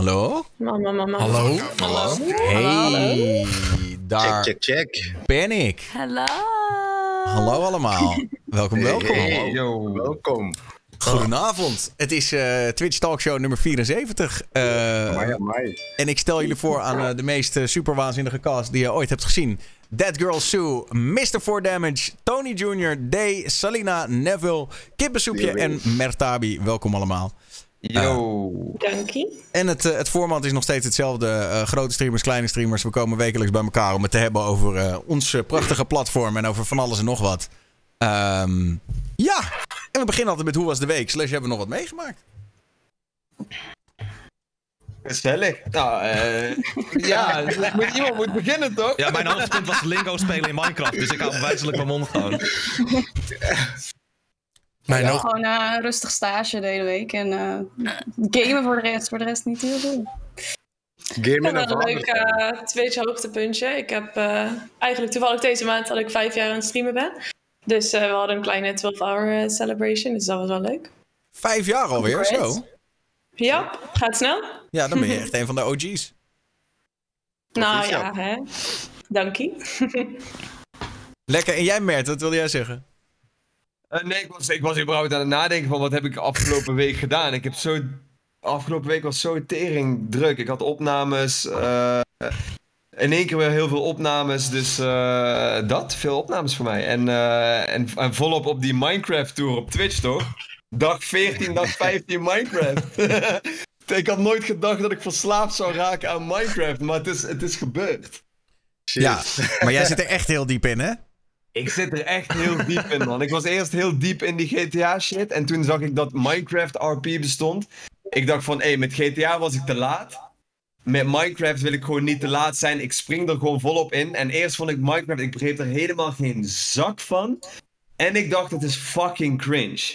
Hallo? Mama, mama. Hallo? Hallo. Hey, daar Check, check, check. ben ik. Hallo. Hallo allemaal. Welkom, welkom. Hey, Yo. welkom. Goedenavond. Het is eh, Twitch Talkshow nummer 74. Eh, Amai, amai. en ik stel jullie voor aan eh, de meest eh, super waanzinnige cast die je ooit hebt gezien. Dead Girl Sue, Mr. 4 Damage, Tony Jr., Day, Salina, Neville, Kippensoepje en Mertabi. Welkom allemaal. Yo. Dankie. En het, eh, het format is nog steeds hetzelfde. Eh, grote streamers, kleine streamers. We komen wekelijks bij elkaar om het te hebben over eh, ons eh, prachtige platform. En over van alles en nog wat. Ehm, ja, en we beginnen altijd met hoe was de week. Slash hebben we nog wat meegemaakt. Gezellig. Nou, eh ja, dus moet, iemand moet beginnen toch? Ja, mijn hoogtepunt was Lingo spelen in Minecraft. Dus ik hou wijzelijk mijn mond gewoon. Mijn nog... Gewoon eh, een rustig stage de hele week. En eh, gamen voor de rest. Voor de rest niet heel veel. Game Ik heb en wel een een leuk uh, Twitch hoogtepuntje. Ik heb eh, eigenlijk toevallig deze maand dat ik vijf jaar aan het streamen ben. Dus eh, we hadden een kleine 12-hour celebration, dus dat was wel leuk. Vijf jaar alweer, zo. Ja, gaat snel. Ja, dan ben je echt een van de OG's. Nou ja, hè. Dankie. Lekker. En jij Mert, wat wilde jij zeggen? Eh, nee, ik was, ik was überhaupt aan het nadenken van wat heb ik afgelopen week gedaan. Ik heb zo... Afgelopen week was zo tering druk. Ik had opnames. eh, in één keer weer heel veel opnames. Dus eh, dat, veel opnames voor mij. En, en, en volop op die Minecraft tour op Twitch toch? Dag 14, dag 15 Minecraft. ik had nooit gedacht dat ik verslaafd zou raken aan Minecraft. Maar het is, het is gebeurd. Shit. Ja, maar jij zit er echt heel diep in, hè? Ik zit er echt heel diep in, man. Ik was eerst heel diep in die GTA-shit. En toen zag ik dat Minecraft RP bestond. Ik dacht van, hé, hey, met GTA was ik te laat. Met Minecraft wil ik gewoon niet te laat zijn. Ik spring er gewoon volop in. En eerst vond ik Minecraft, ik begreep er helemaal geen zak van. En ik dacht, het is fucking cringe.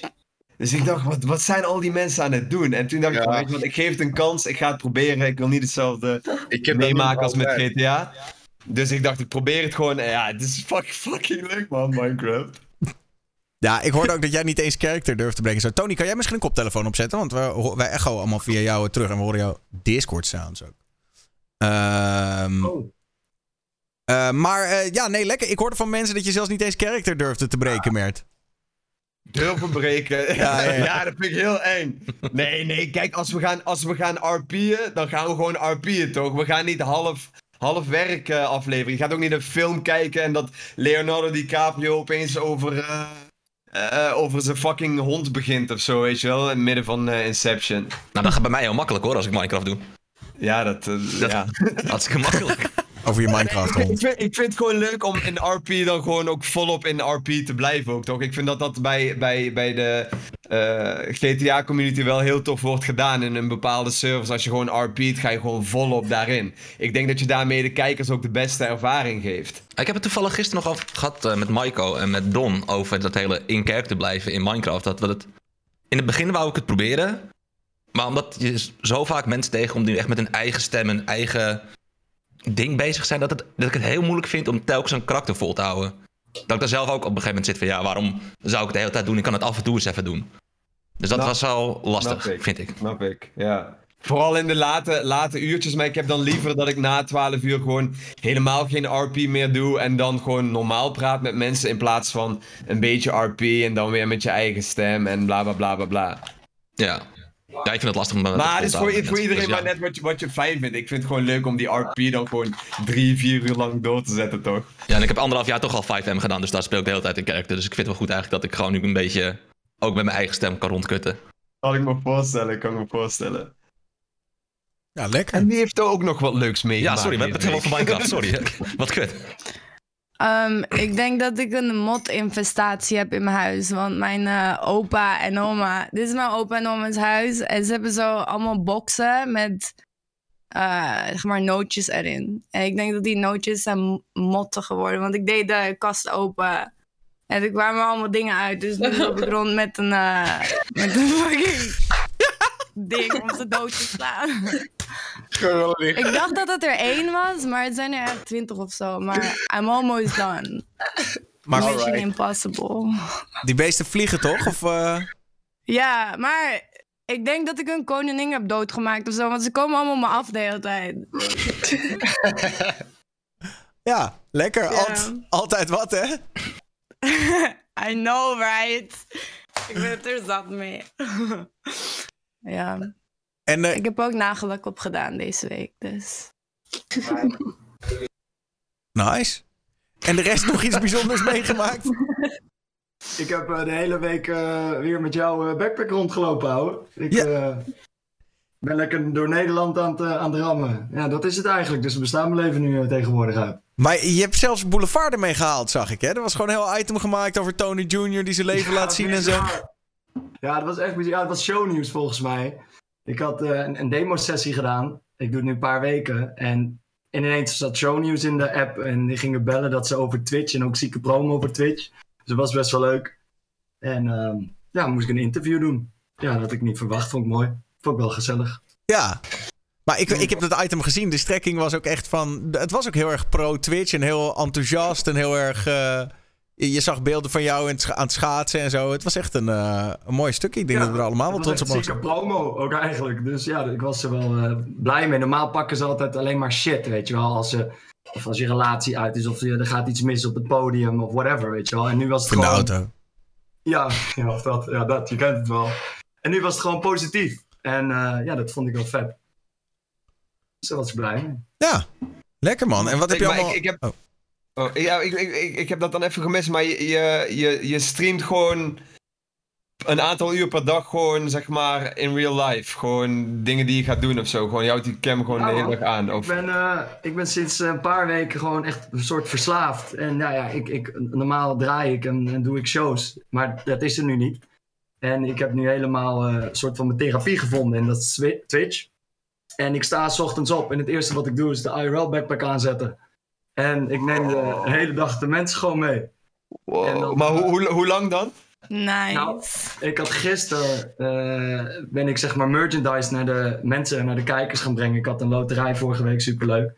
Dus ik dacht, wat, wat zijn al die mensen aan het doen? En toen dacht ik, Ja. weet je wat, ik geef het een kans. Ik ga het proberen. Ik wil niet hetzelfde Ik meemaken als met. GTA. Dus ik dacht, ik probeer het gewoon. Ja, het is fucking, fucking leuk, man, Minecraft. Ja, ik hoorde ook dat jij niet eens character durft te brengen. Zo, Tony, kan jij misschien een koptelefoon opzetten? Want we, ho- wij echo allemaal via jou terug en we horen jouw Discord sounds ook. Ehm, Oh. eh, maar eh, ja, nee, lekker. Ik hoorde van mensen dat je zelfs niet eens character durfde te breken, Mert. Durven breken. Ja, Ja, ja, ja. dat vind ik heel eng. Nee, nee, kijk, als we gaan, als we gaan RP'en, dan gaan we gewoon RP'en, toch? We gaan niet half, half werk eh, afleveren. Je gaat ook niet een film kijken en dat Leonardo DiCaprio opeens over, eh, eh, over zijn fucking hond begint of zo, weet je wel? In het midden van Inception. Nou, dat gaat bij mij heel makkelijk hoor, als ik Minecraft doe. Ja, dat... Dat- ja. Hartstikke makkelijk. Over je Minecraft Ik vind, ik vind het gewoon leuk om in RP dan gewoon ook volop in RP te blijven ook, toch? Ik vind dat dat bij, bij, bij de eh, GTA-community wel heel tof wordt gedaan in een bepaalde service. Als je gewoon RP't, ga je gewoon volop daarin. Ik denk dat je daarmee de kijkers ook de beste ervaring geeft. Ik heb het toevallig gisteren nog over gehad eh, met Maiko en met Don over dat hele in-character blijven in Minecraft. Dat we het... In het begin wou ik het proberen, maar omdat je zo vaak mensen tegenkomt die echt met een eigen stem, een eigen ding bezig zijn, dat, het, dat ik het heel moeilijk vind om telkens een karakter vol te houden. Dat ik daar zelf ook op een gegeven moment zit van ja, waarom zou ik het de hele tijd doen? Ik kan het af en toe eens even doen. Dus dat Nou, was wel lastig, ik. vind ik. Snap ik, ja. Vooral in de late, late uurtjes, maar ik heb dan liever dat ik na 12 uur gewoon helemaal geen RP meer doe. En dan gewoon normaal praat met mensen in plaats van een beetje RP en dan weer met je eigen stem en bla bla bla bla bla. Ja. Ja, ik vind het lastig om... Maar het is voor, Dus iedereen ja. maar net wat je, wat je fijn vindt. Ik vind het gewoon leuk om die RP dan gewoon drie, vier uur lang door te zetten, toch? Ja, en ik heb anderhalf jaar toch al 5M gedaan, dus daar speel ik de hele tijd in character. Dus ik vind het wel goed eigenlijk dat ik gewoon nu een beetje ook met mijn eigen stem kan rondkutten. Kan ik me voorstellen, kan ik me voorstellen. Ja, lekker. En wie heeft er ook nog wat leuks Ja, meegemaakt? sorry, we hebben het helemaal van Minecraft, sorry. Wat kut. Ehm, ik denk dat ik een mot-infestatie heb in mijn huis. Want mijn eh, opa en oma... Dit is mijn opa en oma's huis. En ze hebben zo allemaal boxen met... eh, zeg maar nootjes erin. En ik denk dat die nootjes zijn motten geworden. Want ik deed de kast open. En er kwamen allemaal dingen uit. Dus nu loop ik rond met een... eh, met een fucking... ding om ze dood te slaan. Ik dacht dat het er één was, maar het zijn er echt twintig of zo. Maar I'm almost done. Maar Mission impossible. die beesten vliegen toch? Of, eh, Ja, maar ik denk dat ik een koningin heb doodgemaakt of zo. Want ze komen allemaal me af de hele tijd. Ja, lekker. Alt- altijd wat, hè? I know, right? Ik ben het er zat mee. ja. En eh, Ik heb ook nagellak op gedaan deze week, dus... nice. En de rest nog iets bijzonders meegemaakt? Ik heb eh, de hele week eh, weer met jou eh, backpack rondgelopen, ouwe. Ik Ja. eh, ben lekker door Nederland aan het, aan het rammen. Ja, dat is het eigenlijk. Dus we bestaan mijn leven nu tegenwoordig uit. Maar je hebt zelfs Boulevard ermee gehaald, zag ik, hè? Er was gewoon een heel item gemaakt over Tony Jr. die zijn leven laat zien en zo. Ja, dat was echt bizar. Ja, het was shownieuws volgens mij. Ik had eh, een, demo-sessie gedaan. Ik doe het nu een paar weken. En, en ineens zat shownieuws in de app. En die gingen bellen dat ze over Twitch en ook zieke promo over Twitch. Dus dat was best wel leuk. En ehm, ja, moest ik een interview doen. Ja, dat had ik niet verwacht. Vond ik mooi. Vond ik wel gezellig. Ja. Maar ik, ik heb dat item gezien. De strekking was ook echt van... Het was ook heel erg pro-Twitch en heel enthousiast en heel erg... eh, je je zag beelden van jou aan het schaatsen en zo. Het was echt een, eh, een mooi stukje. Ik denk dat we er allemaal wel trots op mogen zijn. promo ook eigenlijk. Dus ja, ik was er wel eh, blij mee. Normaal pakken ze altijd alleen maar shit, weet je wel. Als, ze, of als je relatie uit is of je, er gaat iets mis op het podium of whatever, weet je wel. En nu was het In de gewoon... auto. Ja, ja, of dat, ja, dat, je kent het wel. En nu was het gewoon positief. En eh, ja, dat vond ik wel vet. Dus daar was ik blij mee. Ja. Lekker man. En wat heb Ik- je allemaal... ik, ik, heb, Oh. Oh, ja, ik, ik, ik, ik heb dat dan even gemist, maar je, je, je, streamt gewoon een aantal uur per dag gewoon, zeg maar, in real life. Gewoon dingen die je gaat doen of zo. Gewoon, je houdt die cam gewoon Ja, de hele dag aan. Ik Of, ben, eh, ik ben sinds een paar weken gewoon echt een soort verslaafd. En nou ja, ik, ik, normaal draai ik en, en doe ik shows. Maar dat is er nu niet. En ik heb nu helemaal eh, een soort van mijn therapie gevonden. En dat is Twi- Twitch. En ik sta 's ochtends op. En het eerste wat ik doe is de IRL backpack aanzetten. En ik neem de hele dag de mensen gewoon mee. Wow, dan- maar hoe, hoe, hoe lang dan? Nice. Nou, Ik had gisteren, eh, ben ik zeg maar merchandise naar de mensen, naar de kijkers gaan brengen. Ik had een loterij vorige week, superleuk.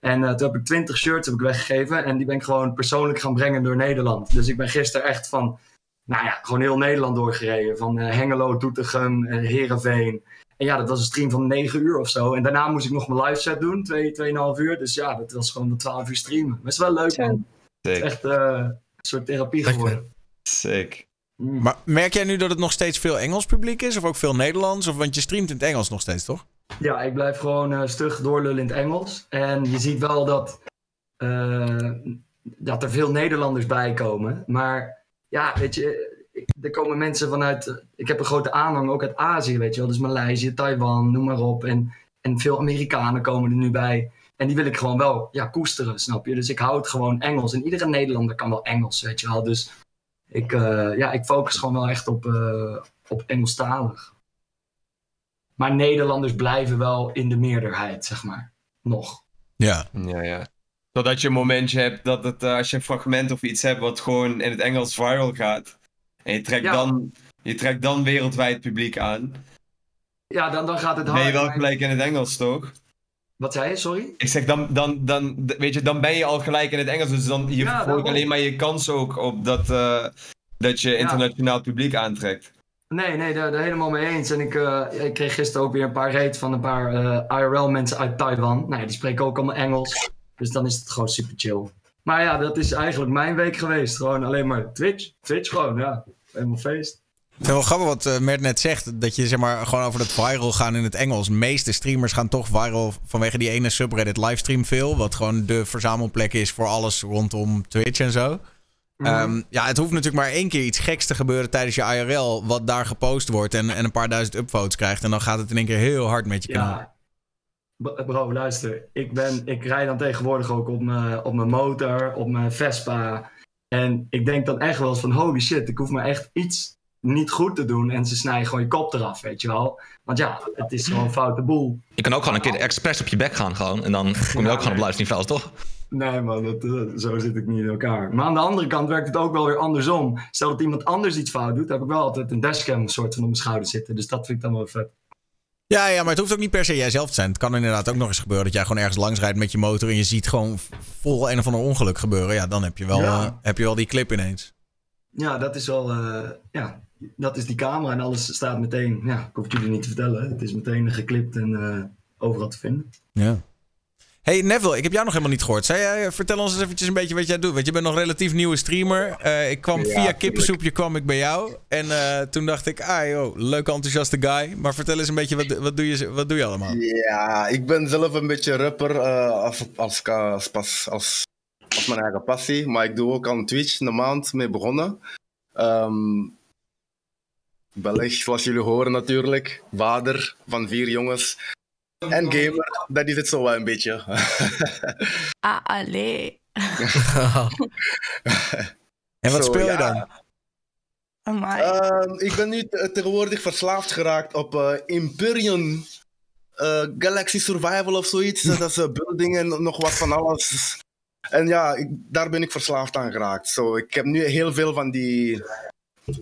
En eh, toen heb ik 20 shirts heb ik weggegeven en die ben ik gewoon persoonlijk gaan brengen door Nederland. Dus ik ben gisteren echt van, nou ja, gewoon heel Nederland doorgereden. Van eh, Hengelo, Doetinchem, eh Heerenveen. En ja, dat was een stream van 9 uur of zo. En daarna moest ik nog mijn live set doen, 2, 2,5 uur. Dus ja, dat was gewoon de 12 uur streamen. Maar het is wel leuk man. Het is echt eh, een soort therapie Lekker. geworden. Sick. Mm. Maar merk jij nu dat het nog steeds veel Engels publiek is? Of ook veel Nederlands? Of, want je streamt in het Engels nog steeds, toch? Ja, ik blijf gewoon eh, stug doorlullen in het Engels. En je ziet wel dat, eh, dat er veel Nederlanders bij komen. Maar ja, weet je, ik- er komen mensen vanuit. eh, Ik heb een grote aanhang ook uit Azië, weet je wel. Dus Maleisië, Taiwan, noem maar op. En, en veel Amerikanen komen er nu bij. En die wil ik gewoon wel ja, koesteren, snap je? Dus ik hou het gewoon Engels. En iedere Nederlander kan wel Engels, weet je wel. Dus ik, eh, ja, ik focus gewoon wel echt op, eh, op Engelstalig. Maar Nederlanders blijven wel in de meerderheid, zeg maar. Nog. Ja. Ja, ja. Totdat je een momentje hebt dat het, als je een fragment of iets hebt wat gewoon in het Engels viral gaat. En je trekt, Ja. dan, je trekt dan wereldwijd publiek aan. Ja, dan, dan gaat het Ben je hard. wel gelijk in het Engels, toch? Wat zei je, sorry? Ik zeg, dan, dan, dan, weet je, dan ben je al gelijk in het Engels. Dus dan, je Ja, alleen maar je kans ook op dat, eh, dat je internationaal publiek aantrekt. Nee, nee, daar, daar helemaal mee eens. En ik, eh, ik kreeg gisteren ook weer een paar reet van een paar eh, IRL-mensen uit Taiwan. Nou ja, die spreken ook allemaal Engels. Dus dan is het gewoon super chill. Maar ja, dat is eigenlijk mijn week geweest. Gewoon alleen maar Twitch. Twitch gewoon, ja. Helemaal feest. Het wel grappig wat eh, Mert net zegt. Dat je zeg maar gewoon over dat viral gaan in het Engels. De meeste streamers gaan toch viral vanwege die ene subreddit livestream veel. Wat gewoon de verzamelplek is voor alles rondom Twitch en zo. Mhm. Ehm, ja, het hoeft natuurlijk maar één keer iets geks te gebeuren tijdens je IRL. Wat daar gepost wordt en, en een paar duizend upvotes krijgt. En dan gaat het in één keer heel hard met je kanaal. Ja. Bro, luister. Ik, ben, ik rijd dan tegenwoordig ook op mijn, op mijn motor, op mijn Vespa. En ik denk dan echt wel eens van holy shit, ik hoef maar echt iets niet goed te doen. En ze snijden gewoon je kop eraf, weet je wel. Want ja, het is gewoon een foute boel. Je kan ook gewoon een keer expres op je bek gaan gewoon. En dan kom je ook gewoon op livestream toch? Nee man, dat, eh, zo zit ik niet in elkaar. Maar aan de andere kant werkt het ook wel weer andersom. Stel dat iemand anders iets fout doet, heb ik wel altijd een dashcam soort van op mijn schouder zitten. Dus dat vind ik dan wel vet. Ja, ja, maar het hoeft ook niet per se jijzelf te zijn. Het kan inderdaad ook nog eens gebeuren dat jij gewoon ergens langs rijdt met je motor. En je ziet gewoon vol een of ander ongeluk gebeuren. Ja, dan heb je wel, Ja. eh, heb je wel die clip ineens. Ja, dat is wel, eh, ja, dat is die camera en alles staat meteen. Ja, ik hoef het jullie niet te vertellen. Het is meteen geklipt en eh, overal te vinden. Ja. Hey Neville, ik heb jou nog helemaal niet gehoord. Jij, eh, vertel ons eens eventjes een beetje wat jij doet. Want je bent nog relatief nieuwe streamer. Eh, ik kwam Ja, via kippensoepje kwam ik bij jou. En eh, toen dacht ik, ah joh, leuke enthousiaste guy. Maar vertel eens een beetje, wat, wat, doe, je, wat doe je allemaal? Ja, ik ben zelf een beetje rapper als, als, als, als, als, als mijn eigen passie. Maar ik doe ook aan Twitch een maand mee begonnen. Ehm Belg, zoals jullie horen natuurlijk. Vader van vier jongens. En gamer, dat is het zo wel een beetje. Ah, allee. En wat Zo, speel je ja. dan? Amai. Ehm, ik ben nu te- tegenwoordig verslaafd geraakt op eh, Imperium eh, Galaxy Survival of zoiets. Dat is eh, building en nog wat van alles. En ja, ik- daar ben ik verslaafd aan geraakt. Zo, ik heb nu heel veel van die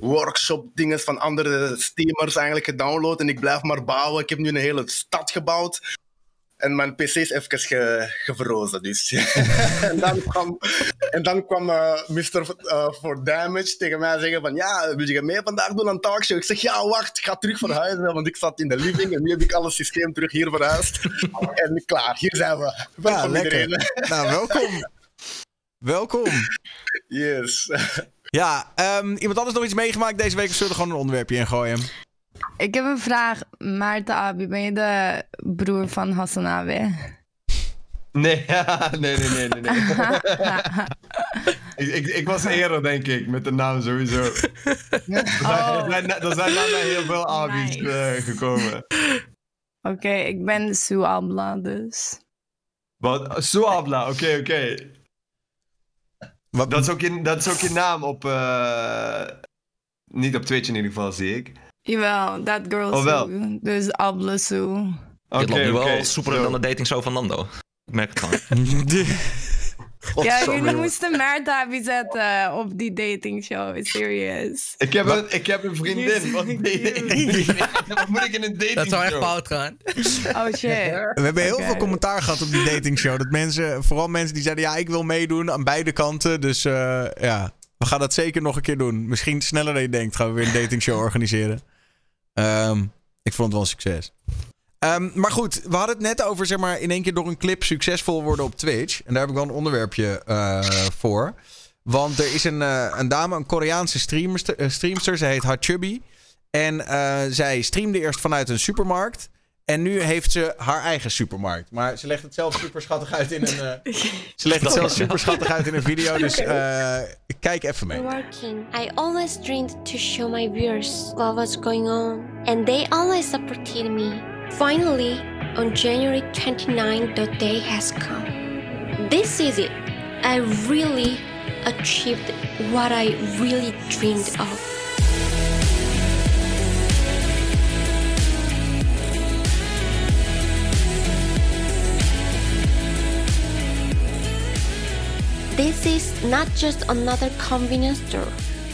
workshop dingen van andere steamers eigenlijk gedownload en ik blijf maar bouwen. Ik heb nu een hele stad gebouwd. En mijn PC is even ge, gevrozen. Dus. en dan kwam, en dan kwam eh, Mr. eh, For Damage tegen mij zeggen van ja, wil je mee vandaag doen aan talkshow? Ik zeg ja, wacht, ik ga terug verhuizen, want ik zat in de living en nu heb ik alles systeem terug hier verhuisd. en klaar, hier zijn we. Ja, Welkom lekker. iedereen. Nou, welkom. welkom. Yes. Ja, ehm, iemand anders nog iets meegemaakt deze week? Of zullen we er gewoon een onderwerpje in gooien? Ik heb een vraag. Maarten Abi, ben je de broer van Hassan Abi? Nee, nee, nee, nee, nee. nee. ik, ik, ik was eerder, denk ik, met de naam sowieso. Er zijn, er zijn, er zijn heel veel Abi's Nice. eh, gekomen. Oké, ik ben Sue Abla, dus. Wat? Suabla, oké, oké. Wat, Dat, is ook je- dat is ook je naam op... eh, Niet op Twitch in ieder geval, zie ik. Jawel, that girl Oh, wel. Dus Abla Sue. Oké, Dit loopt nu wel soepeler dan de dating show van Nando. Ik merk het gewoon. Ja, jullie moesten Maarten Abi zetten op die dating show. Serious. Ik heb, een, ik heb een vriendin. Wat, wat moet ik in een dating Dat zou echt show? fout gaan. Oh shit. We hebben heel veel commentaar gehad op die datingshow. Dat mensen, vooral mensen die zeiden: ja, ik wil meedoen aan beide kanten. Dus eh, ja, we gaan dat zeker nog een keer doen. Misschien sneller dan je denkt, gaan we weer een datingshow organiseren. Ehm, ik vond het wel een succes. Ehm, maar goed, we hadden het net over zeg maar in één keer door een clip succesvol worden op Twitch. En daar heb ik wel een onderwerpje eh, voor. Want er is een, eh, een dame, een Koreaanse streamster, eh, streamster. Ze heet Hachubby. En eh, zij streamde eerst vanuit een supermarkt. En nu heeft ze haar eigen supermarkt. Maar ze legt het zelf super schattig uit in een. eh, ze legt het zelf super schattig uit in een video. Dus eh, kijk even mee. working, I always dreamed to show my viewers what was going on, and they always supported me. Finally, on January 29, the day has come. This is it. I really achieved what I really dreamed of. This is not just another convenience store.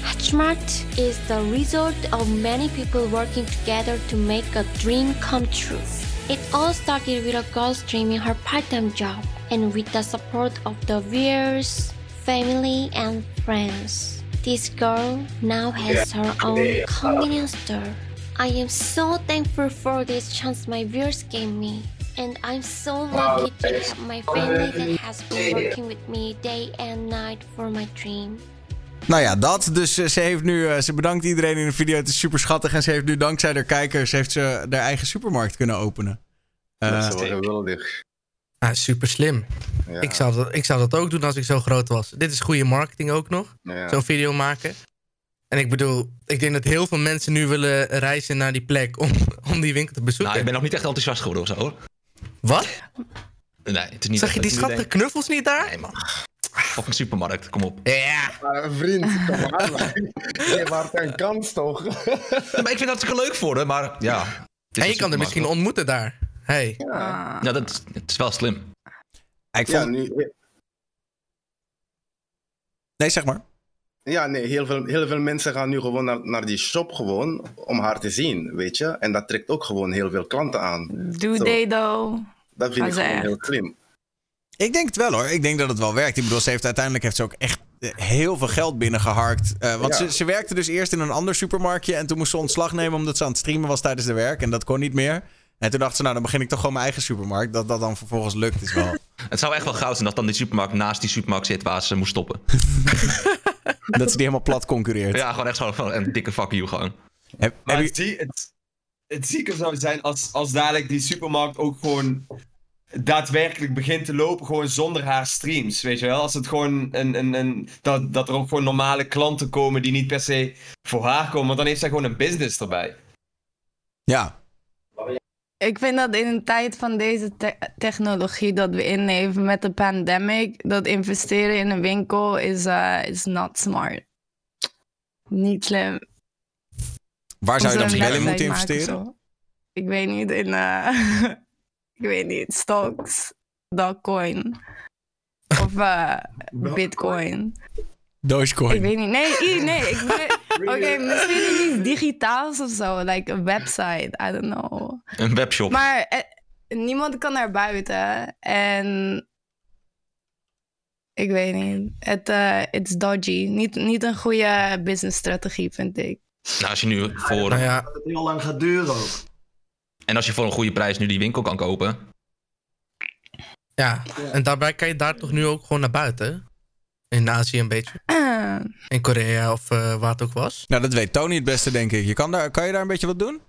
Hatchmart is the result of many people working together to make a dream come true. It all started with a girl streaming her part-time job and with the support of the viewers, family and friends. This girl now has her own convenience store. I am so thankful for this chance my viewers gave me. And I'm so lucky to have my family that has been working with me day and night for my dream. Nou ja, dat. Dus eh, ze heeft nu. eh, ze bedankt iedereen in de video. Het is super schattig. En ze heeft nu dankzij haar kijkers. Heeft ze haar eigen supermarkt kunnen openen. Eh, dat is wel geweldig. Ah, super slim. Ja. Ik, zou dat, ik zou dat ook doen als ik zo groot was. Dit is goede marketing ook nog. Ja. Zo'n video maken. En ik bedoel, ik denk dat heel veel mensen nu willen reizen naar die plek om, om die winkel te bezoeken. Nou, ik ben nog niet echt enthousiast geworden of zo hoor. Wat? Nee, het is niet Zag je die schattige knuffels niet daar? Nee man. Fucking supermarkt, kom op. Ja. Maar vriend, kom aan. Je een kans toch? Ja, maar ik vind dat hartstikke leuk voor haar, maar ja. En je een kan er misschien ontmoeten daar. Hey. Hoor. Ja, dat is, het is wel slim. ik Ja, vond... nu, Nee, zeg maar. ja nee, heel veel, heel veel mensen gaan nu gewoon naar, naar die shop gewoon om haar te zien, weet je. En dat trekt ook gewoon heel veel klanten aan. Doe Zo. they though. Dat vind ik gewoon echt. heel slim. Ik denk het wel hoor. Ik denk dat het wel werkt. Ik bedoel, ze heeft uiteindelijk heeft ze ook echt heel veel geld binnengeharkt. Eh, want Ja. ze, ze werkte dus eerst in een ander supermarktje. En toen moest ze ontslag nemen omdat ze aan het streamen was tijdens de werk. En dat kon niet meer. En toen dacht ze, nou dan begin ik toch gewoon mijn eigen supermarkt. Dat dat dan vervolgens lukt is wel... Het zou echt wel goud zijn dat dan die supermarkt naast die supermarkt zit waar ze moest stoppen. dat ze die helemaal plat concurreert. Ja, gewoon echt zo van een dikke fuck you gewoon. Heb, Maar heb het, het, het zieke zou zijn als, als dadelijk die supermarkt ook gewoon daadwerkelijk begint te lopen, gewoon zonder haar streams. Weet je wel? Als het gewoon een, een, een, dat, dat er ook gewoon normale klanten komen die niet per se voor haar komen, want dan heeft zij gewoon een business erbij. Ja. Ik vind dat in een tijd van deze te- technologie dat we inleven met de pandemic, dat investeren in een winkel is, eh, is not smart. Niet slim. Waar zou je dan wel in moeten investeren? Ik weet niet, in... eh, ik weet niet, stocks, Dogcoin. Of eh, Bitcoin. Ik Dogecoin. weet niet. Nee, nee. ik weet- Oké, misschien iets digitaals of zo. Like een website. I don't know. Een webshop. Maar eh, niemand kan naar buiten. En ik weet niet. Het eh it's dodgy. Niet, niet een goede businessstrategie, vind ik. Nou, als je nu voor... Nou ja, Dat het heel lang gaat duren ook. En als je voor een goede prijs nu die winkel kan kopen. ja, en daarbij kan je daar toch nu ook gewoon naar buiten? In Azië een beetje. In Korea of eh, waar het ook was. Nou, dat weet Tony het beste, denk ik. Je kan, daar, kan je daar een beetje wat doen?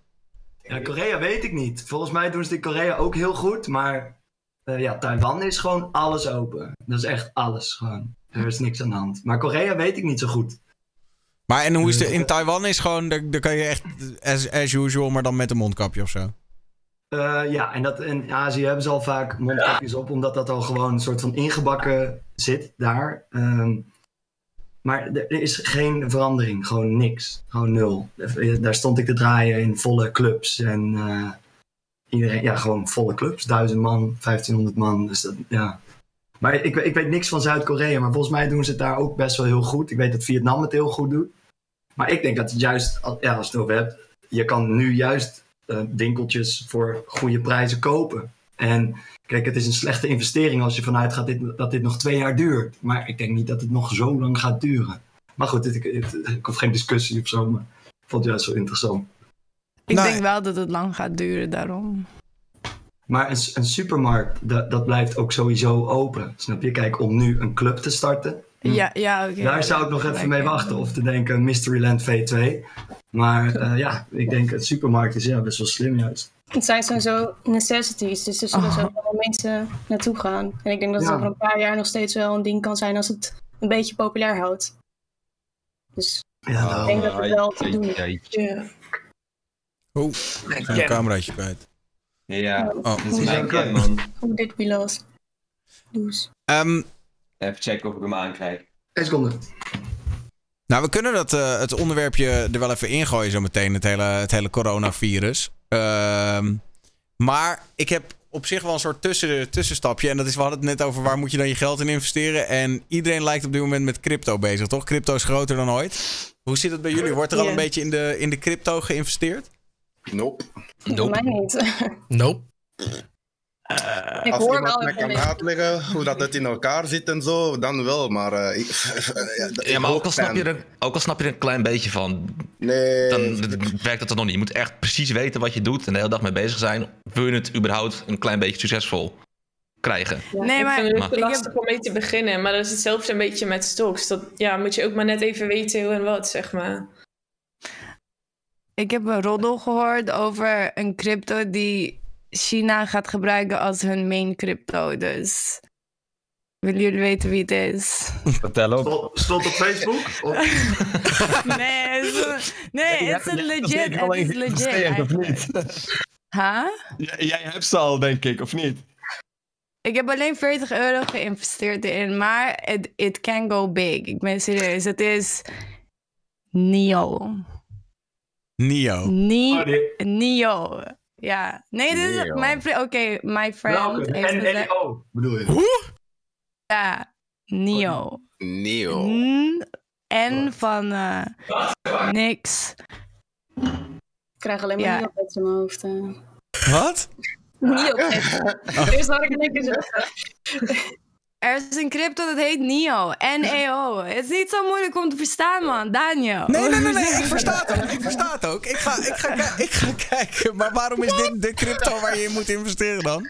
Ja, Korea weet ik niet. Volgens mij doen ze in Korea ook heel goed, maar eh, ja, Taiwan is gewoon alles open. Dat is echt alles gewoon. Er is niks aan de hand. Maar Korea weet ik niet zo goed. Maar en hoe is het in Taiwan? Is gewoon, daar, daar kan je echt as, as usual, maar dan met een mondkapje of zo. Eh, ja, en dat, in Azië hebben ze al vaak mondkapjes op, omdat dat al gewoon een soort van ingebakken zit daar. Ehm, maar er is geen verandering, gewoon niks. Gewoon nul. Daar stond ik te draaien in volle clubs en eh, iedereen, ja, gewoon volle clubs. 1000 man, 1500 man. Dus dat, ja. Maar ik, ik weet niks van Zuid-Korea, maar volgens mij doen ze het daar ook best wel heel goed. Ik weet dat Vietnam het heel goed doet. Maar ik denk dat het juist, ja, als je het over hebt, je kan nu juist winkeltjes voor goede prijzen kopen. En kijk, het is een slechte investering als je vanuit gaat dit, dat dit nog twee jaar duurt. Maar ik denk niet dat het nog zo lang gaat duren. Maar goed, dit, ik, het- ik hoef geen discussie of zo, maar ik vond het juist zo interessant. Ik Nou, denk wel dat het lang gaat duren daarom. Maar een, een supermarkt, dat, dat blijft ook sowieso open. Snap je? Kijk, om nu een club te starten, Ja, ja oké. daar zou ik nog even mee wachten. Of te denken Mysteryland V2. Maar eh, ja, ik denk het supermarkt is ja, best wel slim juist. Het zijn sowieso necessities, dus er zullen zo wel mensen naartoe gaan. En ik denk dat het Ja. over een paar jaar nog steeds wel een ding kan zijn als het een beetje populair houdt. Dus Ja, ik denk dat het wel te doen is. Ja. Oeh, een cameraatje kwijt. Ja, Oh. dat is mijn man. Hoe dit we lost. Dus. Ehm, Even checken of ik hem aankrijg. Eén seconde. nou, we kunnen dat, eh, het onderwerpje er wel even ingooien zo meteen. Het hele, het hele coronavirus. Ehm, maar ik heb op zich wel een soort tussen, tussenstapje. En dat is, we hadden het net over waar moet je dan je geld in investeren. En iedereen lijkt op dit moment met crypto bezig, toch? Crypto is groter dan ooit. Hoe zit het bij jullie? Wordt er al een beetje in de, in de crypto geïnvesteerd? Nope. Voor mij niet. Nope. Ik Als hoor iemand even kan uitleggen hoe dat het in elkaar zit en zo, dan wel. Maar eh, ik, ik Ja, maar ook al, snap je er, ook al snap je er een klein beetje van, Nee. dan werkt dat er nog niet. Je moet echt precies weten wat je doet en de hele dag mee bezig zijn. Wil je het überhaupt een klein beetje succesvol krijgen? Nee, ik maar- vind het Maar- Ik heb- lastig om mee te beginnen. Maar dat is hetzelfde een beetje met stocks. Dat ja, moet je ook maar net even weten hoe en wat, zeg maar. Ik heb een roddel gehoord over een crypto die China gaat gebruiken als hun main crypto. Dus willen jullie weten wie het is? Vertel op. Stond, op Facebook? Of- nee, het is, een- nee, het is een legit. Het is legit. eigenlijk. Huh? Jij hebt ze al, denk ik, of niet? Ik heb alleen 40 euro geïnvesteerd erin, maar it, it can go big. Ik ben serieus. Het is Nio. Nio. Ni Oh, die- Nio. Ja. Nee, dit is Nio. mijn vriend. Oké, my friend En gezegd... NEO bedoel je? Ja, Nio. Neo. N, N van eh, niks. Ik krijg alleen maar Ja. Neopets in mijn hoofd. eh. Wat? Neopets. Eerst had ik niks zeggen. Er is een crypto dat heet NEO. N-E-O. Het is niet zo moeilijk om te verstaan, man. Daniel. Nee, nee, nee, nee, ik versta het ook. Ik versta het ook. Ik ga, ik, ga, ik ga kijken. Maar waarom is dit de crypto waar je in moet investeren dan?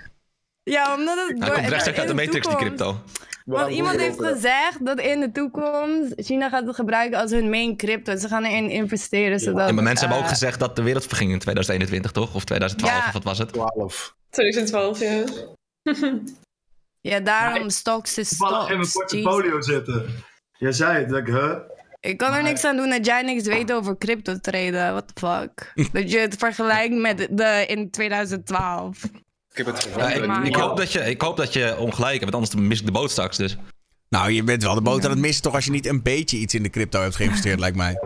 Ja, omdat het... Hij komt rechtstreeks uit de Matrix, die crypto. Want iemand heeft gezegd dat in de toekomst China gaat het gebruiken als hun main crypto. Ze gaan erin investeren zodat... Ja, maar mensen hebben ook eh, gezegd dat de wereld verging in 2021, toch? Of 2012, Ja. of wat was het? 12. 2012, ja. Ja, daarom stocks is Toevallig in mijn stocks. portfolio zitten. Jij zei het, dat ik, huh? Ik kan er niks aan doen dat jij niks weet over crypto traden. What the fuck? dat je het vergelijkt met de in 2012. Ik heb het Ja, gevonden. ik, ik, hoop dat je, ik hoop dat je ongelijk hebt, want anders mis ik de boot straks. Dus. Nou, je bent wel de boot aan het missen toch als je niet een beetje iets in de crypto hebt geïnvesteerd, lijkt mij.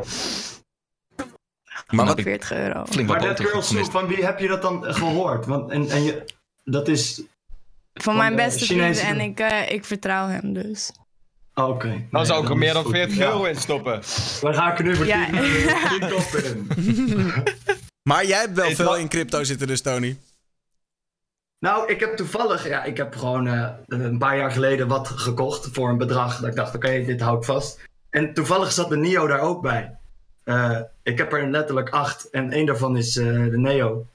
Maar wat, 40 euro. Maar dat boter Girl Soup, gemist. van wie heb je dat dan gehoord? Want, en, en je, dat is... Van mijn de beste vriend en ik, eh, ik vertrouw hem dus. Oh, Oké. Dan zou ik er meer dan goed. 40 Ja. euro in stoppen. Dan ga ik er nu voor Ja. 10 eh, 10 koppen in. maar jij hebt wel veel in crypto zitten dus, Tony. Nou, ik heb toevallig, ja, ik heb gewoon eh, een paar jaar geleden wat gekocht voor een bedrag. Dat ik dacht, oké, dit hou ik vast. En toevallig zat de Neo daar ook bij. Eh, ik heb er letterlijk acht en één daarvan is eh, de Neo.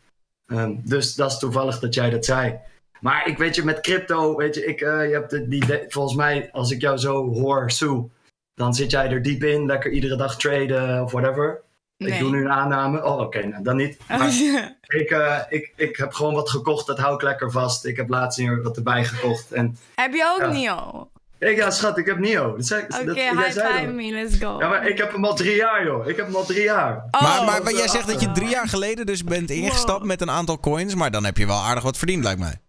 Ehm, dus dat is toevallig dat jij dat zei. Maar ik weet je, met crypto, weet je, ik, eh, je hebt de- die, volgens mij, als ik jou zo hoor, Sue, dan zit jij er diep in, lekker iedere dag traden of whatever. Ik doe nu een aanname. Oh, oké, nou, dan niet. Maar ik, eh, ik, ik heb gewoon wat gekocht, dat hou ik lekker vast. Ik heb laatst weer wat erbij gekocht. En Heb je ook Ja. Neo? ik, ja, schat, ik heb Nio. Dat zei, Oké, dat, jij high zei five me, let's go. Ja, maar ik heb hem al drie jaar, joh. Ik heb hem al drie jaar. Oh, maar, maar jij zegt dat je drie jaar geleden dus bent ingestapt Wow. met een aantal coins. Maar dan heb je wel aardig wat verdiend, lijkt mij.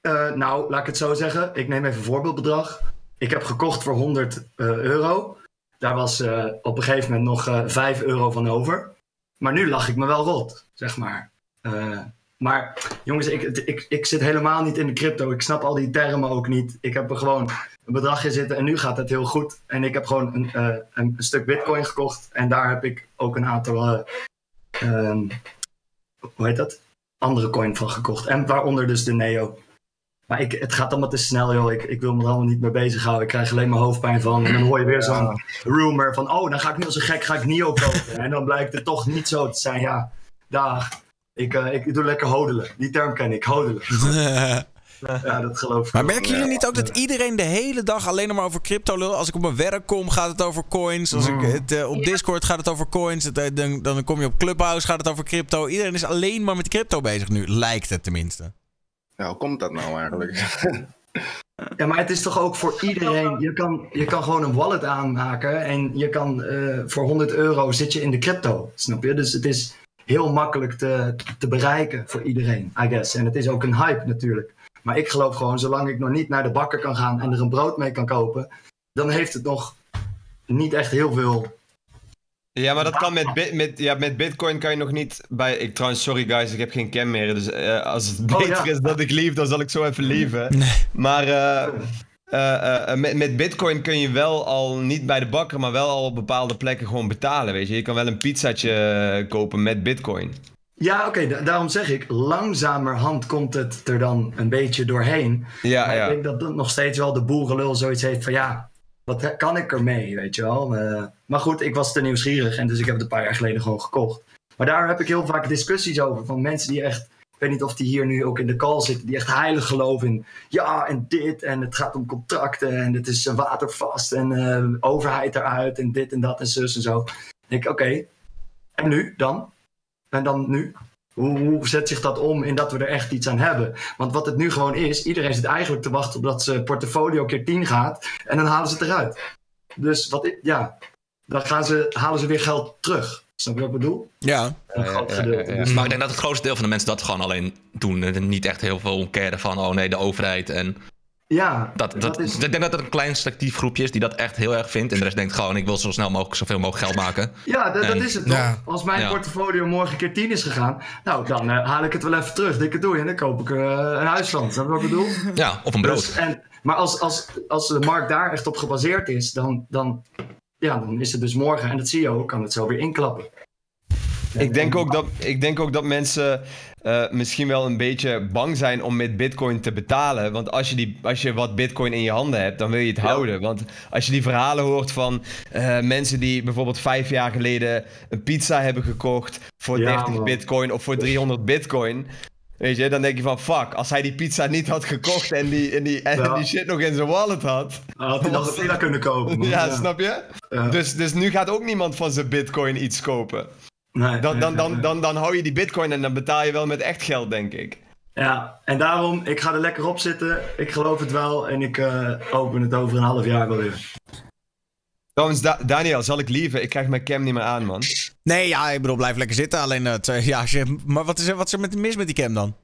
Eh, nou, laat ik het zo zeggen. Ik neem even een voorbeeldbedrag. Ik heb gekocht voor 100 eh, euro. Daar was eh, op een gegeven moment nog eh 5 euro van over. Maar nu lach ik me wel rot, zeg maar. Maar jongens, ik, ik, ik zit helemaal niet in de crypto. Ik snap al die termen ook niet. Ik heb er gewoon een bedrag zitten en nu gaat het heel goed. En ik heb gewoon een, een, stuk bitcoin gekocht. En daar heb ik ook een aantal, eh, ehm, hoe heet dat? Andere coin van gekocht. En waaronder dus de Neo. Maar ik, het gaat allemaal te snel, joh. Ik, ik wil me er allemaal niet mee bezighouden. Ik krijg alleen maar hoofdpijn van. En dan hoor je weer zo'n rumor van... Oh, dan ga ik nu als een gek ga ik Nio kopen. En dan blijkt het toch niet zo te zijn. Ja, dag. Ik, eh, ik doe lekker hodelen. Die term ken ik, hodelen. Ja, dat geloof ik Maar merken jullie niet ook dat iedereen de hele dag alleen nog maar over crypto lult? Als ik op mijn werk kom, gaat het over coins. Als ik het, eh, op Discord gaat het over coins. Het, eh, dan, dan kom je op Clubhouse, gaat het over crypto. Iedereen is alleen maar met crypto bezig nu. Lijkt het tenminste. Ja, hoe komt dat nou eigenlijk? Ja, maar het is toch ook voor iedereen. Je kan, je kan gewoon een wallet aanmaken en je kan eh, voor 100 euro zit je in de crypto. Snap je? Dus het is heel makkelijk te, te bereiken voor iedereen, I guess. En het is ook een hype natuurlijk. Maar ik geloof gewoon, zolang ik nog niet naar de bakker kan gaan en er een brood mee kan kopen, dan heeft het nog niet echt heel veel. Ja, maar dat kan met, bit, met, ja, met Bitcoin kan je nog niet bij. Ik, trouwens, sorry guys, ik heb geen cam meer. Dus eh, als het Oh, beter ja. is dat ik lief, dan zal ik zo even lieven. Maar eh, eh, eh, met, met Bitcoin kun je wel al niet bij de bakker, maar wel al op bepaalde plekken gewoon betalen. Weet je, je kan wel een pizzatje kopen met Bitcoin. Ja, oké, da- daarom zeg ik, langzamerhand komt het er dan een beetje doorheen. Ja, Maar ja. ik denk dat dat nog steeds wel de boerenlul zoiets heeft van ja, wat kan ik ermee, weet je wel. Eh, maar goed, ik was te nieuwsgierig en dus ik heb het een paar jaar geleden gewoon gekocht. Maar daar heb ik heel vaak discussies over van mensen die echt, ik weet niet of die hier nu ook in de call zitten, die echt heilig geloven in ja en dit en het gaat om contracten en het is eh, watervast en eh, overheid eruit en dit en dat en zus en zo. Dan denk ik, oké, en nu dan? En dan nu? Hoe, hoe zet zich dat om in dat we er echt iets aan hebben? Want wat het nu gewoon is, iedereen zit eigenlijk te wachten op dat zijn portfolio keer 10 gaat en dan halen ze het eruit. Dus wat ik, ja, dan gaan ze, halen ze weer geld terug. Snap je wat ik bedoel? Ja. Gedeelte. Dus- Maar ik denk dat het grootste deel van de mensen dat gewoon alleen doen. En niet echt heel veel caren van, oh nee, de overheid. En ja, dat, dat, dat is- Ik denk dat het een klein selectief groepje is die dat echt heel erg vindt. En de rest denkt gewoon, ik wil zo snel mogelijk zoveel mogelijk geld maken. Ja, dat, dat is het toch? Ja. Als mijn Ja. portfolio morgen keer 10 is gegaan, nou dan eh, haal ik het wel even terug, dikke doei. En dan koop ik eh, een huis van. Snap je wat ik bedoel? Ja, of een brood. Dus, en, maar als, als, als de markt daar echt op gebaseerd is, dan, dan, ja, dan is het dus morgen. En dat zie je ook, kan het zo weer inklappen. Ik denk ook dat, ik denk ook dat mensen eh, misschien wel een beetje bang zijn om met bitcoin te betalen. Want als je, die, als je wat bitcoin in je handen hebt, dan wil je het houden. Want als je die verhalen hoort van eh, mensen die bijvoorbeeld vijf jaar geleden een pizza hebben gekocht voor Ja, 30 man. bitcoin of voor 300 bitcoin. Weet je, dan denk je van fuck, als hij die pizza niet had gekocht en die, en die, en Ja. die shit nog in zijn wallet had. Had hij nog een kunnen kopen. Ja, snap je? Dus, dus nu gaat ook niemand van zijn bitcoin iets kopen. Nee, Dan, dan, dan, dan, dan hou je die bitcoin en dan betaal je wel met echt geld, denk ik. Ja, en daarom, ik ga er lekker op zitten. Ik geloof het wel en ik eh, open het over een half jaar wel weer. Trouwens, Da- Daniel, zal ik lieven? Ik krijg mijn cam niet meer aan, man. Nee, ja, ik bedoel, blijf lekker zitten. Alleen, het, eh, ja, als je, maar wat is, er, wat is er met, mis met die cam dan?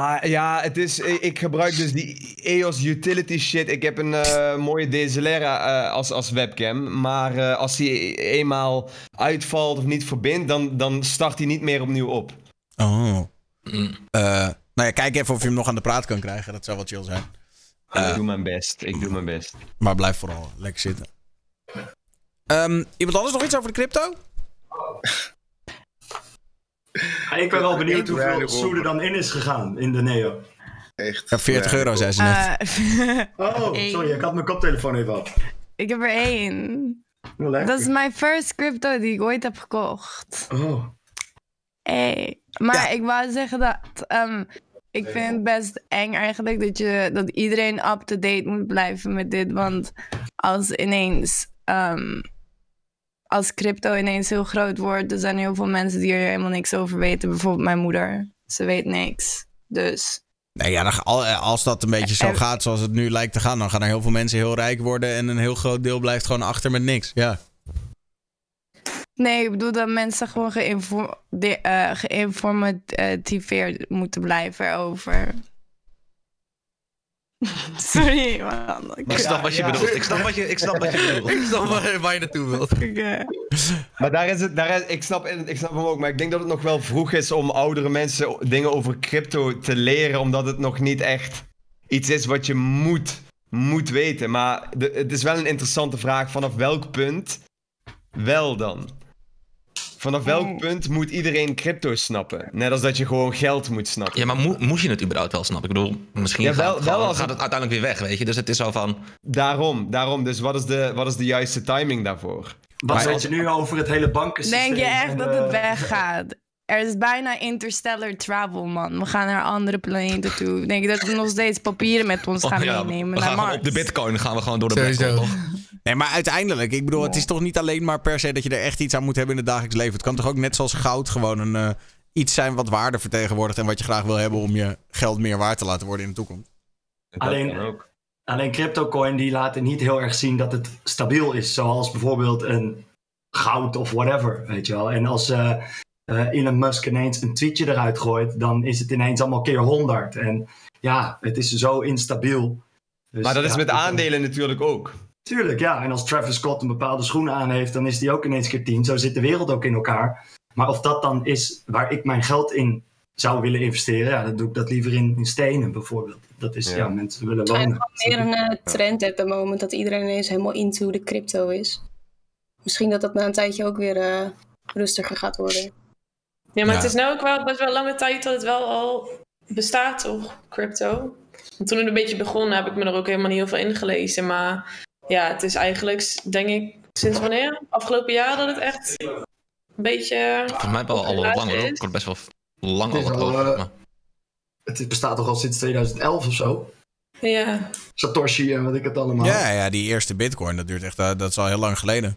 Ah, ja, het is, ik, ik gebruik dus die EOS utility shit. Ik heb een eh, mooie DSLR eh, als, als webcam. Maar eh, als die eenmaal uitvalt of niet verbindt, dan, dan start hij niet meer opnieuw op. Oh. Mm. Eh, nou ja, kijk even of je hem nog aan de praat kan krijgen. Dat zou wel chill zijn. ik doe mijn best, ik doe mijn best. Maar blijf vooral lekker zitten. Ehm, iemand anders nog iets over de crypto? Ik ben wel benieuwd Ik hoeveel weinig Soe er over. dan in is gegaan in de Neo. Echt. Ja, 40 euro, zei ze net. Eh, Oh, Eén. sorry, ik had mijn koptelefoon even af. ik heb er één. Lekker. Dat is mijn first crypto die ik ooit heb gekocht. Oh. Hey. Maar ik wou zeggen dat ehm, ik vind het best eng eigenlijk dat, je, dat iedereen up-to-date moet blijven met dit. Want als ineens, ehm, als crypto ineens heel groot wordt, er zijn heel veel mensen die er helemaal niks over weten. Bijvoorbeeld mijn moeder. Ze weet niks. Dus Nee, ja, eh, als dat een beetje zo En- gaat zoals het nu lijkt te gaan, dan gaan er heel veel mensen heel rijk worden en een heel groot deel blijft gewoon achter met niks. Ja. nee, ik bedoel dat mensen gewoon geïnfor- de- eh, geïnformativeerd moeten blijven erover. Sorry, man. Ik snap wat je ja. bedoelt. Ik snap wat je, ik snap wat je bedoelt. Ik snap waar, waar je naartoe wilt. Ik, Maar daar is het, daar is, ik, snap, ik snap hem ook, maar ik denk dat het nog wel vroeg is om oudere mensen dingen over crypto te leren, omdat het nog niet echt iets is wat je moet, moet weten. Maar de, het is wel een interessante vraag, vanaf welk punt wel dan? Vanaf welk punt moet iedereen crypto snappen? Net als dat je gewoon geld moet snappen. Ja, maar mo- moest je het überhaupt wel snappen? Ik bedoel, misschien Ja, wel- gaat, wel gewoon- als gaat het- uiteindelijk weer weg, weet je? Dus het is zo van... Daarom, daarom. Dus wat is de, wat is de juiste timing daarvoor? Wat als- je nu over het hele bankensysteem? Denk je echt en, dat het eh, weggaat? Er is bijna interstellar travel, man. We gaan naar andere planeten toe. Denk je dat we nog steeds papieren met ons gaan Oh, ja, meenemen we naar gaan Mars? op de bitcoin gaan we gewoon door de Sowieso. black hole, toch? Nee, maar uiteindelijk, ik bedoel, het is toch niet alleen maar per se dat je er echt iets aan moet hebben in het dagelijks leven. Het kan toch ook net zoals goud gewoon een, eh, iets zijn wat waarde vertegenwoordigt en wat je graag wil hebben om je geld meer waard te laten worden in de toekomst. Alleen- ook. Alleen CryptoCoin die laten niet heel erg zien dat het stabiel is. Zoals bijvoorbeeld een goud of whatever, weet je wel. En als eh, eh, Elon Musk ineens een tweetje eruit gooit, dan is het ineens allemaal keer 100. En ja, het is zo instabiel. Dus, Maar dat is ja, met aandelen natuurlijk ook. Tuurlijk, ja. En als Travis Scott een bepaalde schoenen aan heeft, dan is die ook ineens keer 10. Zo zit de wereld ook in elkaar. Maar of dat dan is waar ik mijn geld in zou willen investeren, ja, dan doe ik dat liever in, in stenen bijvoorbeeld. Dat is, Ja. ja, mensen willen Het wonen. gewoon meer een eh, trend op het moment dat iedereen ineens helemaal into de crypto is. Misschien dat dat na een tijdje ook weer eh, rustiger gaat worden. Ja, maar Ja. het is nu ook wel best wel lange tijd dat het wel al bestaat, toch? Crypto. Want toen het een beetje begon, heb ik me er ook helemaal niet heel veel ingelezen. Maar ja, het is eigenlijk, denk ik, sinds wanneer? Afgelopen jaar dat het echt een beetje. Volgens mij wel al langer hoor. Ik hoor best wel lang Het al al, over. eh, maar- Het bestaat toch al sinds 2011 of zo? Ja, Satoshi en wat ik het allemaal. Ja, ja, die eerste bitcoin, dat duurt echt, eh, dat is al heel lang geleden.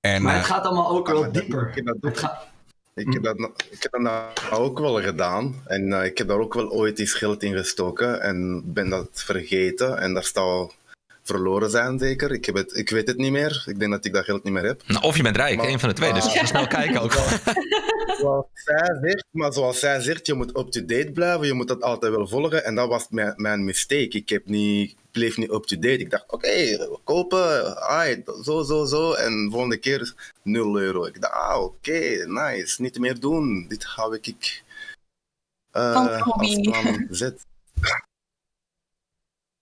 En, Maar eh, het gaat allemaal ook wel dieper. ik heb dat Het gaat- Ik heb, dat, no- ik heb dat nou ook wel gedaan. En eh, ik heb daar ook wel ooit iets geld in gestoken. En ben dat vergeten. En daar zou verloren zijn, zeker. Ik, heb het, ik weet het niet meer. Ik denk dat ik dat geld niet meer heb. Nou, of je bent rijk, een van de twee. Dus ga snel kijken ook. Zoals zij zegt, maar zoals zij zegt, je moet up-to-date blijven. Je moet dat altijd wel volgen. En dat was mijn, mijn mistake. Ik heb niet, bleef niet up-to-date. Ik dacht, oké, kopen. ai, zo, zo, zo. En de volgende keer 0 euro. Ik dacht, ah, oké, nice. Niet meer doen. Dit hou ik eh, Van als plan zet.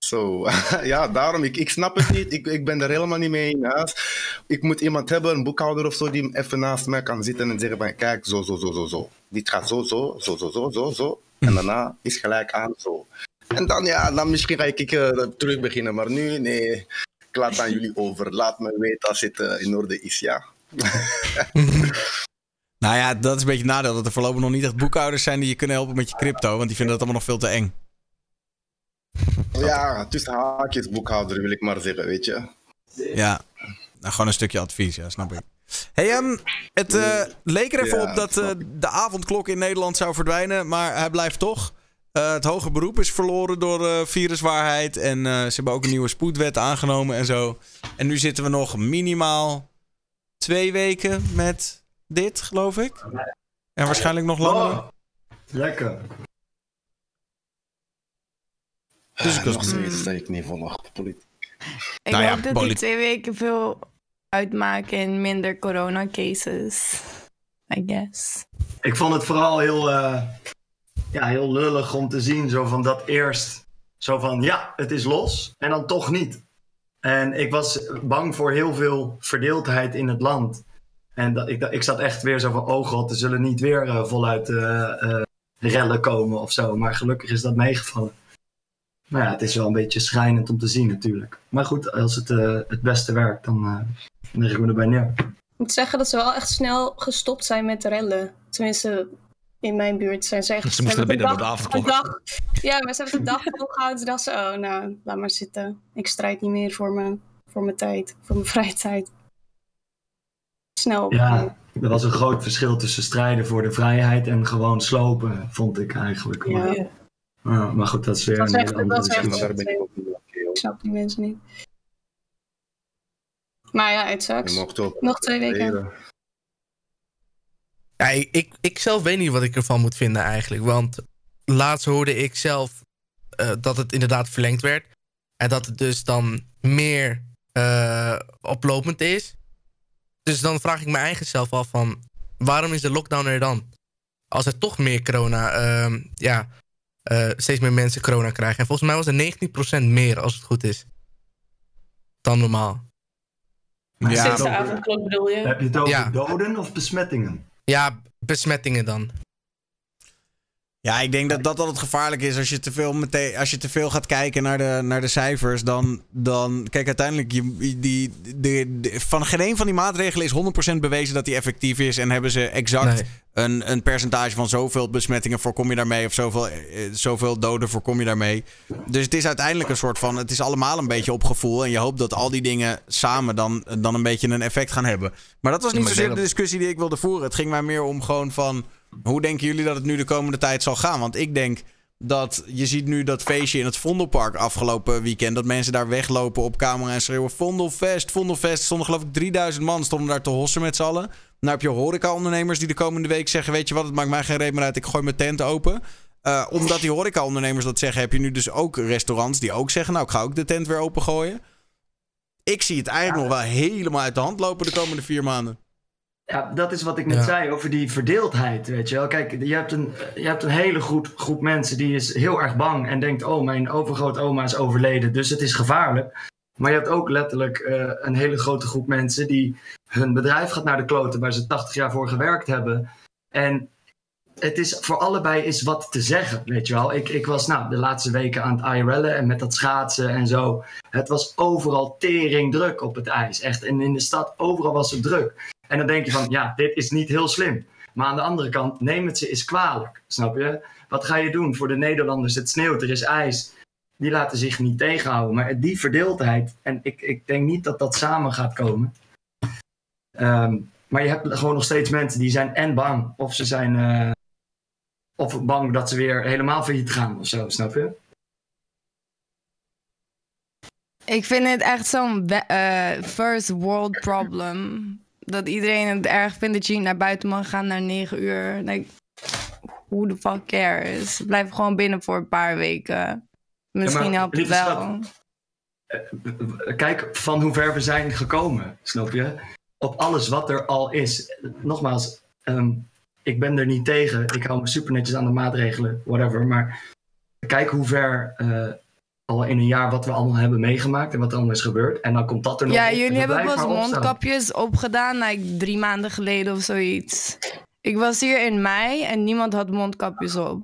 Zo, ja, daarom, ik, ik snap het niet. Ik, ik ben er helemaal niet mee in huis. Ik moet iemand hebben, een boekhouder of zo, die even naast mij kan zitten en zeggen van, kijk, zo, zo, zo, zo, zo. Dit gaat zo, zo, zo, zo, zo, zo, zo. En daarna is gelijk aan, zo. En dan, ja, dan misschien ga ik uh, terug beginnen. Maar nu, nee, ik laat aan jullie over. Laat me weten als het uh, in orde is, ja. nou ja, dat is een beetje het nadeel. Dat er voorlopig nog niet echt boekhouders zijn die je kunnen helpen met je crypto. Want die vinden dat allemaal nog veel te eng. Ja, tussen haakjes boekhouder wil ik maar zeggen, weet je. Ja, nou, gewoon een stukje advies, ja, snap ik. Hey, um, het uh, leek er even Ja, op dat uh, de avondklok in Nederland zou verdwijnen, maar hij blijft toch. Uh, het hoge beroep is verloren door uh, viruswaarheid en uh, ze hebben ook een nieuwe spoedwet aangenomen en zo. En nu zitten we nog minimaal twee weken met dit, geloof ik. En waarschijnlijk nog langer. Oh, lekker. Dus ik was nog steeds dat ik niet volg politiek. Ik Nou ja, hoop dat die twee weken veel uitmaken in minder corona-cases. I guess. Ik vond het vooral heel, eh, ja, heel lullig om te zien, zo van dat eerst, zo van ja, het is los en dan toch niet. En ik was bang voor heel veel verdeeldheid in het land. En dat, ik, ik zat echt weer zo van, oh god, er zullen niet weer eh, voluit eh, eh, rellen komen of zo. Maar gelukkig is dat meegevallen. Nou ja, het is wel een beetje schrijnend om te zien natuurlijk. Maar goed, als het eh, het beste werkt, dan uh, leg ik me erbij neer. Ik moet zeggen dat ze wel echt snel gestopt zijn met de rellen. Tenminste, in mijn buurt zijn ze echt... Ze moesten hebben er binnen de door de dag- de dag- Ja, maar ze hebben de dag volgehouden. Ze dachten, ze, oh nou, laat maar zitten. Ik strijd niet meer voor mijn, voor mijn tijd, voor mijn vrije tijd. Snel. Ja, er was een groot verschil tussen strijden voor de vrijheid en gewoon slopen, vond ik eigenlijk. Maar, Ja, maar goed, dat is weer Dat een hele andere discussie. daar ben ik snap die mensen niet. Maar ja, het sucks. Nog twee weken. leren. Ja, ik, ik, ik zelf weet niet wat ik ervan moet vinden eigenlijk. Want laatst hoorde ik zelf eh, dat het inderdaad verlengd werd. En dat het dus dan meer eh, oplopend is. Dus dan vraag ik me eigen zelf af van... waarom is de lockdown er dan? Als er toch meer corona... ehm, ja, eh, steeds meer mensen corona krijgen. En volgens mij was er 19% meer als het goed is. Dan normaal. Ja, Sinds de avondklok bedoel je? Heb je het over Ja. doden of besmettingen? Ja, besmettingen dan. Ja, ik denk dat dat altijd gevaarlijk is. Als je te veel, meteen, als je te veel gaat kijken naar de, naar de cijfers, dan, dan. Kijk, uiteindelijk. Je, die, van geen een van die maatregelen is 100% bewezen dat die effectief is. En hebben ze exact Nee. een, een percentage van zoveel besmettingen voorkom je daarmee. Of zoveel, eh, zoveel doden voorkom je daarmee. Dus het is uiteindelijk een soort van. Het is allemaal een beetje op gevoel. En je hoopt dat al die dingen samen dan, dan een beetje een effect gaan hebben. Maar dat was niet zozeer de discussie die ik wilde voeren. Het ging mij meer om gewoon van. Hoe denken jullie dat het nu de komende tijd zal gaan? Want ik denk dat je ziet nu dat feestje in het Vondelpark afgelopen weekend. Dat mensen daar weglopen op camera en schreeuwen: Vondelfest, Vondelfest. Er stonden geloof ik 3000 man stonden daar te hossen met z'n allen. Nou heb je horeca-ondernemers die de komende week zeggen: Weet je wat, het maakt mij geen reet meer uit, ik gooi mijn tent open. Eh, omdat die horeca-ondernemers dat zeggen, heb je nu dus ook restaurants die ook zeggen: Nou, ik ga ook de tent weer opengooien. Ik zie het eigenlijk nog wel helemaal uit de hand lopen de komende vier maanden. Ja, dat is wat ik net Ja. zei over die verdeeldheid, weet je wel. Kijk, je hebt een, je hebt een hele groep, groep mensen die is heel erg bang en denkt... oh, mijn overgrootoma is overleden, dus het is gevaarlijk. Maar je hebt ook letterlijk eh, een hele grote groep mensen... die hun bedrijf gaat naar de kloten waar ze 80 jaar voor gewerkt hebben. En het is voor allebei is wat te zeggen, weet je wel. Ik, ik was nou, de laatste weken aan het IRL'en en met dat schaatsen en zo. Het was overal tering druk op het ijs, echt. En in de stad, overal was het druk. En dan denk je van, ja, dit is niet heel slim. Maar aan de andere kant, neem het ze eens kwalijk, snap je? Wat ga je doen voor de Nederlanders? Het sneeuwt, er is ijs. Die laten zich niet tegenhouden. Maar die verdeeldheid, en ik, ik denk niet dat dat samen gaat komen. Ehm, maar je hebt gewoon nog steeds mensen die zijn en bang. Of ze zijn eh, of bang dat ze weer helemaal failliet gaan of zo, snap je? Ik vind het echt zo'n eh, first world problem. Dat iedereen het erg vindt dat je niet naar buiten mag gaan naar 9 uur. Like, who the fuck cares? Blijf gewoon binnen voor een paar weken. Misschien helpt het wel. Kijk van hoe ver we zijn gekomen, snap je? Op alles wat er al is. Nogmaals, ehm, ik ben er niet tegen. Ik hou me super netjes aan de maatregelen, whatever. Maar kijk hoe ver eh, al in een jaar wat we allemaal hebben meegemaakt en wat er allemaal is gebeurd. En dan komt dat er nog Ja, op en jullie hebben pas mondkapjes opgedaan, like drie maanden geleden of zoiets. Ik was hier in mei en niemand had mondkapjes op.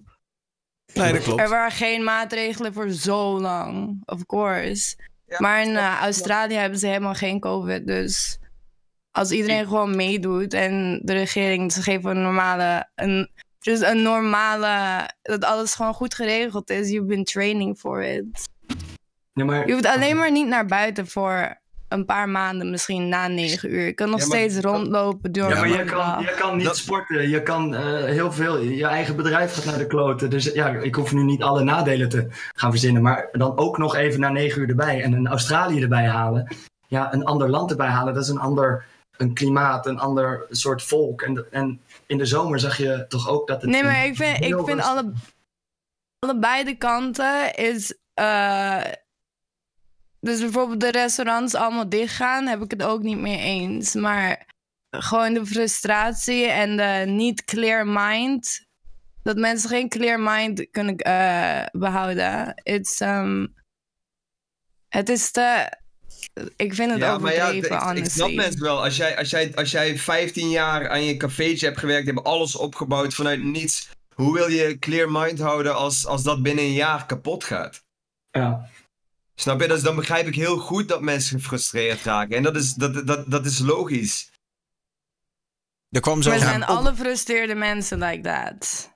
Nee, dat klopt. Er waren geen maatregelen voor zo lang, of course. maar in eh, Australië hebben ze helemaal geen COVID, dus als iedereen gewoon meedoet en de regering, ze geven een normale, een, dus een normale, dat alles gewoon goed geregeld is. You've been training for it. Ja, maar, Je hoeft alleen maar niet naar buiten voor een paar maanden, misschien na negen uur. Je kan nog Ja, maar- steeds rondlopen door Ja, maar de je kan, dag. je kan niet sporten. Je kan eh, heel veel. Je eigen bedrijf gaat naar de kloten. Dus ja, ik hoef nu niet alle nadelen te gaan verzinnen. Maar dan ook nog even na negen uur erbij. En een Australië erbij halen. Ja, een ander land erbij halen. Dat is een ander een klimaat, een ander soort volk. En, en in de zomer zag je toch ook dat het. Nee, maar ik vind, ik vind alle, allebei de kanten is. eh, dus bijvoorbeeld de restaurants allemaal dichtgaan, heb ik het ook niet mee eens. Maar gewoon de frustratie en de niet clear mind. Dat mensen geen clear mind kunnen eh, behouden. It's, um, het is te. Ik vind het Ja, maar ja, overdreven, ik, snap mensen wel. Als jij, als, jij, als jij 15 jaar aan je cafeetje hebt gewerkt, hebben alles opgebouwd vanuit niets. Hoe wil je clear mind houden als, als dat binnen een jaar kapot gaat? Ja. Snap je? Dus dan begrijp ik heel goed dat mensen gefrustreerd raken. En dat is, dat, dat, dat is logisch. Er kwam zo Maar zijn alle frustreerde mensen like that?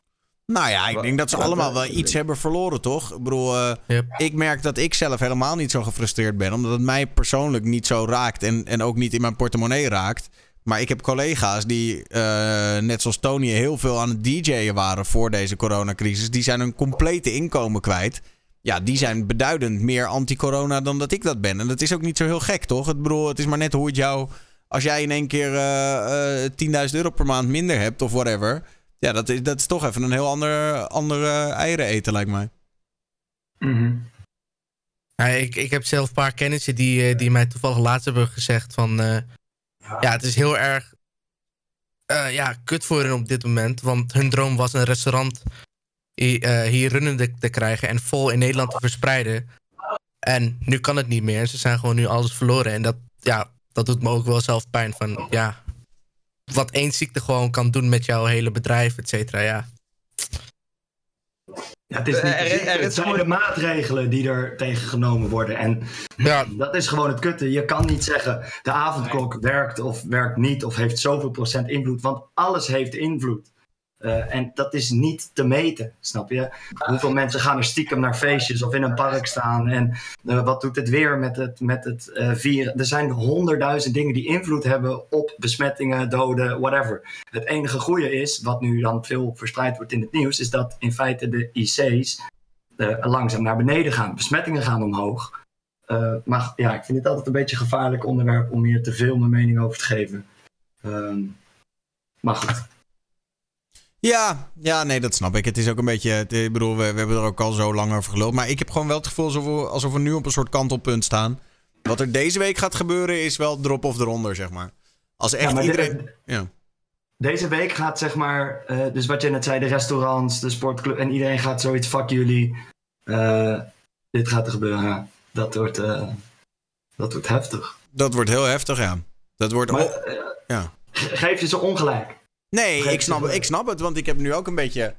Nou ja, ik denk dat ze allemaal wel iets hebben verloren, toch? Ik bedoel, eh, ik merk dat ik zelf helemaal niet zo gefrustreerd ben. Omdat het mij persoonlijk niet zo raakt en, en ook niet in mijn portemonnee raakt. Maar ik heb collega's die, eh, net zoals Tony, heel veel aan het DJ'en waren voor deze coronacrisis. Die zijn hun complete inkomen kwijt. Ja, die zijn beduidend meer anti-corona dan dat ik dat ben. En dat is ook niet zo heel gek, toch? Ik bedoel, het is maar net hoe het jou... Als jij in één keer eh, eh, 10.000 euro per maand minder hebt of whatever... Ja, dat is, dat is toch even een heel ander, andere eieren eten, lijkt mij. Ja, ik, ik heb zelf een paar kennissen die, eh, die mij toevallig laatst hebben gezegd van... eh, ja, het is heel erg eh, ja, kut voor hen op dit moment. Want hun droom was een restaurant eh, hier runnende te krijgen en vol in Nederland te verspreiden. En nu kan het niet meer. Ze zijn gewoon nu alles verloren. En dat, ja, dat doet me ook wel zelf pijn. Van, ja, wat één ziekte gewoon kan doen met jouw hele bedrijf, et cetera. Ja. Ja, het is niet Er- er- er het zijn gewoon- de maatregelen die er tegen genomen worden. En dat is gewoon het kutte. Je kan niet zeggen de avondklok werkt of werkt niet of heeft zoveel procent invloed. Want alles heeft invloed. Eh, en dat is niet te meten, snap je? Hoeveel mensen gaan er stiekem naar feestjes of in een park staan? En eh, wat doet het weer met het, met het eh, vieren? Er zijn honderdduizend dingen die invloed hebben op besmettingen, doden, whatever. Het enige goede is, wat nu dan veel verspreid wordt in het nieuws, is dat in feite de IC's langzaam naar beneden gaan. Besmettingen gaan omhoog. Maar ja, ik vind het altijd een beetje een gevaarlijk onderwerp om hier te veel mijn mening over te geven. Ehm, maar goed. Ja, ja, nee, dat snap ik. Het is ook een beetje. Ik bedoel, we, we hebben er ook al zo lang over geluld. Maar ik heb gewoon wel het gevoel alsof we, alsof we nu op een soort kantelpunt staan. Wat er deze week gaat gebeuren is wel drop of eronder, zeg maar. Als echt Ja, iedereen. de- ja. Deze week gaat zeg maar, eh, dus wat je net zei, de restaurants, de sportclub en iedereen gaat zoiets, fuck jullie. Eh, dit gaat er gebeuren. Dat wordt, eh, dat wordt heftig. Dat wordt heel heftig, ja. Dat wordt. Maar, ja. Ge- Geef je ze ongelijk. Nee, ik snap, ik snap het, want ik heb nu ook een beetje.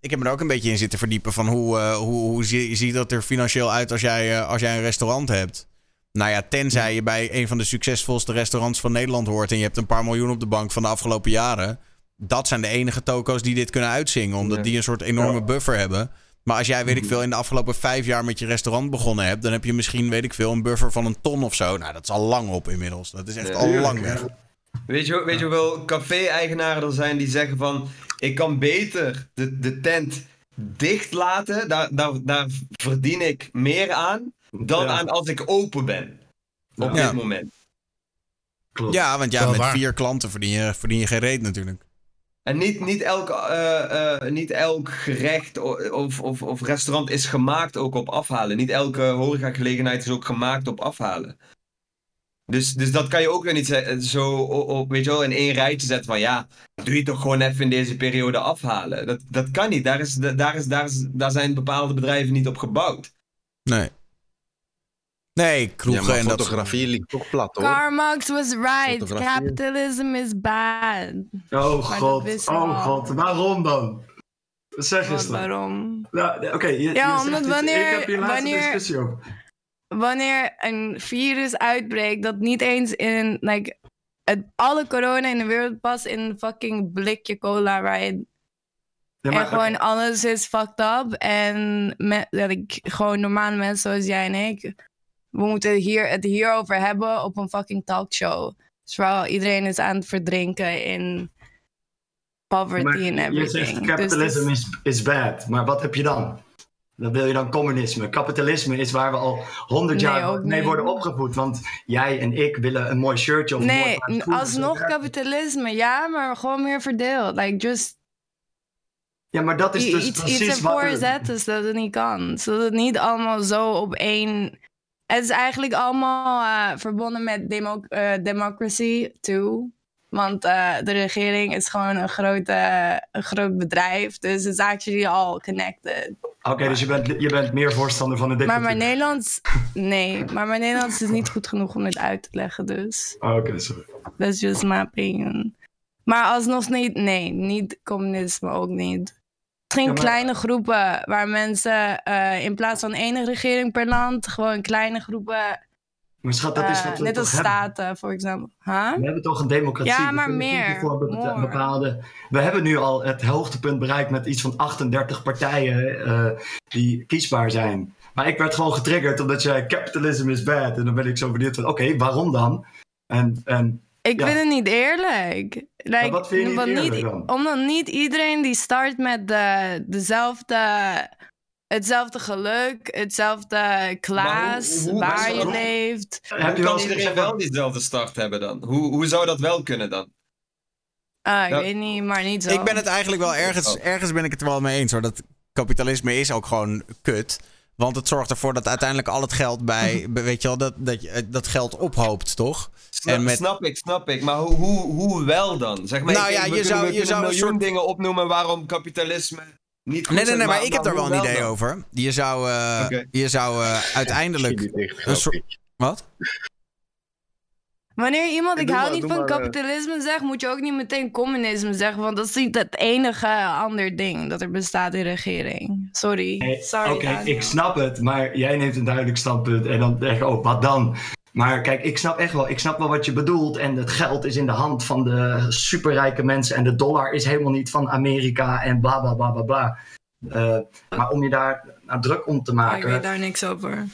Ik heb me er ook een beetje in zitten verdiepen van hoe, eh, hoe, hoe zie, ziet dat er financieel uit als jij, eh, als jij een restaurant hebt. Nou ja, tenzij je bij een van de succesvolste restaurants van Nederland hoort en je hebt een paar miljoen op de bank van de afgelopen jaren. Dat zijn de enige toko's die dit kunnen uitzingen, omdat die een soort enorme buffer hebben. Maar als jij, weet ik veel, in de afgelopen vijf jaar met je restaurant begonnen hebt, dan heb je misschien, weet ik veel, een buffer van een ton of zo. Nou, dat is al lang op inmiddels. Dat is echt Ja. al lang weg. Weet je, weet je hoeveel café-eigenaren er zijn die zeggen van... Ik kan beter de, de tent dicht laten. Daar, daar, daar verdien ik meer aan. Dan Ja. aan als ik open ben. Op Ja. dit moment. Ja, want ja, met waar. vier klanten verdien je, verdien je geen reet natuurlijk. En niet, niet, elk, eh, eh, niet elk gerecht of, of, of restaurant is gemaakt ook op afhalen. Niet elke horecagelegenheid is ook gemaakt op afhalen. Dus, dus dat kan je ook weer niet zo op, weet je wel, in één rijtje zetten van ja, doe je toch gewoon even in deze periode afhalen. Dat, dat kan niet. Daar, is, daar, is, daar, is, daar zijn bepaalde bedrijven niet op gebouwd. Nee. Nee, Ja, kroegen maar en dat... fotografie ligt ook plat hoor. Karl Marx was right. Capitalism is bad. Oh god, oh god, waarom dan? Zeg eens dan. waarom? Nou, Oké, Ja, omdat wanneer- Ik heb hier laatste wanneer- discussie over. Wanneer een virus uitbreekt dat niet eens in like, het, alle corona in de wereld past in een fucking blikje cola, right? Ja, maar, en gewoon alles is fucked up. En ik, gewoon normale mensen zoals jij en ik, we moeten hier, het hierover hebben op een fucking talkshow. Terwijl iedereen is aan het verdrinken in poverty en je everything. zegt Dus capitalism is, is bad, maar wat heb je dan? Dan wil je dan communisme. Kapitalisme is waar we al honderd Nee, jaar mee worden opgevoed. Want jij en ik willen een mooi shirtje of een mooi Nee, paar schoenen. alsnog kapitalisme, ja, maar gewoon meer verdeeld. Like, just Ja, maar dat is dus iets, precies iets wat ervoor er- zetten zodat het niet kan. Zodat het niet allemaal zo op één... Het is eigenlijk allemaal eh, verbonden met demo eh, democracy, too. Want eh, de regering is gewoon een, grote, een groot bedrijf. Dus het is actually all connected. Oké, dus je bent, je bent meer voorstander van de Maar dictatuur. mijn Nederlands... Nee, maar mijn Nederlands is niet goed genoeg om dit uit te leggen, dus... Oh, Oké, sorry. That's just my opinion. Maar alsnog niet, nee, niet communisme ook niet. Misschien Ja, maar- kleine groepen waar mensen eh, in plaats van één regering per land, gewoon kleine groepen, Maar schat, dat is eh, wat we net als staten, voor example. Huh? We hebben toch een democratie. Ja, maar meer, Voor bepaalde... We hebben nu al het hoogtepunt bereikt met iets van 38 partijen eh, die kiesbaar zijn. Maar ik werd gewoon getriggerd omdat jij capitalism is bad. En dan ben ik zo benieuwd van, oké, waarom dan? En, en Ik Ja. vind het niet eerlijk. Like, wat vind je niet eerlijk dan? Omdat niet iedereen die start met de, dezelfde, hetzelfde geluk, hetzelfde hoe- hoe- waar je leeft. heb je wel iedereen wel diezelfde start hebben dan? Hoe, hoe zou dat wel kunnen dan? Ah, ik weet niet, maar niet zo. Ik ben het eigenlijk wel ergens, Oh. ergens ben ik het er wel mee eens hoor. Dat kapitalisme is ook gewoon kut. Want het zorgt ervoor dat uiteindelijk al het geld bij, weet je wel, dat, dat, eh, dat geld ophoopt, toch? Snap, En met- snap ik, snap ik. Maar hoe, hoe, hoe wel dan? Zeg maar, Nou ik- ja, we je kunnen, zou- we je zou een miljoen soort- dingen opnoemen waarom kapitalisme niet goed Nee, nee, nee, maar ik heb daar wel een idee dan? over. Je zou, eh, je zou eh, uiteindelijk een soort... Wat? Wanneer iemand ik hou maar, niet van maar, eh. kapitalisme zegt, moet je ook niet meteen communisme zeggen. Want dat is niet het enige ander ding dat er bestaat in regering. Sorry. Sorry. Oké, ik snap het, maar jij neemt een duidelijk standpunt en dan denk ik, oh, wat dan? Maar kijk, ik snap echt wel, ik snap wel wat je bedoelt. En het geld is in de hand van de superrijke mensen. En de dollar is helemaal niet van Amerika en bla bla bla bla bla. Eh, maar om je daar nou, druk om te Oh, ik maken, weet daar niks over.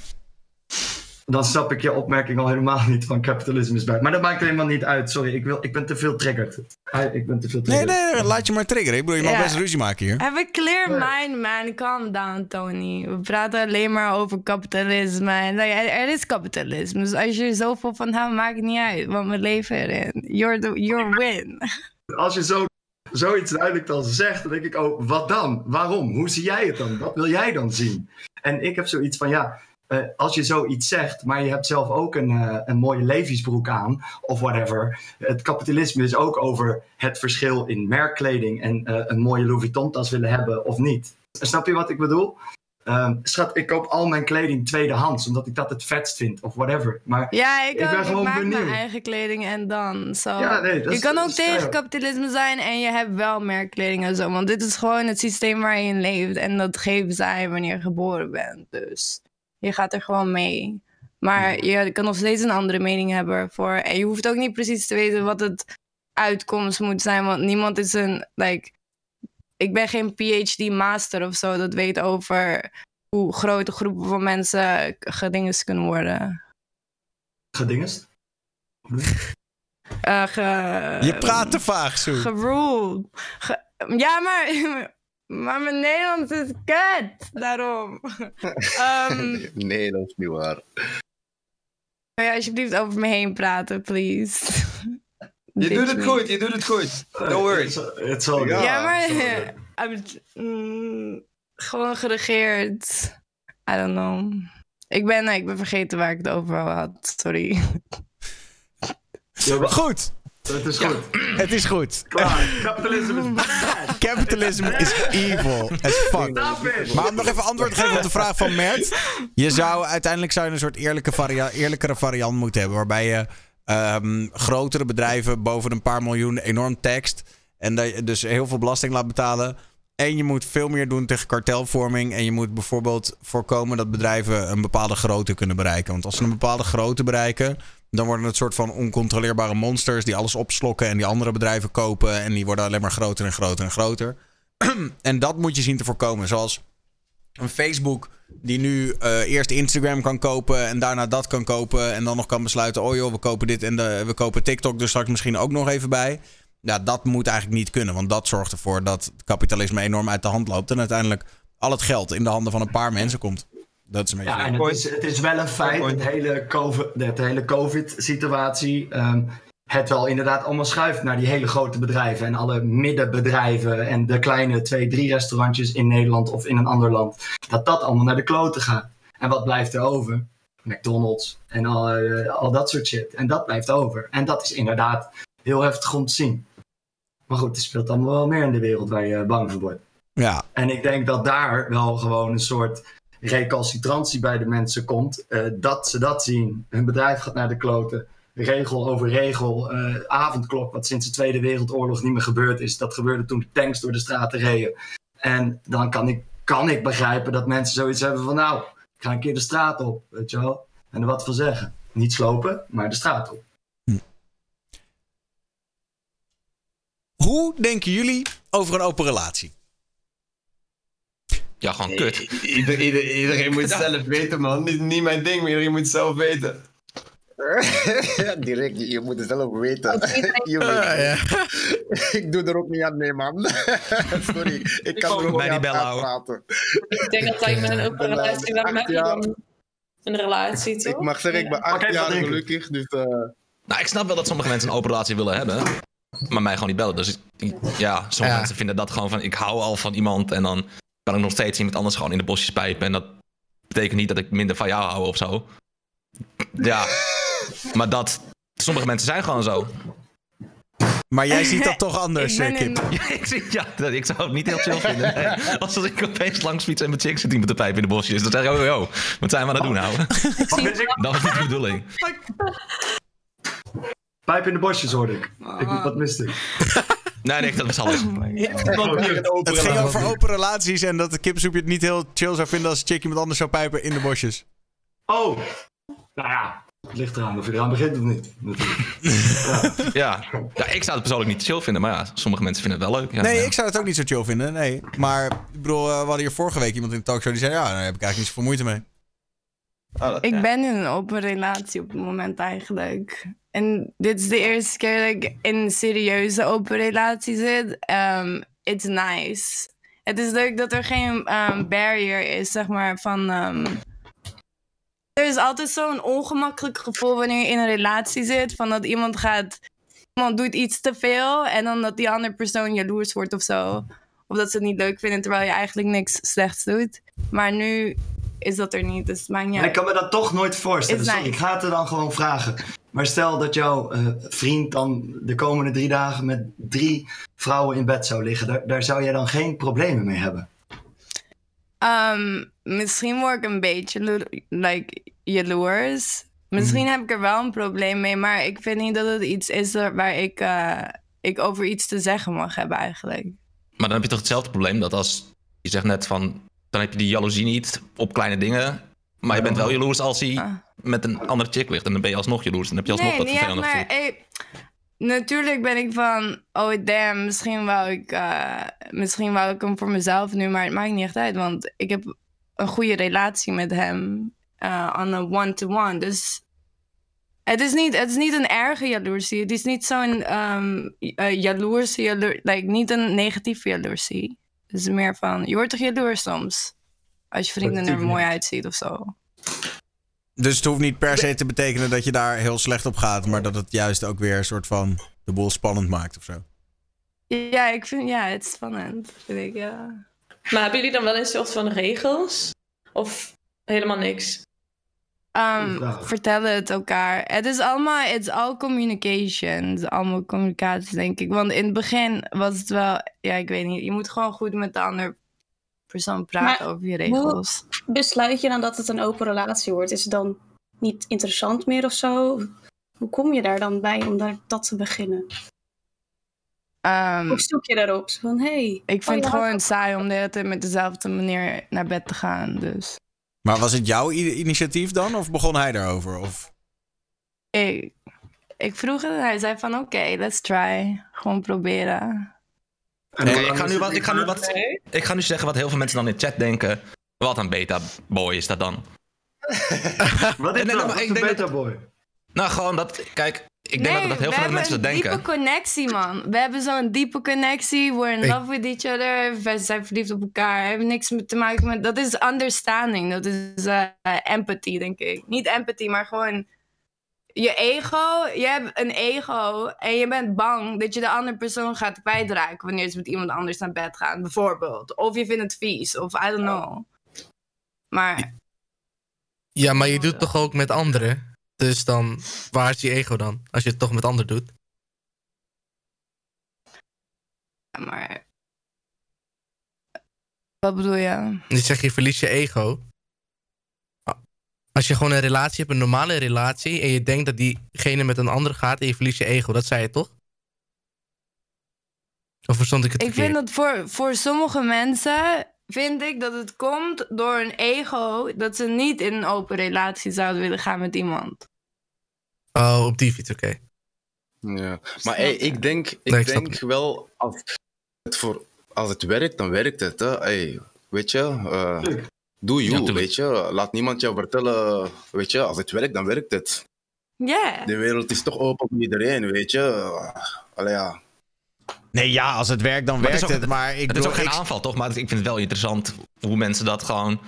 Dan snap ik je opmerking al helemaal niet van kapitalisme is bij. Maar dat maakt helemaal niet uit. Sorry, ik, wil, ik ben te veel triggered. Ah, Ik ben te veel Nee, triggered. nee, laat je maar triggeren. Ik bedoel, je mag Ja. best ruzie maken hier. Have a clear mind, man. Calm down, Tony. We praten alleen maar over kapitalisme. En like, er er is kapitalisme. Dus als je er zoveel van houdt, maakt het niet uit. Want we leven erin. You're, the, you're win. Als je zo, zoiets duidelijk dan zegt, dan denk ik, oh, wat dan? Waarom? Hoe zie jij het dan? Wat wil jij dan zien? En ik heb zoiets van, ja, eh, als je zoiets zegt, maar je hebt zelf ook een, eh, een mooie levensbroek aan, of whatever. Het kapitalisme is ook over het verschil in merkkleding en eh, een mooie Louis Vuitton tas willen hebben of niet. Snap je wat ik bedoel? Ehm, schat, ik koop al mijn kleding tweedehands, omdat ik dat het vetst vind, of whatever. Maar Ja, ik, Ik ben ook. ik gewoon maak benieuwd. mijn eigen kleding en dan. Ja, nee, je kan ook tegen kapitalisme zijn en je hebt wel merkkleding en zo. Want dit is gewoon het systeem waar je in leeft. En dat geven zij wanneer je geboren bent. Dus je gaat er gewoon mee. Maar je kan nog steeds een andere mening hebben voor. En je hoeft ook niet precies te weten wat het uitkomst moet zijn. Want niemand is een. Like, ik ben geen PhD master of zo dat weet over hoe grote groepen van mensen gedingest kunnen worden. gedingest? Eh, ge- Je praat te vaag, Soe. Geruled. Ge- ja, maar, maar mijn Nederlands is kut. Daarom. Ehm, Nee, dat is niet waar. Kan je alsjeblieft over me heen praten, please? Je doet het goed, je doet het goed. No worries. Het zal Ja. Ja, maar... I'm- mm, gewoon geregeerd. I don't know. Ik ben, ik ben vergeten waar ik het over had. Sorry. Goed. Het is goed. Het is goed. Klaar. Kapitalisme is bad. Capitalism is evil as fuck. Maar om nog even antwoord te geven op de vraag van Mert. Je zou uiteindelijk zou je een soort eerlijke varia eerlijkere variant moeten hebben. Waarbij je ehm, grotere bedrijven boven een paar miljoen enorm taxt. En dat je dus heel veel belasting laat betalen. En je moet veel meer doen tegen kartelvorming. En je moet bijvoorbeeld voorkomen dat bedrijven een bepaalde grootte kunnen bereiken. Want als ze een bepaalde grootte bereiken. Dan worden het soort van oncontroleerbare monsters die alles opslokken en die andere bedrijven kopen. En die worden alleen maar groter en groter en groter. en dat moet je zien te voorkomen. Zoals een Facebook die nu eh, eerst Instagram kan kopen en daarna dat kan kopen. En dan nog kan besluiten, oh joh, we kopen dit en de, we kopen TikTok dus straks misschien ook nog even bij. Ja, dat moet eigenlijk niet kunnen. Want dat zorgt ervoor dat kapitalisme enorm uit de hand loopt. En uiteindelijk al het geld in de handen van een paar mensen komt. Dat is een beetje... Ja, en het is, het is wel een feit, het hele COVID, de hele COVID-situatie. ehm, het wel inderdaad allemaal schuift naar die hele grote bedrijven en alle middenbedrijven en de kleine twee, drie restaurantjes in Nederland of in een ander land. Dat dat allemaal naar de kloten gaat. En wat blijft er over? McDonald's en al, eh, al dat soort shit. En dat blijft over. En dat is inderdaad heel heftig om te zien. Maar goed, er speelt allemaal wel meer in de wereld waar je bang voor wordt. Ja, En ik denk dat daar wel gewoon een soort recalcitrantie bij de mensen komt. eh, dat ze dat zien. Hun bedrijf gaat naar de kloten. Regel over regel. eh, avondklok, wat sinds de Tweede Wereldoorlog niet meer gebeurd is. Dat gebeurde toen de tanks door de straten reden. En dan kan ik, kan ik begrijpen dat mensen zoiets hebben van... Nou, ik ga een keer de straat op, weet je wel. En er wat van zeggen. Niet slopen, maar de straat op. Hoe denken jullie over een open relatie? Ja, gewoon kut. Ieder, ieder- iedereen moet zelf weten, man. Niet, niet mijn ding, maar iedereen moet zelf weten. ja, direct, je, moet het zelf weten. Je Ja, ja. weet- ik doe er ook niet aan mee, man. Sorry, ik kan er ook Bij niet die aan praten. Ik denk dat hij met een relatie, waarom heb je een relatie, toch? Ik mag zeggen, ik ben acht jaar gelukkig, dus... eh, Nou, ik snap wel dat sommige mensen een open relatie willen hebben. Maar mij gewoon niet bellen. Dus ik- ja, sommige Ja. mensen vinden dat gewoon van... Ik hou al van iemand en dan kan ik nog steeds iemand anders gewoon in de bosjes pijpen. En dat betekent niet dat ik minder van jou hou of zo. Ja, maar dat... Sommige mensen zijn gewoon zo. Maar jij ziet dat toch anders, Ik eh, Kip. in- Ja, ik, zie- ja, dat- ik zou het niet heel chill vinden. Nee. Als ik opeens langs fiets en mijn chick zit die met de pijp in de bosjes. Dan zeg ik, oh, yo, wat zijn we aan het doen, is ik? Dat was niet de bedoeling. Pijp in de bosjes hoorde ik. ik wat miste ik? Nee, nee, dat was alles. Het ging over open relaties en dat de kipsoepje het niet heel chill zou vinden als een chick iemand anders zou pijpen in de bosjes. Oh! Nou ja, het ligt eraan of je eraan begint of niet. Natuurlijk. Ja. ja, ik zou het persoonlijk niet chill vinden, maar ja, sommige mensen vinden het wel leuk. Ja, Nee, ja. ik zou het ook niet zo chill vinden, nee. Maar ik bedoel, eh, we hadden hier vorige week iemand in de talkshow die zei... Ja, daar heb ik eigenlijk niet zoveel moeite mee. Ah, dat- Ik ben in een open relatie op het moment eigenlijk. En dit is de eerste keer dat ik in een serieuze open relatie zit. Um, it's nice. Het is leuk dat er geen um, barrier is, zeg maar, van... um, er is altijd zo'n ongemakkelijk gevoel wanneer je in een relatie zit. Van dat iemand gaat... Iemand doet iets te veel en dan dat die andere persoon jaloers wordt of zo. Of dat ze het niet leuk vinden terwijl je eigenlijk niks slechts doet. Maar nu is dat er niet, dus het maakt niet Ja, uit. ik kan me dat toch nooit voorstellen. Sorry, ik ga het er dan gewoon vragen. Maar stel dat jouw eh, vriend dan de komende drie dagen met drie vrouwen in bed zou liggen. Daar, daar zou jij dan geen problemen mee hebben. Ehm, misschien word ik een beetje like, jaloers. Misschien heb ik er wel een probleem mee, maar ik vind niet dat het iets is waar ik, eh, ik over iets te zeggen mag hebben eigenlijk. Maar dan heb je toch hetzelfde probleem dat als je zegt net van, dan heb je die jaloezie niet op kleine dingen. Maar je bent wel jaloers als hij Ah. met een andere chick ligt. En dan ben je alsnog jaloers. Dan heb je alsnog nee, dat echt, vervelende maar natuurlijk ben ik van, oh damn, misschien wou ik, eh, misschien wou ik hem voor mezelf nu, maar het maakt niet echt uit, want ik heb een goede relatie met hem eh on a one-to-one. Dus het is, niet, het is niet een erge jaloersie. Het is niet zo'n ehm eh, jaloerse, jaloer, like, niet een negatieve jaloersie. Het is meer van, je wordt toch jaloers soms? Als je vrienden er mooi uitziet of zo. Dus het hoeft niet per se te betekenen dat je daar heel slecht op gaat, maar dat het juist ook weer een soort van de boel spannend maakt of zo. Ja, ik vind, ja, het is spannend, vind ik, ja. Maar hebben jullie dan wel een soort van regels? Of helemaal niks? Um, vertellen het elkaar. Het is allemaal, it's all communication. Het is allemaal communicatie, denk ik. Want in het begin was het wel, ja, ik weet niet. Je moet gewoon goed met de andere persoon praten Maar over je regels. Besluit je dan dat het een open relatie wordt? Is het dan niet interessant meer of zo? Hoe kom je daar dan bij om daar, dat te beginnen? Um, Hoe zoek je daarop? Van, hey, ik oh, vind je het gewoon saai om de hele tijd met dezelfde manier naar bed te gaan. Dus Maar was het jouw initiatief dan? Of begon hij daarover? Of... ik, ik vroeg het en hij zei van oké, let's try. Gewoon proberen. Hoe ik, ga nu wat, ik, ga nu wat, Nee. ik ga nu zeggen wat heel veel mensen dan in de chat denken. Wat een beta-boy is dat dan? Wat is Nee, nee, dat? ik een denk dat- beta boy? Nou, gewoon dat. Kijk, ik denk dat, dat heel we veel mensen dat hebben een denken. diepe connectie, man. We hebben zo'n diepe connectie. We're in Ik- love with each other. We zijn verliefd op elkaar. Heeft niks met te maken met... Dat is understanding. Dat is eh, empathy, denk ik. Niet empathy, maar gewoon... Je ego, je hebt een ego en je bent bang dat je de andere persoon gaat kwijtraken wanneer ze met iemand anders naar bed gaan, bijvoorbeeld. Of je vindt het vies, of I don't know. Maar Ja, maar je doet het toch ook met anderen? Dus dan, waar is je ego dan? Als je het toch met anderen doet. maar. Wat bedoel je? Je zegt je verliest je ego. Als je gewoon een relatie hebt, een normale relatie, en je denkt dat diegene met een ander gaat en je verliest je ego, dat zei je toch? Of verstond ik het Ik verkeerd? vind dat voor, voor sommige mensen. Vind ik dat het komt door een ego dat ze niet in een open relatie zouden willen gaan met iemand. Oh, op die fiets, oké. Ja. Maar hey, ik denk, ik Nee, ik snap denk wel, als het, voor, als het werkt, dan werkt het. Hè. Hey, weet je, eh, doe you, Ja, weet je. Laat niemand jou vertellen, weet je, als het werkt, dan werkt het. Ja. De wereld is toch open voor iedereen, weet je. Allee, ja. Nee, ja, als het werkt, dan Maar werkt het is het. ook- Maar ik het is ook geen ik- aanval, toch? Maar ik vind het wel interessant hoe mensen dat gewoon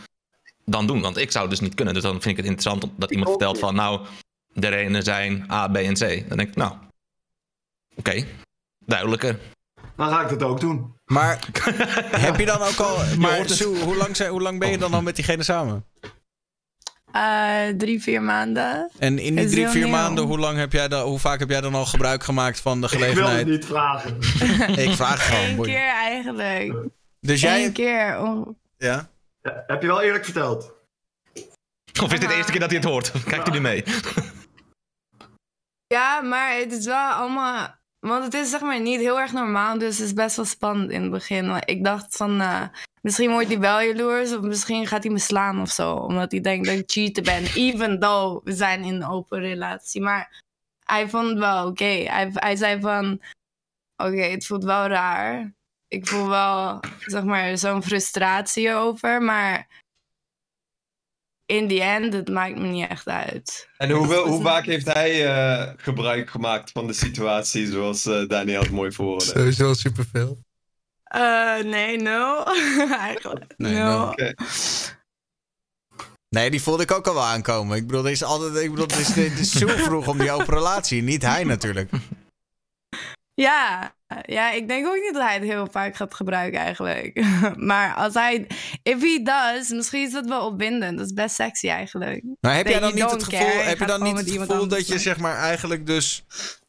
dan doen. Want ik zou het dus niet kunnen. Dus dan vind ik het interessant dat iemand vertelt van... Nou, de redenen zijn A, B en C. Dan denk ik, nou... Oké, duidelijker. Dan ga ik dat ook doen. Maar heb je dan ook al... Maar het. Sue, hoe lang, zijn, hoe lang ben je dan al met diegene samen? Eh, drie, vier maanden. En in die drie, vier maanden, hoe, lang heb jij dan, hoe vaak heb jij dan al gebruik gemaakt van de Ik wil het gelegenheid? niet vragen. Ik vraag gewoon. Eén boeien. keer eigenlijk. Dus jij... Eén keer. Oh. Ja? Ja, heb je wel eerlijk verteld? Of is dit de eerste keer dat hij het hoort? Kijkt hij nu mee? Ja, maar het is wel allemaal. Want het is zeg maar niet heel erg normaal, dus het is best wel spannend in het begin. Maar ik dacht van, eh, misschien wordt hij wel jaloers of misschien gaat hij me slaan of zo. Omdat hij denkt dat ik cheaten ben, even though we zijn in een open relatie. Maar hij vond het wel oké. Hij, hij zei van, oké, het voelt wel raar. Ik voel wel, zeg maar, zo'n frustratie over, maar in the end, het maakt me niet echt uit. En hoeveel, hoe vaak heeft hij eh, gebruik gemaakt van de situatie zoals eh, Daniel het mooi verwoordde? Sowieso superveel. Eh, nee, nul. Eigenlijk. Nee, nul. nul. Nee, die voelde ik ook al wel aankomen. Ik bedoel, er is altijd, ik bedoel, het is, het is zo vroeg om die open relatie. Niet hij natuurlijk. Ja, ja, ik denk ook niet dat hij het heel vaak gaat gebruiken eigenlijk. maar als hij, if he does, misschien is dat wel opwindend. Dat is best sexy eigenlijk. Maar heb jij dan niet het gevoel, heb je dan niet het gevoel dat je zeg maar eigenlijk dus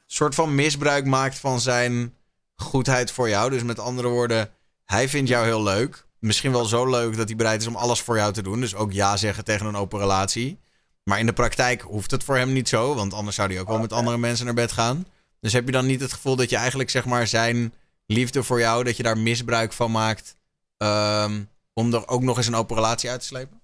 soort van misbruik maakt van zijn goedheid voor jou? Dus met andere woorden, hij vindt jou heel leuk. Misschien wel zo leuk dat hij bereid is om alles voor jou te doen. Dus ook ja zeggen tegen een open relatie. Maar in de praktijk hoeft het voor hem niet zo, want anders zou hij ook wel met andere mensen naar bed gaan. Dus heb je dan niet het gevoel dat je eigenlijk zeg maar zijn liefde voor jou, dat je daar misbruik van maakt ehm, om er ook nog eens een open relatie uit te slepen?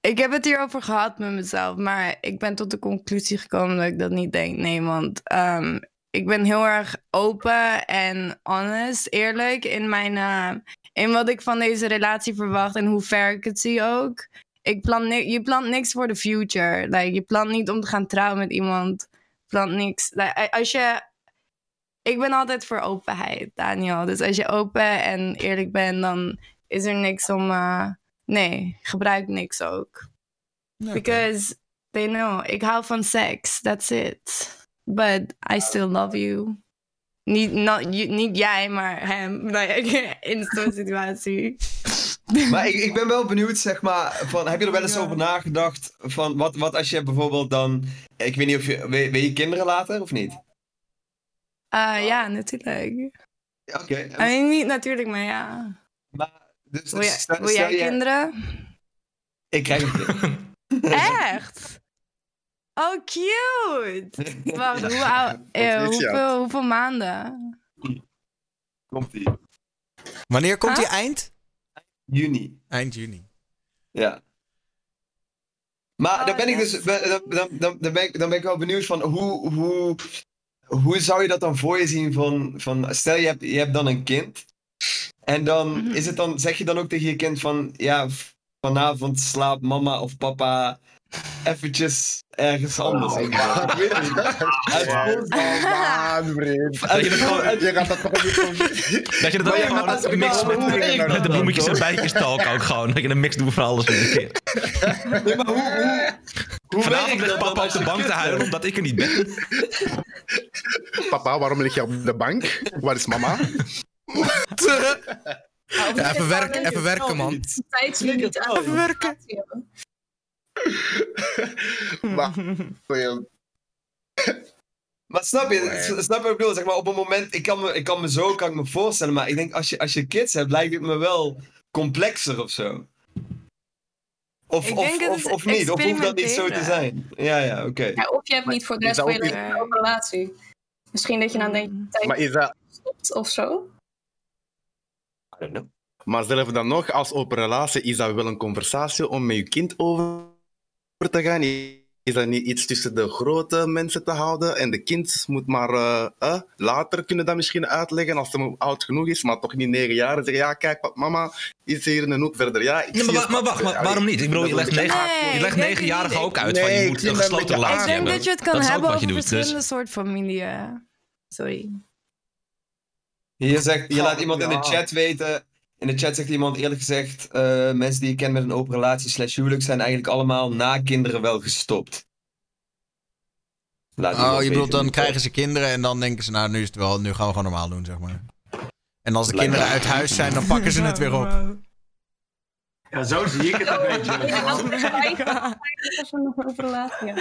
Ik heb het hierover gehad met mezelf, maar ik ben tot de conclusie gekomen dat ik dat niet denk. Nee, want ehm, ik ben heel erg open en honest, eerlijk in, mijn, eh, in wat ik van deze relatie verwacht en hoe ver ik het zie ook. Ik plan je plant niks voor de future. Like, je plant niet om te gaan trouwen met iemand. Plant niks. Als je ik ben altijd voor openheid, Daniel. Dus als je open en eerlijk bent, dan is er niks om. eh, nee, gebruik niks ook. Because they know, ik hou van seks. That's it. But I still love you. Niet, not, you, niet jij, maar hem. Like, in zo'n situatie. Maar ik, ik ben wel benieuwd, zeg maar, van, heb je er wel eens over nagedacht van wat, wat als je bijvoorbeeld dan, ik weet niet of je, wil, wil je kinderen later of niet? Eh, ja, natuurlijk. Oké. I mean, niet natuurlijk, maar ja. Dus, Wil, jij- stel- wil stel jij je- kinderen? Ik krijg een kind. Echt? Oh, cute! Wacht, hoe oud, eh, hoeveel, hoeveel maanden? Komt-ie. Wanneer komt Huh? die eind? Juni. Eind juni. Ja. Maar Oh, dan ben ik dus, dan, dan, dan, dan, ben ik, dan ben ik wel benieuwd van hoe, hoe, hoe zou je dat dan voor je zien van, van stel je hebt, je hebt dan een kind en dan Mhm. is het dan, zeg je dan ook tegen je kind van ja, vanavond slaapt mama of papa eventjes ergens anders. Ik weet het niet. Het gewoon- Je gaat dat toch niet van... Dat je dat ook als ik mix met, met de bloemetjes en bijtjes talk ook gewoon. Dat je een mix doet voor alles in een keer. Nee, maar hoe, hoe, hoe Vanavond ligt papa op de bank te huilen omdat ik er niet ben. Papa, waarom lig je op de bank? Waar is mama? Ja, even werken, even werken, man. Tijdslimiet aan. Even werken. Maar, Maar snap je, s- snap je wat ik bedoel? Zeg maar, op een moment, ik kan me, ik kan me zo kan ik me voorstellen, maar ik denk als je, als je kids hebt, lijkt het me wel complexer of zo. Of, of, of, niet, of hoeft dat niet zo te zijn? Ja, ja, oké. Ja, of je hebt niet voor de rest van je leven een relatie. Misschien dat je dan denkt, tijd maar is dat... of zo. I don't know. Maar zelf dan nog, als open relatie, is dat wel een conversatie om met je kind over te gaan? Is dat niet iets tussen de grote mensen te houden en de kind moet maar eh, eh, later kunnen dat misschien uitleggen als hij oud genoeg is, maar toch niet negen jaar. En zeggen, ja, kijk, mama is hier in een hoek verder. Ja, ik Ja, maar, het. wa- maar wacht, maar waarom niet? Ik bedoel, je legt negen, Nee, je legt negenjarigen ook uit van je moet een dat gesloten relatie Ik denk hebben. dat je het kan Dat is ook hebben wat je over doet. Dus verschillende soort familien. Sorry. Je, zegt, je laat iemand in de chat weten, in de chat zegt iemand eerlijk gezegd, eh, mensen die je kent met een open relatie slash huwelijk zijn eigenlijk allemaal na kinderen wel gestopt. Laat Oh, je bedoelt dan krijgen ze kinderen en dan denken ze, nou nu is het wel, nu gaan we gewoon normaal doen, zeg maar. En als de Lijkt me- kinderen uit huis zijn, dan pakken ze het weer op. Ja, zo zie ik het een beetje. Ja, als er nog een open relatie.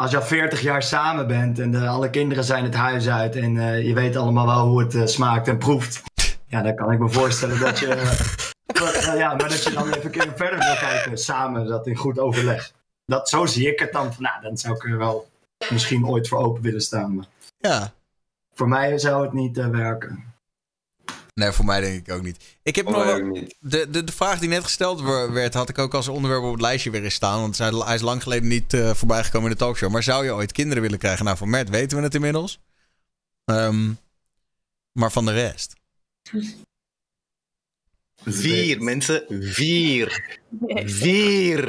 Als je al 40 jaar samen bent en de, alle kinderen zijn het huis uit en eh, je weet allemaal wel hoe het eh, smaakt en proeft. Ja, dan kan ik me voorstellen dat je, eh, ja, maar dat je dan even een keer verder wil kijken samen, dat in goed overleg. Dat, zo zie ik het dan. Van, Nou, dan zou ik er wel misschien ooit voor open willen staan. Maar Ja. voor mij zou het niet eh, werken. Nee, voor mij denk ik ook niet. Ik heb nog wel- de, de, de vraag die net gesteld werd, had ik ook als onderwerp op het lijstje weer eens staan. Want hij is lang geleden niet eh voorbij gekomen in de talkshow. Maar zou je ooit kinderen willen krijgen? Nou, van Matt weten we het inmiddels. Ehm, maar van de rest. Vier, mensen. Vier. Vier.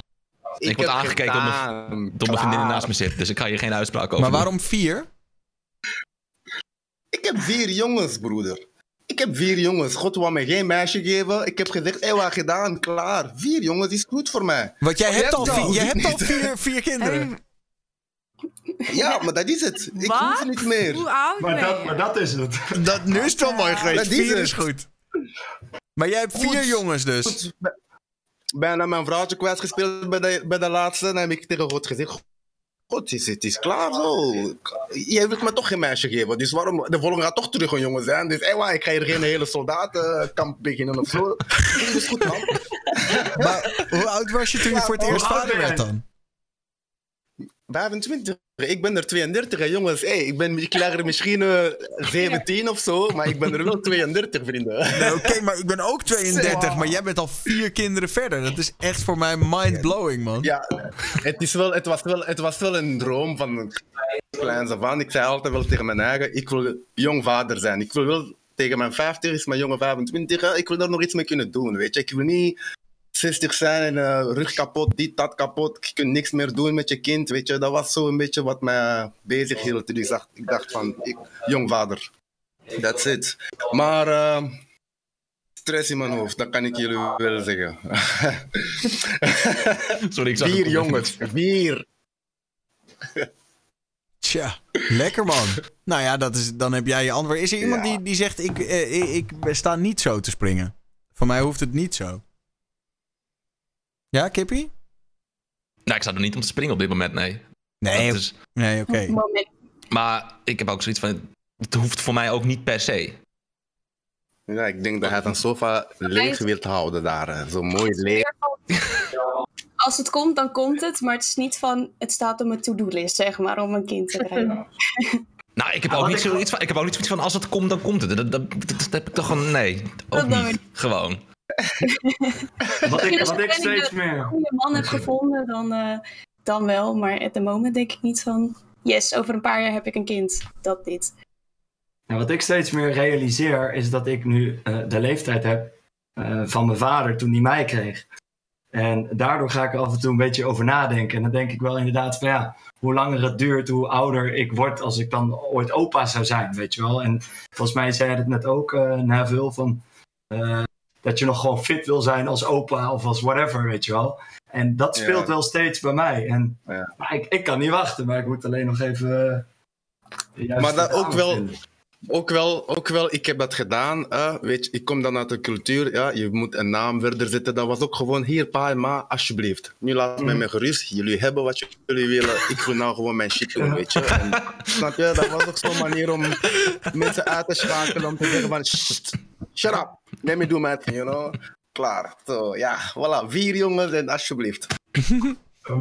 Ik word heb aangekeken door mijn- gedaan. Door mijn Klaar. naast me zitten, dus ik kan hier geen uitspraak over Maar waarom vier? Ik heb vier jongens, broeder. Ik heb vier jongens. God wou me geen meisje geven. Ik heb gezegd, hé, wat gedaan? Klaar. Vier jongens is goed voor mij. Want jij Oh, hebt al, hebt vier, al. je hebt al vier, vier kinderen. Ja, maar dat is het. Ik Wat? hoef niet meer. Hoe oud Maar dat, maar dat is het. Dat, nu is het wel mooi geweest. Dat is Vier het. is goed. Maar jij hebt vier Goed. jongens dus. Goed. Bijna mijn vrouwtje kwijtgespeeld bij de, bij de laatste. Dan heb ik tegen God gezegd: God, het is, het is klaar zo. Jij wilt me toch geen meisje geven. Dus waarom? De volgende gaat toch terug een jongen zijn. Dus hey, wa, ik ga hier geen hele soldatenkamp beginnen of zo. Dat is goed, man. Maar hoe oud was je toen je Ja, voor het eerst vader werd dan? 25. Ik ben er 32, hè, jongens. Hey, ik ben ik leg er misschien eh, 17 of zo, maar ik ben er wel 32, vrienden. Nee, Oké, maar ik ben ook 32, maar jij bent al vier kinderen verder. Dat is echt voor mij mind-blowing, man. Ja, het, is wel, het, was wel, het was wel een droom van kleins af aan. Ik zei altijd wel tegen mijn eigen, ik wil jong vader zijn. Ik wil wel tegen mijn 50 is mijn jonge 25, hè, ik wil daar nog iets mee kunnen doen, weet je. Ik wil niet 60 zijn en eh, rug kapot, dit, dat kapot. Je kunt niks meer doen met je kind, weet je. Dat was zo een beetje wat mij bezig hield. Dus ik dacht, ik dacht van, ik, jong vader. That's it. Maar... eh, Stress in mijn hoofd, dat kan ik jullie wel zeggen. Sorry, ik zag Vier jongens, vier. Tja, lekker man. Nou ja, dat is, dan heb jij je antwoord. Is er iemand Ja. die, die zegt, ik, eh, ik, ik sta niet zo te springen? Voor mij hoeft het niet zo. Ja, Kippie? Nou, ik sta er niet om te springen op dit moment, nee. Nee, is- nee oké. Moment. maar ik heb ook zoiets van, het hoeft voor mij ook niet per se. Ja, ik denk dat hij een sofa leeg wil houden daar. eh, Zo mooi leeg. Als het komt, dan komt het. Maar het is niet van, het staat op mijn to-do-list, zeg maar, om een kind te krijgen. Nou, ik heb, ook niet ik- zoiets van, ik heb ook niet zoiets van, als het komt, dan komt het. Dat, dat, dat, dat heb ik toch een, nee, ook niet. Gewoon. Wat ik, Als wat je ik een steeds goede- meer... goede man hebt gevonden, dan, eh, dan wel. Maar at the moment denk ik niet van, yes, over een paar jaar heb ik een kind. Dat dit. Wat ik steeds meer realiseer is dat ik nu eh, de leeftijd heb eh, van mijn vader toen hij mij kreeg. En daardoor ga ik er af en toe een beetje over nadenken. En dan denk ik wel inderdaad van ja, hoe langer het duurt, hoe ouder ik word als ik dan ooit opa zou zijn, weet je wel. En volgens mij zei je het net ook, Neville, van eh, dat je nog gewoon fit wil zijn als opa of als whatever, weet je wel. En dat Ja. speelt wel steeds bij mij. En Ja. ik, ik kan niet wachten, maar ik moet alleen nog even... eh, Maar dat ook wel- vinden. Ook wel, ook wel, ik heb dat gedaan. eh, weet je, ik kom dan uit de cultuur. Ja, je moet een naam verder zetten. Dat was ook gewoon hier, pa en ma, alsjeblieft. Nu laat mij me gerust. Jullie hebben wat jullie willen. Ik wil nou gewoon mijn shit doen, weet je. En, snap je? Dat was ook zo'n manier om mensen uit te schakelen. Om te zeggen van, "Sst, shut up. Let me do my thing, you know. Klaar. Zo, ja, voilà. Vier jongens en alsjeblieft.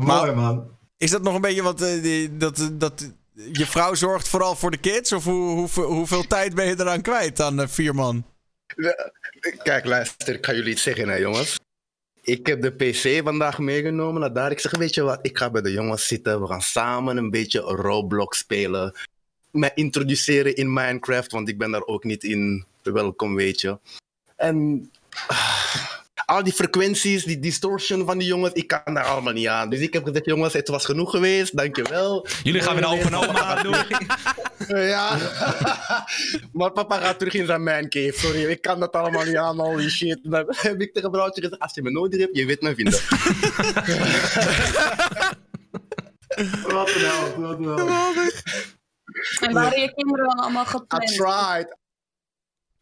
Mooi man. Is dat nog een beetje wat eh, die, dat, dat je vrouw zorgt vooral voor de kids? Of hoe, hoeveel, tijd ben je eraan kwijt aan eh, vier man? Kijk, luister, ik ga jullie iets zeggen, hè, jongens. Ik heb de PC vandaag meegenomen naar daar. Ik zeg, weet je wat, ik ga bij de jongens zitten. We gaan samen een beetje Roblox spelen. Mij introduceren in Minecraft, want ik ben daar ook niet in welkom, weet je. En ah, al die frequenties, die distortion van die jongens, ik kan daar allemaal niet aan. Dus ik heb gezegd, jongens, het was genoeg geweest, dankjewel. Jullie gaan weer naar open oma doen. Ja, maar papa gaat terug in zijn mancave. Sorry, ik kan dat allemaal niet aan, al die shit. Dan heb ik tegen vrouwtje gezegd, als je me nodig hebt, je weet me vinden. Wat een held, wat een held. En waren je kinderen dan allemaal I gepland? tried.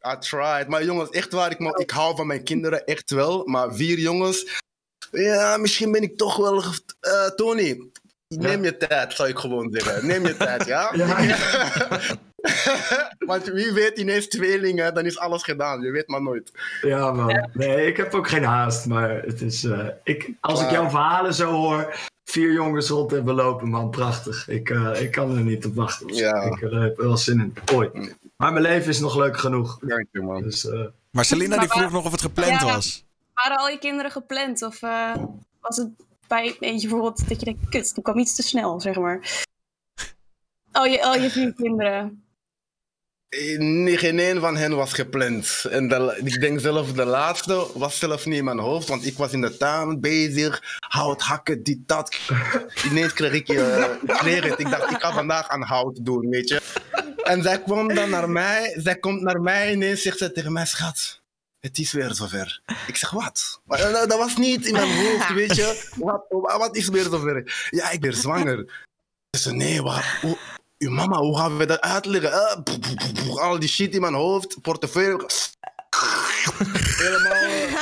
I tried. Maar jongens, echt waar, ik, ik hou van mijn kinderen, echt wel. Maar vier jongens, ja, misschien ben ik toch wel... eh, Tony, neem je tijd, zou ik gewoon zeggen. Neem je tijd, ja? Want wie weet, ineens tweelingen, dan is alles gedaan. Je weet maar nooit. Ja, man. Nee, ik heb ook geen haast, maar het is. eh, ik, als ik jouw verhalen zo hoor, vier jongens rond hebben lopen, man, prachtig. Ik, eh, ik kan er niet op wachten. Ja. Ik eh, heb er wel zin in. Ooit. Maar mijn leven is nog leuk genoeg. Dank je, man. Dus, eh, Maar Selina die waar- vroeg nog of het gepland Ja. was. Waren al je kinderen gepland? Of eh, was het bij eentje bijvoorbeeld dat je denkt, kut, die kwam iets te snel, zeg maar. Al je, al je vier kinderen. Eh, geen een van hen was gepland. En de, ik denk zelf de laatste was zelf niet in mijn hoofd, want ik was in de tuin bezig, hout hakken, dit, dat. Ineens kreeg ik, uh, ik kreeg het. Ik dacht, ik ga vandaag aan hout doen, weet je. En zij kwam dan naar mij, zij komt naar mij ineens zegt ze tegen mij, schat, het is weer zover. Ik zeg, wat? Eh, dat was niet in mijn hoofd, weet je. Wat, wat is weer zover? Ja, ik ben zwanger. Ze zei, nee, wat? Uw mama, hoe gaan we dat uitleggen? Eh, pff, pff, pff, pff, al die shit in mijn hoofd, portefeuille. Helemaal. eh,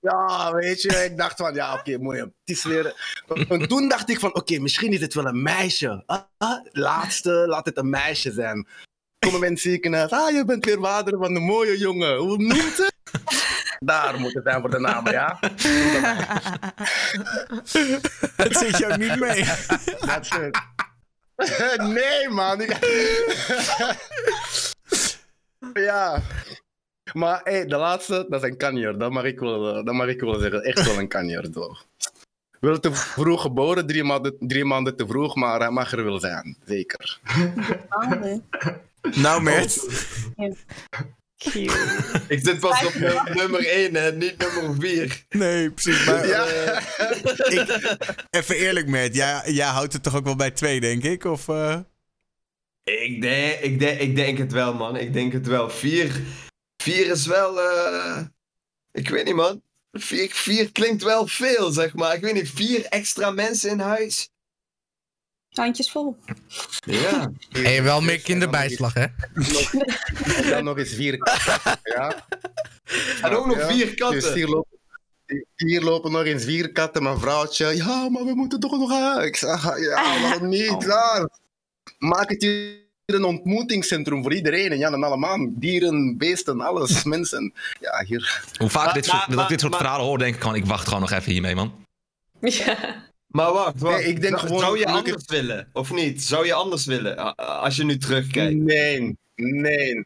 Ja, weet je, ik dacht van, ja, oké, mooi. Het is weer... En toen dacht ik van, oké, misschien is het wel een meisje. Ah, ah, laatste, laat het een meisje zijn. Komen het ziekenhuis. Ah, je bent weer vader van een mooie jongen. Hoe noemt het? Daar moet het zijn voor de namen, ja? Het zit je ook niet mee. That's it. nee, man. Ja. Maar hey, de laatste, dat is een kanjer. Dat mag ik wel, eh, dat mag ik wel zeggen. Echt wel een kanjer, toch? Wel te vroeg geboren, drie maanden, drie maanden te vroeg, maar hij mag er wel zijn. Zeker. Nou, Mert. Ik zit pas op nu- nummer 1, hè, niet nummer 4. Nee, precies. Maar, Ja. eh, ik, even eerlijk, Mert. Jij, jij houdt het toch ook wel bij twee, denk ik? Of, eh? Ik denk, ik, denk, ik denk het wel, man. Ik denk het wel. 4 vier is wel. eh, ik weet niet, man. 4 vier klinkt wel veel, zeg maar. Ik weet niet, vier extra mensen in huis. Handjes vol. Ja. En je wel meer kinderbijslag, hè? En dan nog eens vier katten. Ja. En ook nog Ja. vier katten. Dus hier loopt, Hier lopen nog eens vier katten, mijn vrouwtje. Ja, maar we moeten toch nog aan. Ik zeg, ja, waarom niet? Ja. Maak het hier een ontmoetingscentrum voor iedereen. En ja, dan allemaal. Dieren, beesten, alles, mensen. Ja, hier. Hoe vaak Maar- dit, maar- soort- dat ik dit soort maar- verhalen hoor, denk ik gewoon, ik wacht gewoon nog even hiermee, man. Ja. Maar wacht, wacht. Nee, ik denk zou, gewoon zou je gelukkig- anders willen? Of niet? Zou je anders willen? Als je nu terugkijkt. Nee, nee.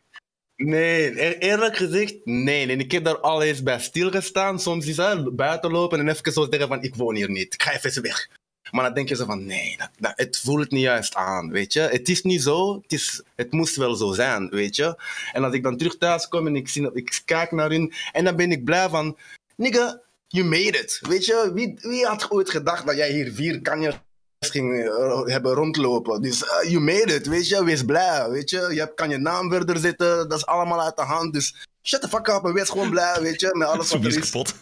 Nee, E- eerlijk gezegd, nee. En ik heb daar al eens bij stilgestaan. Soms is dat buiten lopen en even zo zeggen van, ik woon hier niet. Ik ga even weg. Maar dan denk je zo van, nee, dat, dat, het voelt niet juist aan, weet je. Het is niet zo, het, is, het moest wel zo zijn, weet je. En als ik dan terug thuis kom en ik, zie, dat- ik kijk naar hun, en dan ben ik blij van, nigga, you made it. Weet je, wie, wie had ooit gedacht dat jij hier vier kanjers ging eh, hebben rondlopen. Dus eh, you made it, weet je. Wees blij, weet je. Je hebt, kan je naam verder zetten. Dat is allemaal uit de hand. Dus shut the fuck up en wees gewoon blij, weet je. Met alles wat er is kapot.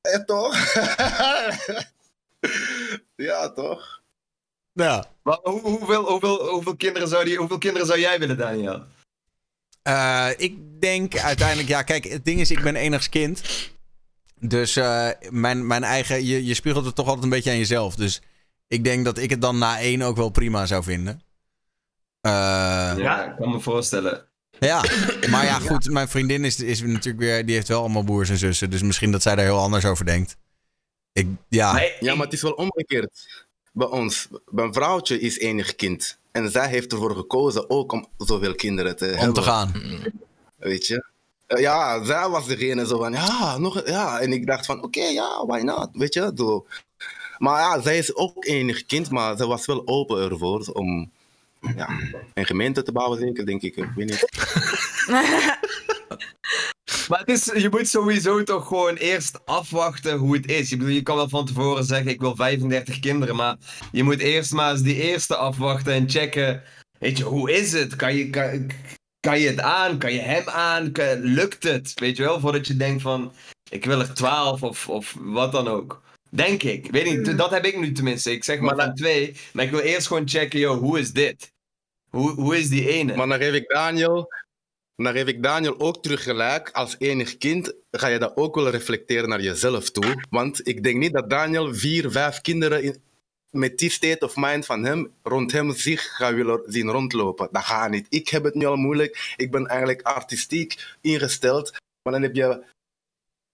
Eh, toch? ja, toch? Ja. Maar hoe, hoeveel, hoeveel, hoeveel, kinderen zou die, hoeveel kinderen zou jij willen, Daniel? Eh, ik denk uiteindelijk, ja, kijk, het ding is, ik ben enigst kind. Dus eh, mijn, mijn eigen, je, je spiegelt het toch altijd een beetje aan jezelf. Dus ik denk dat ik het dan na één ook wel prima zou vinden. Eh, Ja, ik kan me voorstellen. ja, maar ja, goed, mijn vriendin is, is natuurlijk weer, die heeft wel allemaal broers en zussen. Dus misschien dat zij daar heel anders over denkt. Ik, ja, Maar Ja, maar het is wel omgekeerd. Bij ons, mijn vrouwtje is enig kind. En zij heeft ervoor gekozen ook om zoveel kinderen te hebben. om te gaan. Weet je? Eh, Ja, zij was degene zo van, ja, nog, ja. En ik dacht van, oké, ja, why not? Weet je? Zo. Maar ja, zij is ook enig kind, maar ze was wel open ervoor om ja, een gemeente te bouwen, zeker, denk ik. Ik weet niet. Maar het is, je moet sowieso toch gewoon eerst afwachten hoe het is. Je, bedoel, je kan wel van tevoren zeggen, ik wil 35 kinderen, maar je moet eerst maar eens die eerste afwachten en checken. Weet je, hoe is het? Kan je, kan, kan je het aan? Kan je hem aan? Kan- lukt het? Weet je wel, voordat je denkt van, ik wil er 12 of, of wat dan ook. Denk ik. Weet niet, dat heb ik nu tenminste. Ik zeg maar, Maar twee, maar ik wil eerst gewoon checken, joh, hoe is dit? Hoe, hoe is die ene? Maar dan geef ik Daniel, dan geef ik Daniel ook terug gelijk. Als enig kind ga je dat ook wel reflecteren naar jezelf toe. Want ik denk niet dat Daniel vier, vijf kinderen in, met die state of mind van hem, rond hem zich gaat willen zien rondlopen. Dat gaat niet. Ik heb het nu al moeilijk. Ik ben eigenlijk artistiek ingesteld. Maar dan heb je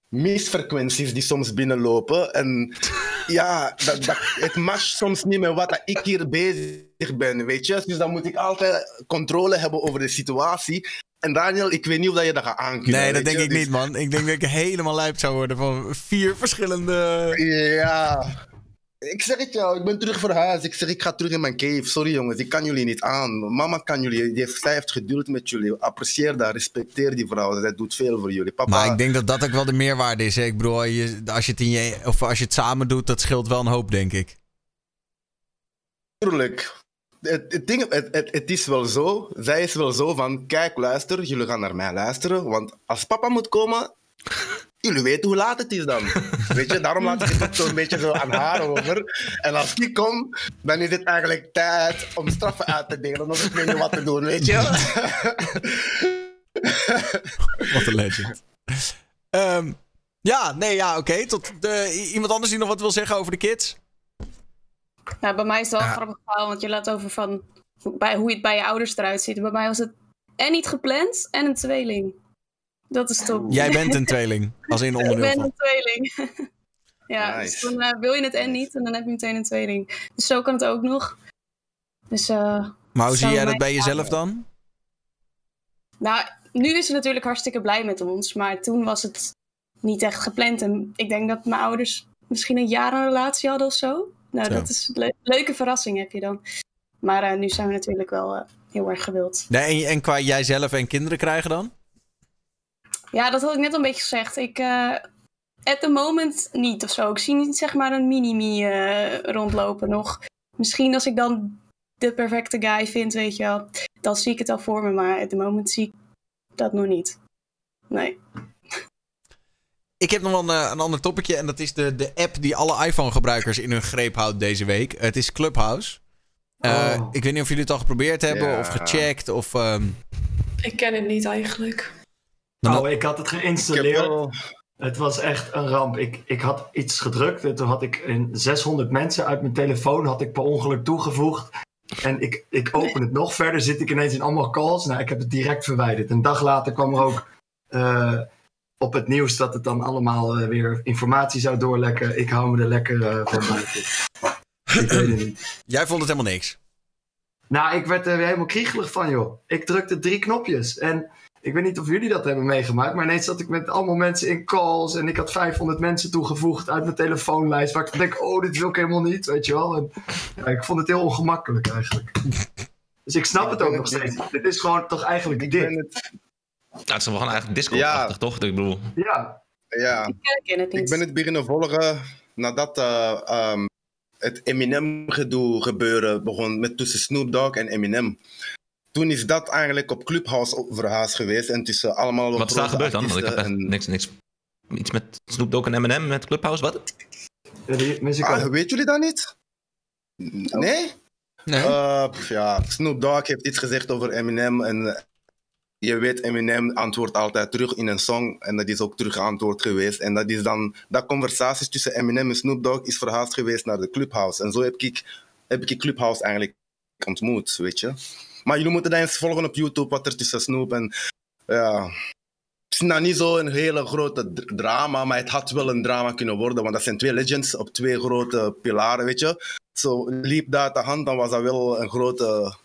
misfrequenties die soms binnenlopen. En ja, dat, dat, het matcht soms niet met wat ik hier bezig ben, weet je. Dus dan moet ik altijd controle hebben over de situatie. En Daniel, ik weet niet of dat je dat gaat aankunnen. Nee, dat denk je. ik Dus- niet, man. Ik denk dat ik helemaal lijp zou worden van vier verschillende... Ja. Ik zeg het jou, ik ben terug verhuisd. Ik zeg, ik ga terug in mijn cave. Sorry jongens, ik kan jullie niet aan. Mama kan jullie, die heeft, zij heeft geduld met jullie. Apprecieer dat, respecteer die vrouw. Zij doet veel voor jullie. Papa, Maar ik denk dat dat ook wel de meerwaarde is. Hè? Ik bedoel, je, als, je het in je, of als je het samen doet, dat scheelt wel een hoop, denk ik. Tuurlijk. Het, het, ding, het, het, het is wel zo. Zij is wel zo van: kijk, luister, jullie gaan naar mij luisteren. Want als papa moet komen, jullie weten hoe laat het is dan. Weet je, daarom laat ik het ook zo'n beetje zo aan haar over. En als die komt, dan is het eigenlijk tijd om straffen uit te delen. Of ik weet niet wat te doen, weet je. Wat een legend. Ehm, ja, nee, ja, oké. Tot de, i- iemand anders die nog wat wil zeggen over de kids? Nou, bij mij is het wel Ja. een grappig verhaal, want je laat over van hoe, bij, hoe het bij je ouders eruit ziet. Bij mij was het en niet gepland en een tweeling. Dat is top. Jij bent een tweeling, als in Ik onderdeel ben van. een tweeling. ja, dus dan eh, wil je het en niet en dan heb je meteen een tweeling. Dus zo kan het ook nog. Dus, eh, Maar hoe zie jij dat bij jezelf dan? Nou, nu is ze natuurlijk hartstikke blij met ons, maar toen was het niet echt gepland. En ik denk dat mijn ouders misschien een jaar een relatie hadden of zo. Nou, Zo. dat is een le- leuke verrassing heb je dan. Maar eh, nu zijn we natuurlijk wel eh, heel erg gewild. Nee, en, en qua jijzelf en kinderen krijgen dan? Ja, dat had ik net al een beetje gezegd. Ik, eh at the moment niet of zo. Ik zie niet zeg maar een mini-me eh, rondlopen nog. Misschien als ik dan de perfecte guy vind, weet je wel. Dan zie ik het al voor me, maar at the moment zie ik dat nog niet. Nee. Ik heb nog wel een, eh, een ander topicje en dat is de, de app die alle iPhone-gebruikers in hun greep houdt deze week. Het is Clubhouse. Eh, Oh. Ik weet niet of jullie het al geprobeerd hebben Ja. of gecheckt of... ehm, Ik ken het niet eigenlijk. Nou, ik had het geïnstalleerd. Het was echt een ramp. Ik, ik had iets gedrukt en toen had ik in 600 mensen uit mijn telefoon had ik per ongeluk toegevoegd. En ik, ik open het nog verder, zit ik ineens in allemaal calls. Nou, ik heb het direct verwijderd. Een dag later kwam er ook eh, op het nieuws dat het dan allemaal eh, weer informatie zou doorlekken. Ik hou me er lekker eh, van buiten. ik weet het niet. Jij vond het helemaal niks. Nou, ik werd er weer helemaal kriegelig van, joh. Ik drukte drie knopjes. En ik weet niet of jullie dat hebben meegemaakt, maar ineens zat ik met allemaal mensen in calls. En ik had 500 mensen toegevoegd uit mijn telefoonlijst. Waar ik denk, oh, dit wil ik helemaal niet, weet je wel. En, ja, ik vond het heel ongemakkelijk eigenlijk. Dus ik snap het ook nog steeds. Dit is gewoon toch eigenlijk Ik dit. het, Nou, het is gewoon eigenlijk Discord-achtig, toch? Ik bedoel, Ja, ja, Ik ken het niet. ik ben het beginnen volgen nadat eh, ehm, het Eminem-gedoe gebeuren begon met tussen Snoop Dogg en Eminem. Toen is dat eigenlijk op Clubhouse verhaast geweest en tussen allemaal wat is daar gebeurd dan? Want ik heb en- niks, niks... Iets met Snoop Dogg en Eminem met Clubhouse, wat? Ah, weet jullie dat niet? Nee? Nee. Eh, pff, ja, Snoop Dogg heeft iets gezegd over Eminem en eh, je weet, Eminem antwoordt altijd terug in een song en dat is ook terug antwoord geweest. En dat is dan, dat conversatie tussen Eminem en Snoop Dogg is verhaast geweest naar de Clubhouse. En zo heb ik, heb ik Clubhouse eigenlijk ontmoet, weet je. Maar jullie moeten dan eens volgen op YouTube wat er tussen Snoop en, ja... Het is nou niet zo'n hele grote drama, maar het had wel een drama kunnen worden, want dat zijn twee legends op twee grote pilaren, weet je. Zo liep dat de hand, dan was dat wel een grote.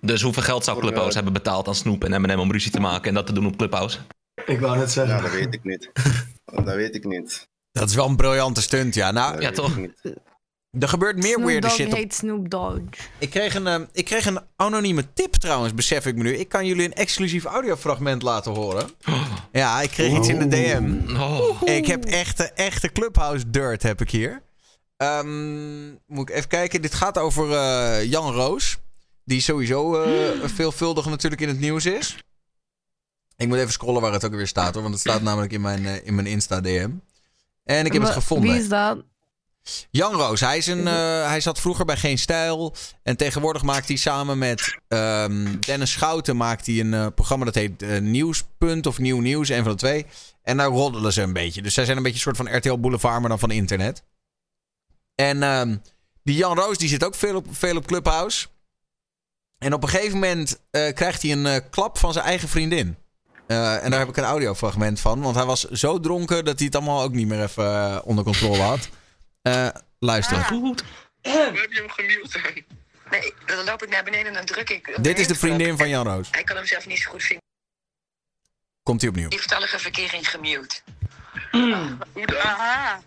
Dus hoeveel geld zou Clubhouse eh, hebben betaald aan Snoop en Eminem om ruzie te maken en dat te doen op Clubhouse? Ik wou net zeggen. Ja, dat weet ik niet. Dat weet ik niet. Dat is wel een briljante stunt, ja. Nou, Dat Ja, toch? Er gebeurt meer Snoop weirde Dogg shit op heet Snoop Dogg. Ik kreeg, een, eh, ik kreeg een anonieme tip trouwens, besef ik me nu. Ik kan jullie een exclusief audiofragment laten horen. Ja, ik kreeg iets in de DM. Oh. Ik heb echte, echte Clubhouse dirt heb ik hier. Ehm, moet ik even kijken. Dit gaat over eh, Jan Roos. Die sowieso eh, veelvuldig natuurlijk in het nieuws is. Ik moet even scrollen waar het ook weer staat hoor. Want het staat namelijk in mijn, in mijn Insta-DM. En ik heb het gevonden. Wie is dat? Jan Roos, hij, is een, eh, hij zat vroeger bij Geen Stijl. En tegenwoordig maakt hij samen met ehm, Dennis Schouten maakt hij een eh, programma dat heet eh, Nieuwspunt of Nieuw Nieuws, een van de twee. En daar roddelen ze een beetje. Dus zij zijn een beetje een soort van RTL Boulevard, maar dan van internet. En ehm, die Jan Roos die zit ook veel op, veel op Clubhouse. En op een gegeven moment krijgt hij een klap van zijn eigen vriendin. En daar heb ik een audiofragment van. Want hij was zo dronken dat hij het allemaal ook niet meer even onder controle had. Eh luister. Goed. Waar heb je hem gemute? Nee, dan loop ik naar beneden en dan druk ik. op Dit is de vriendin van Jan Roos. Hij kan hem zelf niet zo goed vinden. Komt hij opnieuw. Lieftallige verkering gemute. Hoe dan? Aha.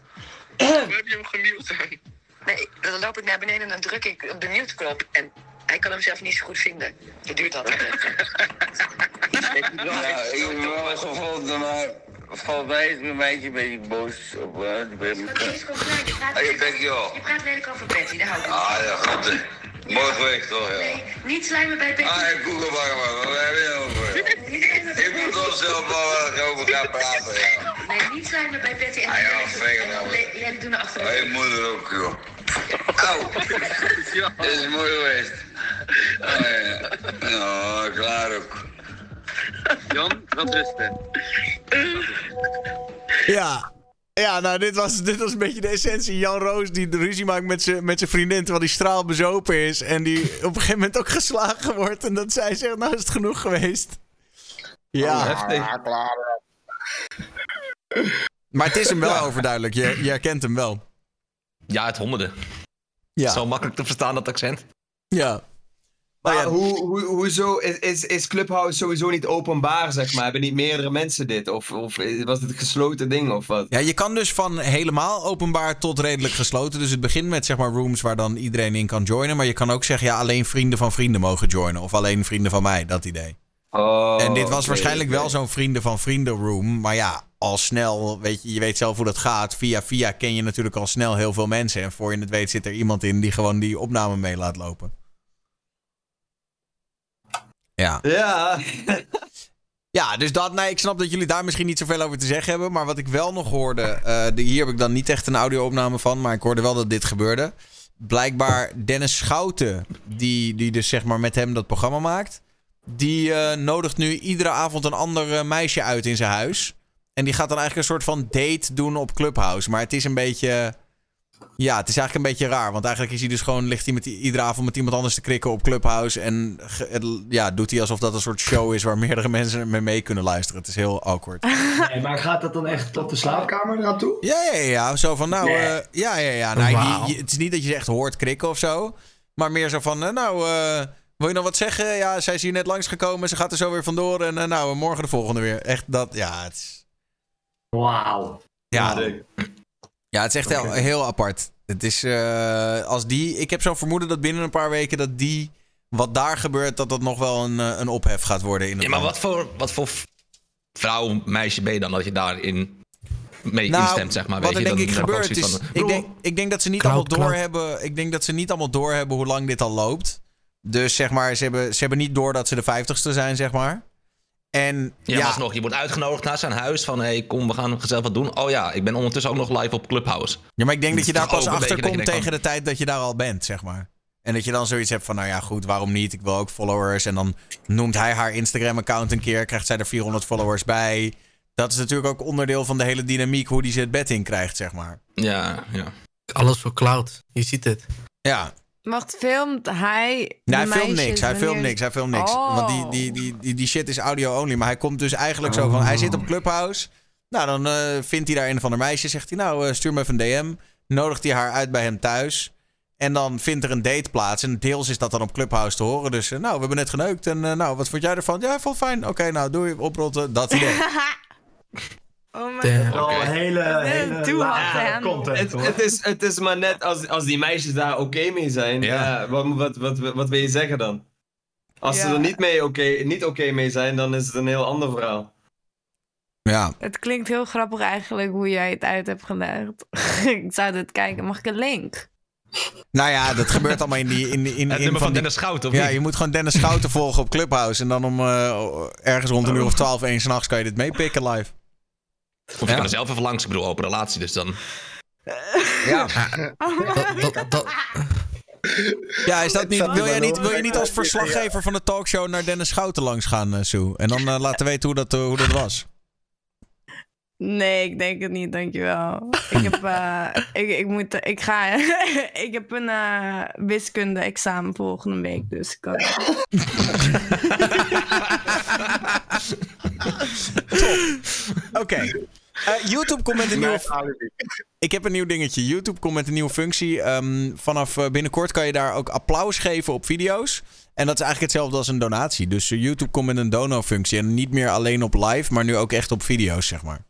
Waar heb je hem gemute? Nee, dan loop ik naar beneden en dan druk ik op de mute-knop. En hij kan hem zelf niet zo goed vinden. Dat duurt altijd. Ja, ik heb hem wel gevonden, maar is mijn meisje een beetje boos op uh, die ben klein. Je praat, Hey, je praat lelijk over Betty, daar hou ik niet Ah ja, goed. Mooi geweest toch, ja. Nee, niet slijmen bij Betty. Ah, ik google maar man, waar heb je het over? Ik moet toch zelf wel ik over gaan praten, ja. Nee, niet slijmen bij Betty. En Ah ja. Jij doet naar achteren. Je moeder ook, joh. Auw. Dit is mooi geweest. Oh ja. Nou, klaar ook. Jan, wat rusten. Ja. Ja, nou, dit was, dit was een beetje de essentie. Jan Roos die de ruzie maakt met zijn met zijn vriendin terwijl die straal bezopen is. En die op een gegeven moment ook geslagen wordt. En dat zij zegt, nou is het genoeg geweest. Ja, Heftig. klaar. maar het is hem wel overduidelijk. Je, je herkent hem wel. Ja, het honderden. Ja, Zo makkelijk te verstaan, dat accent. ja. Maar ja, hoe, hoe, hoezo is, is, is Clubhouse sowieso niet openbaar, zeg maar? Hebben niet meerdere mensen dit? Of, of was het een gesloten ding of wat? Ja, je kan dus van helemaal openbaar tot redelijk gesloten. Dus het begint met zeg maar rooms waar dan iedereen in kan joinen. Maar je kan ook zeggen, ja, alleen vrienden van vrienden mogen joinen. Of alleen vrienden van mij, dat idee. Oh, en dit was waarschijnlijk wel zo'n vrienden van vrienden room. Maar ja, al snel, weet je, je weet zelf hoe dat gaat. Via via ken je natuurlijk al snel heel veel mensen. En voor je het weet zit er iemand in die gewoon die opname mee laat lopen. Ja. Ja. Ja, dus dat, nee, ik snap dat jullie daar misschien niet zoveel over te zeggen hebben. Maar wat ik wel nog hoorde, eh, de, hier heb ik dan niet echt een audio-opname van, maar ik hoorde wel dat dit gebeurde. Blijkbaar Dennis Schouten, die, die dus zeg maar met hem dat programma maakt, die eh, nodigt nu iedere avond een ander eh, meisje uit in zijn huis. En die gaat dan eigenlijk een soort van date doen op Clubhouse. Maar het is een beetje... Ja, het is eigenlijk een beetje raar. Want eigenlijk is hij dus gewoon... ligt hij met, iedere avond met iemand anders te krikken op Clubhouse. En ge- het- ja, doet hij alsof dat een soort show is... waar meerdere mensen mee, mee kunnen luisteren. Het is heel awkward. Nee, maar gaat dat dan echt tot de slaapkamer eraan toe? Ja, ja, ja. Zo van, nou, Nee. eh, ja, ja, ja. Nou, je- Wauw. je- het is niet dat je ze echt hoort krikken of zo. Maar meer zo van, eh, nou, eh, wil je nog wat zeggen? Ja, zij is hier net langsgekomen. Ze gaat er zo weer vandoor. En nou, morgen de volgende weer. Echt dat, ja, het is... Wauw. Ja, ja, het is echt heel, heel apart. Het is, eh, als die... Ik heb zo'n vermoeden dat binnen een paar weken dat die... Wat daar gebeurt, dat dat nog wel een, eh, een ophef gaat worden in het Ja, maar wat voor, wat voor vrouw, meisje ben je dan dat je daarin mee Nou, instemt, zeg maar? Wat Weet er je, denk dan ik gebeurt is... van, ik, denk, ik denk dat ze niet allemaal cloud. doorhebben... Ik denk dat ze niet allemaal doorhebben hoe lang dit al loopt. Dus zeg maar, ze hebben, ze hebben niet door dat ze de vijftigste zijn, zeg maar. En Ja, ja, alsnog, je wordt uitgenodigd naar zijn huis van... hey, kom, we gaan gezellig wat doen. Oh ja, ik ben ondertussen ook nog live op Clubhouse. ja, maar ik denk dat je daar pas achter achter komt tegen de tijd dat je daar al bent, zeg maar. En dat je dan zoiets hebt van, nou ja, goed, waarom niet? Ik wil ook followers. En dan noemt hij haar Instagram-account een keer, krijgt zij er 400 followers bij. Dat is natuurlijk ook onderdeel van de hele dynamiek, hoe die ze het bed in krijgt, zeg maar. Ja, ja. Alles voor cloud. Je ziet het. Ja, Wacht, filmt hij. Nee, hij filmt niks. Hij filmt niks. Hij filmt niks. Oh. Want die, die, die, die, die shit is audio-only. Maar hij komt dus eigenlijk zo van... Hij zit op Clubhouse. Nou, dan eh, vindt hij daar een van de meisjes. Zegt hij, nou, eh, stuur me even een DM. Nodigt hij haar uit bij hem thuis. En dan vindt er een date plaats. En deels is dat dan op Clubhouse te horen. Dus, eh, nou, we hebben net geneukt. En nou, wat vond jij ervan? Ja, vond fijn. Oké, nou, doei. Oprotten. Dat idee. Oh. Wel een hele, hele lage content, Het, hoor. het, is, het is maar net als, als die meisjes daar oké mee zijn. Ja. wat, wat, wat, wat wil je zeggen dan? Als ze er niet, mee oké niet oké mee zijn, dan is het een heel ander verhaal. Ja. Het klinkt heel grappig eigenlijk hoe jij het uit hebt gelegd. ik zou dit kijken. Mag ik een link? Nou ja, dat gebeurt allemaal in die... In, in, in Het nummer van Dennis Schouten, of Ja, niet? je moet gewoon Dennis Schouten volgen op Clubhouse. En dan om eh, ergens rond een uur of twaalf, één s'nachts kan je dit meepikken live. Of je Ja. kan er zelf even langs. Ik bedoel, open relatie, dus dan... Ja. Dat, dat, dat, Ja, is dat niet, wil, jij niet, wil je niet als verslaggever van de talkshow naar Dennis Schouten langs gaan, eh, Sue? En dan eh, laten weten hoe dat, eh, hoe dat was. Nee, ik denk het niet, dankjewel. Ik heb, eh, ik, ik moet, ik ga, ik heb een eh, wiskunde-examen volgende week, dus ik kan... Oké. Eh, YouTube komt met een nieuwe... Ik heb een nieuw dingetje. YouTube komt met een nieuwe functie. Ehm, vanaf eh, binnenkort kan je daar ook applaus geven op video's. En dat is eigenlijk hetzelfde als een donatie. Dus eh, YouTube komt met een dono-functie. En niet meer alleen op live, maar nu ook echt op video's, zeg maar.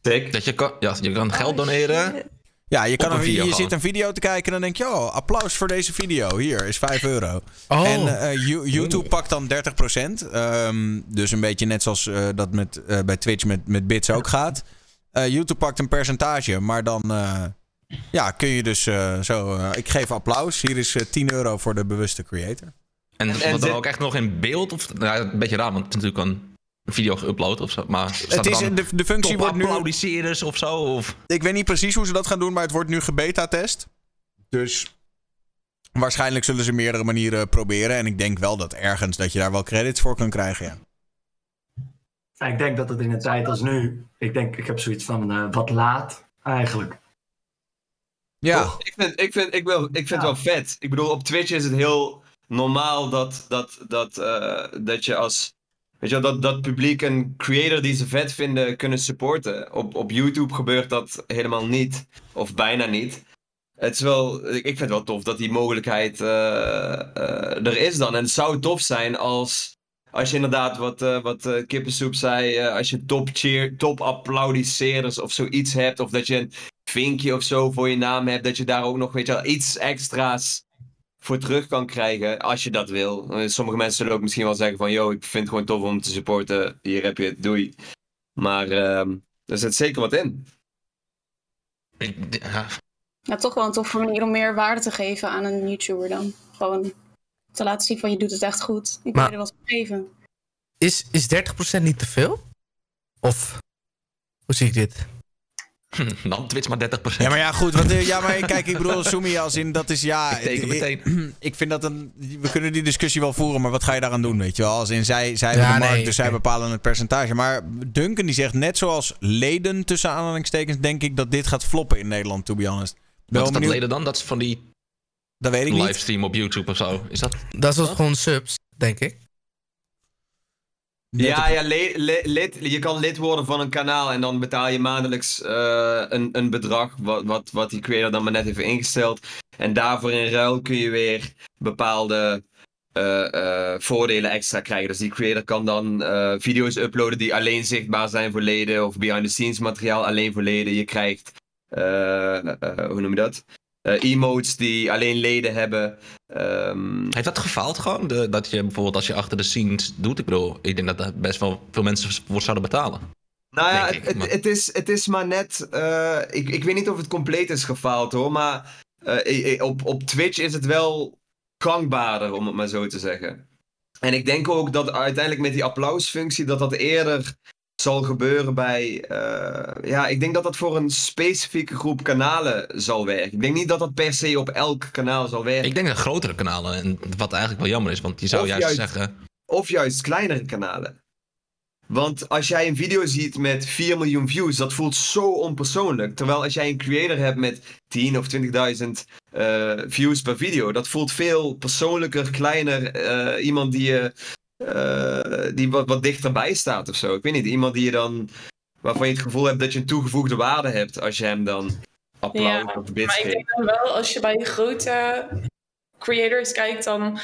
Dat je kan, ja, je kan geld doneren. Ja, je, kan een video je zit een video te kijken en dan denk je... Oh, applaus voor deze video. Hier is 5 euro. Oh. En eh, You- YouTube pakt dan 30%. Ehm, dus een beetje net zoals eh, dat met, eh, bij Twitch met, met bits ook gaat. Eh, YouTube pakt een percentage, maar dan eh, ja, kun je dus eh, zo... eh, ik geef applaus. Hier is eh, 10 euro voor de bewuste creator. En, En- wat en dan zit- ook echt nog in beeld? Of, nou, een beetje raar, want het is natuurlijk een video geüpload of zo. Maar staat Het er is, dan de, de functie wordt nu... applaudisseerders of zo? Of... Ik weet niet precies hoe ze dat gaan doen, maar het wordt nu gebeta-test. Dus waarschijnlijk zullen ze meerdere manieren proberen. En ik denk wel dat ergens dat je daar wel credits voor kan krijgen, ja. Ja, Ik denk dat het in een tijd als nu, ik denk, ik heb zoiets van eh, wat laat eigenlijk. Ja, Toch? Ik vind, ik vind, ik wil, ik vind het wel vet. Ik bedoel, op Twitch is het heel normaal dat, dat, dat, eh, dat je als. Weet je dat, dat publiek een creator die ze vet vinden kunnen supporten. Op, op YouTube gebeurt dat helemaal niet. Of bijna niet. Het is wel, ik vind het wel tof dat die mogelijkheid eh, eh, er is dan. En het zou tof zijn als, als je inderdaad, wat, eh wat Kippensoep zei, als je top cheer, top of zoiets hebt. Of dat je een vinkje of zo voor je naam hebt. Dat je daar ook nog, weet je iets extra's voor terug kan krijgen. Als je dat wil. Eh, Sommige mensen zullen ook misschien wel zeggen van, yo, ik vind het gewoon tof om te supporten. Hier heb je het, doei. Maar ehm er zit zeker wat in. Ik- Ja, Ja, toch wel een toffe manier om meer waarde te geven aan een YouTuber dan. Gewoon te laten zien van je doet het echt goed. Ik wil je er wat voor geven. is, is 30% niet te veel? Of hoe zie ik dit? Dan Twitch maar 30%. Ja, maar ja, goed. Want, eh, ja, maar kijk, ik bedoel, Sumi als in, dat is ja... Ik teken meteen. Ik vind dat een... We kunnen die discussie wel voeren, maar wat ga je daaraan doen, weet je wel? Als in, zij, zij Ja, hebben de markt, nee, dus zij bepalen het percentage. Maar Duncan die zegt, net zoals leden, tussen aanhalingstekens, denk ik dat dit gaat floppen in Nederland, to be honest. Wat wel is dat benieuwd- leden dan? Dat is van die Dat weet ik niet. livestream op YouTube of zo. Is dat? Dat is gewoon subs, denk ik. Ja, ja lid, je kan lid worden van een kanaal en dan betaal je maandelijks eh, een, een bedrag wat, wat, wat die creator dan maar net heeft ingesteld. En daarvoor in ruil kun je weer bepaalde eh, eh, voordelen extra krijgen. Dus die creator kan dan video's uploaden die alleen zichtbaar zijn voor leden of behind the scenes materiaal alleen voor leden. Je krijgt, hoe noem je dat? Eh, emotes die alleen leden hebben. Ehm, Heeft dat gefaald gewoon? De, dat je bijvoorbeeld als je achter de scenes doet? Ik bedoel, ik denk dat daar best wel veel mensen voor zouden betalen. Nou ja, het, ik, het, maar- het is, het is maar net. eh, ik, ik weet niet of het compleet is gefaald hoor. Maar eh, op, op Twitch is het wel gangbaarder, om het maar zo te zeggen. En ik denk ook dat uiteindelijk met die applausfunctie. dat dat eerder zal gebeuren bij. eh, ja, ik denk dat dat voor een specifieke groep kanalen zal werken. Ik denk niet dat dat per se op elk kanaal zal werken. Ik denk dat grotere kanalen, en wat eigenlijk wel jammer is, want je zou juist, juist- zeggen... Of juist kleinere kanalen. Want als jij een video ziet met 4 miljoen views, dat voelt zo onpersoonlijk. Terwijl als jij een creator hebt met 10 of 20.000 eh, views per video, dat voelt veel persoonlijker, kleiner. eh, iemand die, je, die wat, wat dichterbij staat of zo. Ik weet niet, iemand die je dan, waarvan je het gevoel hebt dat je een toegevoegde waarde hebt als je hem dan applaus Ja, of bits maar ik geeft. denk dan wel, als je bij grote creators kijkt, dan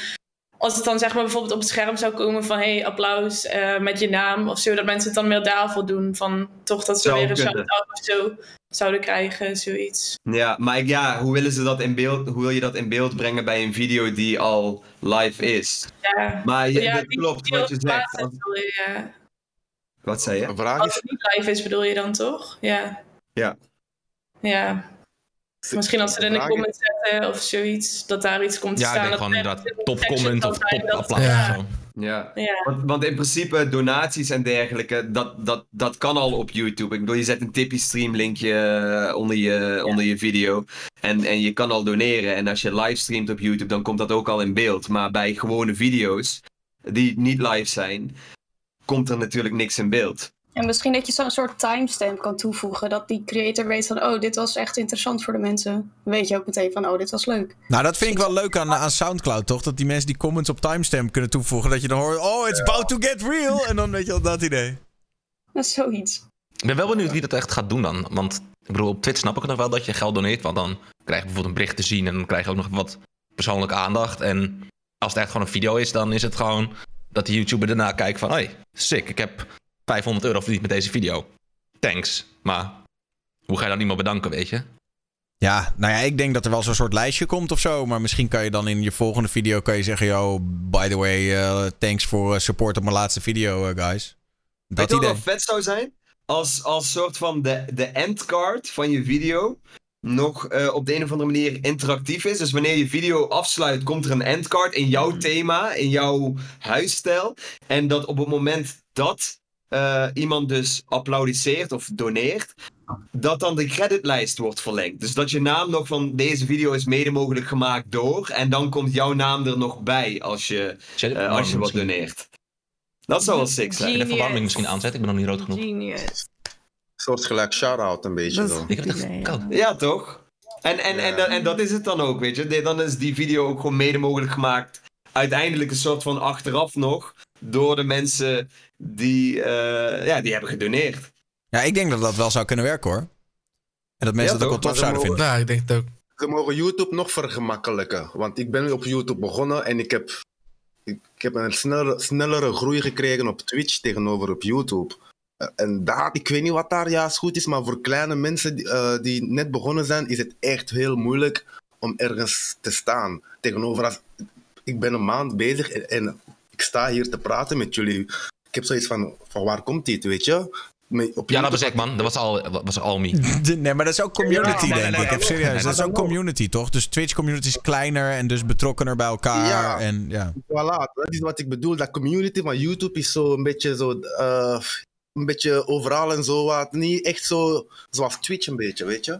als het dan zeg maar bijvoorbeeld op het scherm zou komen van hey, applaus eh, met je naam of zo, dat mensen het dan meer daarvoor doen. Van toch dat ze weer een shout-out of zo zouden krijgen, zoiets. Ja, maar ik, ja, hoe willen ze dat in beeld, hoe wil je dat in beeld brengen bij een video die al live is? Ja, Maar je, Ja, dat klopt die wat je zegt. Als- je, ja. wat zei je? Een vraag Als het niet live is, bedoel je dan toch? Ja. Ja. Ja. Misschien als ze in de comments zetten of zoiets, dat daar iets komt te Ja, ik staan. denk dat gewoon er inderdaad een top section comment kan of zijn top dat- applaus Ja. Ja. Want, want in principe donaties en dergelijke, dat, dat, dat kan al op YouTube. Ik bedoel, je zet een Tippy stream linkje eh, onder je, onder je video. En, en je kan al doneren. En als je livestreamt op YouTube, dan komt dat ook al in beeld. Maar bij gewone video's, die niet live zijn, komt er natuurlijk niks in beeld. En misschien dat je zo'n soort timestamp kan toevoegen. Dat die creator weet van, oh, dit was echt interessant voor de mensen. Dan weet je ook meteen van, oh, dit was leuk. Nou, dat vind ik wel leuk aan, aan Soundcloud, toch? Dat die mensen die comments op timestamp kunnen toevoegen. Dat je dan hoort, oh, it's about to get real. En dan weet je al dat idee. Dat is zoiets. Ik ben wel benieuwd wie dat echt gaat doen dan. Want ik bedoel, op Twitch snap ik het nog wel dat je geld doneert. Want dan krijg je bijvoorbeeld een bericht te zien en dan krijg je ook nog wat persoonlijke aandacht. En als het echt gewoon een video is, dan is het gewoon dat de YouTuber daarna kijkt van... Hey, sick, ik heb 500 euro verdiend met deze video. Thanks. Maar hoe ga je dan iemand bedanken, weet je? Ja, nou ja, ik denk dat er wel zo'n soort lijstje komt of zo. Maar misschien kan je dan in je volgende video kan je zeggen... Yo, by the way, eh, thanks voor eh, support op mijn laatste video, eh, guys. Dat wat idee. wel vet zou zijn? Als, als soort van de, de endcard van je video nog eh, op de een of andere manier interactief is. Dus wanneer je video afsluit, komt er een endcard in jouw thema, in jouw huisstijl. En dat op het moment dat eh, iemand dus applaudisseert of doneert, dat dan de creditlijst wordt verlengd. Dus dat je naam nog van deze video is mede mogelijk gemaakt door. En dan komt jouw naam er nog bij als je, eh, als je wat doneert. Dat zou wel sick zijn. En de verwarming misschien aanzetten, ik ben nog niet rood genoeg. Genius. soortgelijk shout-out een beetje zo. Ik heb het echt ja. koud. Ja, toch? En, en, en, en, dat is het dan ook, weet je. Dan is die video ook gewoon mede mogelijk gemaakt. Uiteindelijk een soort van achteraf nog. Door de mensen die, eh, ja, die hebben gedoneerd. Ja, ik denk dat dat wel zou kunnen werken, hoor. En dat mensen Ja, dat ook wel tof zouden vinden. Nou, ik denk het ook. Ze mogen YouTube nog vergemakkelijken. Want ik ben op YouTube begonnen en ik heb, ik, ik heb een snellere, snellere groei gekregen op Twitch tegenover op YouTube. Eh, En daar, ik weet niet wat daar juist goed is, maar voor kleine mensen die, eh, die net begonnen zijn, is het echt heel moeilijk om ergens te staan. Tegenover als ik ben een maand bezig en, en ik sta hier te praten met jullie. Ik heb zoiets van, van waar komt dit, weet je? Ja, dat was ik, man. Dat was al, was Almi. De- Nee, maar dat is ook community, Ja, denk nee, ik. nee, serieus. nee, Dat is ook community, toch? Dus Twitch community is kleiner en dus betrokkener bij elkaar. Ja. En, ja. Voilà, dat is wat ik bedoel. Dat community van YouTube is zo een beetje zo. eh, een beetje overal en zo wat. Niet echt zo zoals Twitch een beetje, weet je.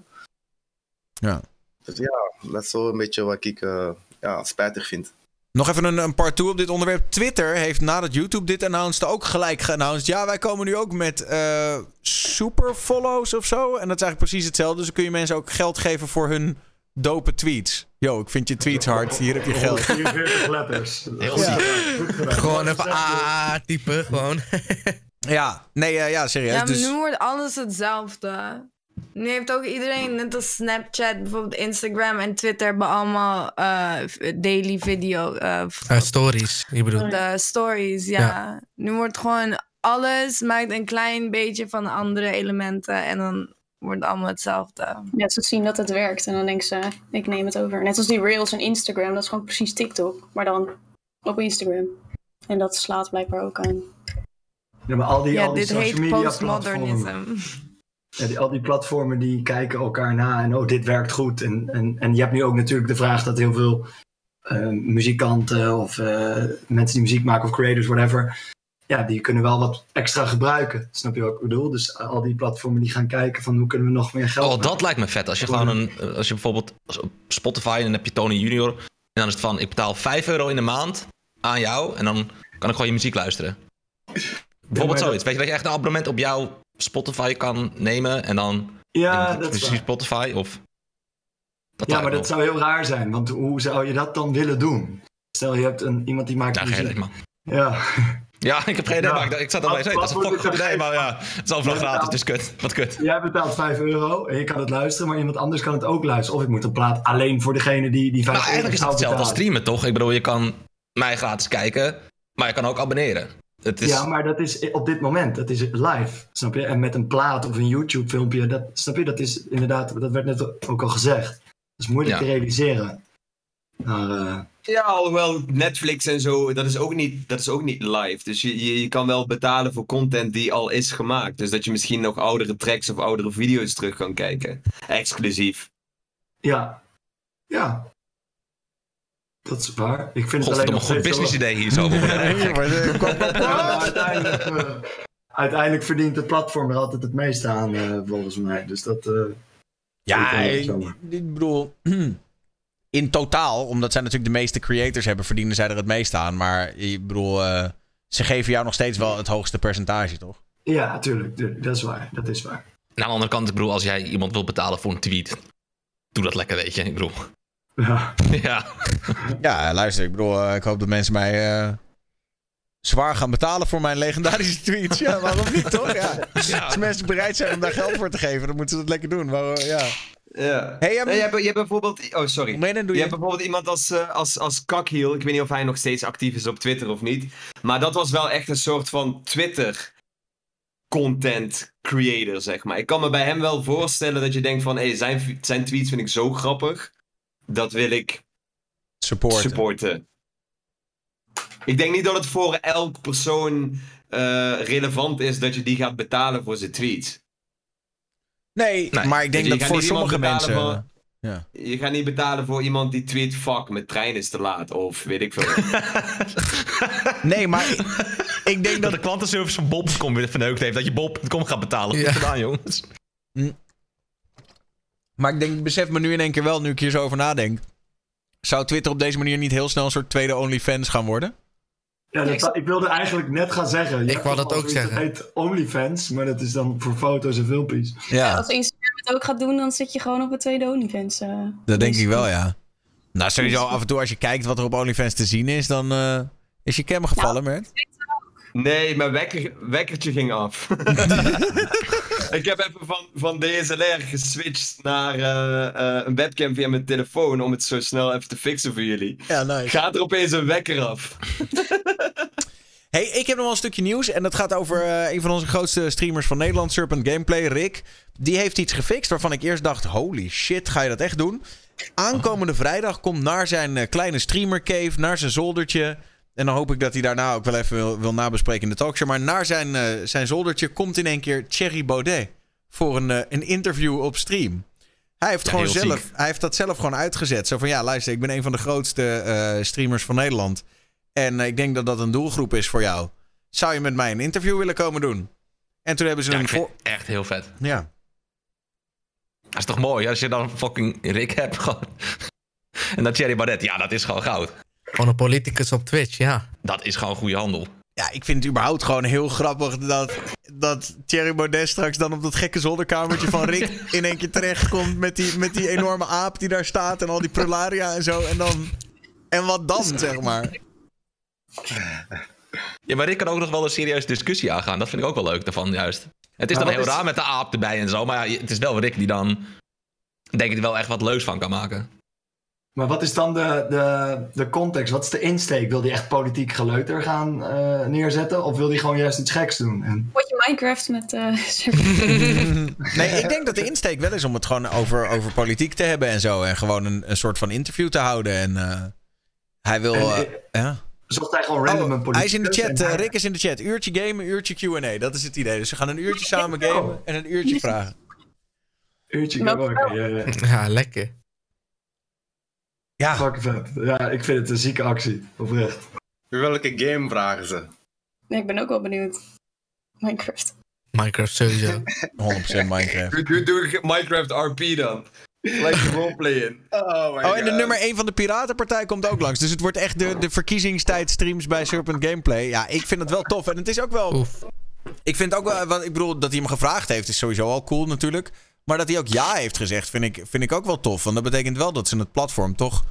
Ja. Dus ja, dat is zo een beetje wat ik eh, ja, spijtig vind. Nog even een, een part 2 op dit onderwerp. Twitter heeft nadat YouTube dit announced ook gelijk geannounced. Ja, wij komen nu ook met eh, super follows of zo. En dat is eigenlijk precies hetzelfde. Dus dan kun je mensen ook geld geven voor hun dope tweets. Yo, ik vind je tweets hard. Hier heb je geld. 44 letters. Heel Ja, ziek. goed gedaan. Gewoon even ah typen, gewoon. Ja, nee, eh, ja, serieus. Ja, maar dus... nu wordt alles hetzelfde. Nu heeft ook iedereen, net als Snapchat, bijvoorbeeld Instagram en Twitter, hebben allemaal eh, daily video. eh, Eh, stories, je bedoelt. de stories, ja. Ja. Nu wordt gewoon alles, maakt een klein beetje van andere elementen en dan wordt het allemaal hetzelfde. Ja, ze zien dat het werkt en dan denken ze, ik neem het over. Net als die Reels en Instagram, dat is gewoon precies TikTok, maar dan op Instagram. En dat slaat blijkbaar ook aan. Ja, maar al die, ja, al die dit social heet media platformen, ja, die, al die platformen die kijken elkaar na en oh, dit werkt goed. En, en, en je hebt nu ook natuurlijk de vraag dat heel veel eh, muzikanten of eh, mensen die muziek maken of creators, whatever, ja, die kunnen wel wat extra gebruiken. Snap je wat ik bedoel? Dus al die platformen die gaan kijken van hoe kunnen we nog meer geld Oh, dat lijkt me vet. Als je gewoon een, als je bijvoorbeeld op Spotify en dan heb je Tony Junior. En dan is het van, ik betaal 5 euro in de maand aan jou. En dan kan ik gewoon je muziek luisteren. Bijvoorbeeld zoiets. Weet je dat je echt een abonnement op jouw Spotify kan nemen. En dan Ja, dat is precies. Spotify of... Dat ja, maar dat zou heel raar zijn, want hoe zou je dat dan willen doen? Stel je hebt een, iemand die maakt Ja, muziek. idee, man. Ja. Ja, ik heb geen idee, Ja. maar ik, zat Wat- bij. Dat is een fucking goed idee, maar ja. Het is overal gratis, dus kut. Wat kut. Jij betaalt 5 euro en je kan het luisteren, maar iemand anders kan het ook luisteren. Of ik moet een plaat alleen voor degene die, die 5 Nou, eigenlijk is het hetzelfde als streamen, toch? Ik bedoel, je kan mij gratis kijken, maar je kan ook abonneren. Het is... Ja, maar dat is op dit moment, dat is live, snap je? En met een plaat of een YouTube filmpje, dat, snap je? Dat is inderdaad, dat werd net ook al gezegd. Dat is moeilijk Ja. te realiseren. Maar, eh, Ja, alhoewel Netflix en zo, dat is ook niet, dat is ook niet live. Dus je, je, je kan wel betalen voor content die al is gemaakt. Dus dat je misschien nog oudere tracks of oudere video's terug kan kijken. Exclusief. ja. Ja. Dat is waar. Ik vind het alleen nog goed business idee hier zo. Uiteindelijk, eh, verdient het platform er altijd het meeste aan, eh, volgens mij. Dus dat. eh, Ja, vind ik bedoel, in totaal, omdat zij natuurlijk de meeste creators hebben, verdienen zij er het meeste aan. Maar ik bedoel, eh, ze geven jou nog steeds wel het hoogste percentage, toch? Ja, tuurlijk, tuurlijk. Dat is waar. Dat is waar. Aan de andere kant, ik bedoel, als jij iemand wilt betalen voor een tweet, doe dat lekker, weet je. Ik bedoel. Ja. ja. Ja, luister, ik bedoel, eh, ik hoop dat mensen mij eh, zwaar gaan betalen voor mijn legendarische tweets. Ja, waarom niet, toch? Ja. Als mensen bereid zijn om daar geld voor te geven, dan moeten ze dat lekker doen. Waarom, ja. Ja. Hey, um, Nee, je, hebt, je hebt bijvoorbeeld. Oh, sorry. Je je. hebt bijvoorbeeld iemand als, eh, als, als Kakhiel. Ik weet niet of hij nog steeds actief is op Twitter of niet. Maar dat was wel echt een soort van Twitter content creator, zeg maar. Ik kan me bij hem wel voorstellen dat je denkt van... Hey, zijn, zijn tweets vind ik zo grappig. Dat wil ik supporten. supporten. Ik denk niet dat het voor elk persoon eh, relevant is dat je die gaat betalen voor zijn tweets. Nee, maar ik denk Je dat gaat voor sommige mensen... betalen voor- ja. Je gaat niet betalen voor iemand die tweet fuck, mijn trein is te laat. Of weet ik veel. Nee, maar ik denk dat de klantenservice van Bob.com weer verneukt heeft. Dat je Bob.com gaat betalen. Goed Ja. gedaan, jongens. Maar ik denk, ik besef me nu in één keer wel, nu ik hier zo over nadenk. Zou Twitter op deze manier niet heel snel een soort tweede OnlyFans gaan worden? Ja, dat, ik wilde eigenlijk net gaan zeggen. Je Ik wou dat ook zeggen. Dat heet OnlyFans, maar dat is dan voor foto's en filmpjes. Ja, Als Instagram het ook gaat doen, dan zit je gewoon op het tweede OnlyFans. eh. dat denk ik wel, ja. Nou, sowieso af en toe als je kijkt wat er op OnlyFans te zien is, dan eh, is je cam gevallen, Mert. Nee, mijn wekker, wekkertje ging af. ik heb even van, van DSLR geswitcht naar eh, eh, een webcam via mijn telefoon om het zo snel even te fixen voor jullie. Ja, nice. Gaat er opeens een wekker af. Hey, ik heb nog wel een stukje nieuws. En dat gaat over eh, een van onze grootste streamers van Nederland, Serpent Gameplay, Rick. Die heeft iets gefixt waarvan ik eerst dacht: holy shit, ga je dat echt doen? Aankomende vrijdag komt naar zijn kleine streamer cave, naar zijn zoldertje. En dan hoop ik dat hij daarna ook wel even wil, wil nabespreken in de talkshow. Maar naar zijn, eh, zijn zoldertje komt in één keer Thierry Baudet. Voor een, eh, een interview op stream. Hij heeft, Ja, gewoon zelf, ziek. hij heeft dat zelf gewoon uitgezet. Zo van ja, luister, ik ben een van de grootste eh, streamers van Nederland. En ik denk dat dat een doelgroep is voor jou. Zou je met mij een interview willen komen doen? En toen hebben ze Ja, een voor... echt heel vet. Ja. Dat is toch mooi als je dan fucking Rick hebt gewoon. En dan Thierry Baudet, ja, dat is gewoon goud. Gewoon een politicus op Twitch, ja. Dat is gewoon goede handel. Ja, ik vind het überhaupt gewoon heel grappig dat, dat Thierry Baudet straks dan op dat gekke zolderkamertje van Rick in één keer terechtkomt met die, met die enorme aap die daar staat en al die prularia en zo. En dan. En wat dan, zeg maar. Ja, maar Rick kan ook nog wel een serieuze discussie aangaan. Dat vind ik ook wel leuk daarvan, juist. Het is dan heel is- raar met de aap erbij en zo. Maar ja, het is wel Rick die dan, denk ik, er wel echt wat leuks van kan maken. Maar wat is dan de, de, de context? Wat is de insteek? Wil hij echt politiek geleuter gaan eh, neerzetten? Of wil hij gewoon juist iets geks doen? En, Potje Minecraft met... eh Nee, ik denk dat de insteek wel is om het gewoon over, over politiek te hebben en zo. En gewoon een, een soort van interview te houden. En eh, hij wil. En, ja. zocht hij gewoon random een Oh, hij is in de chat. hij- Rick is in de chat. Uurtje gamen, uurtje QA. Dat is het idee. Dus ze gaan een uurtje samen gamen en een uurtje vragen. Uurtje ook, ja, ja. Ja, lekker. Ja. Fucking vet. Ja, ik vind het een zieke actie. Oprecht. Welke game vragen ze? nee, ik ben ook wel benieuwd. Minecraft. Minecraft sowieso. 100% Minecraft. Doe, doe, doe Minecraft RP dan. Gelijk de roleplay in. Oh my Oh, en de God. nummer 1 van de Piratenpartij komt ook langs. Dus het wordt echt de, de verkiezingstijdstreams bij Serpent Gameplay. Ja, ik vind het wel tof. En het is ook wel... Ik vind ook wel... Want ik bedoel, dat hij hem gevraagd heeft is sowieso al cool natuurlijk. Maar dat hij ook ja heeft gezegd, vind ik, vind ik ook wel tof. Want dat betekent wel dat ze het platform toch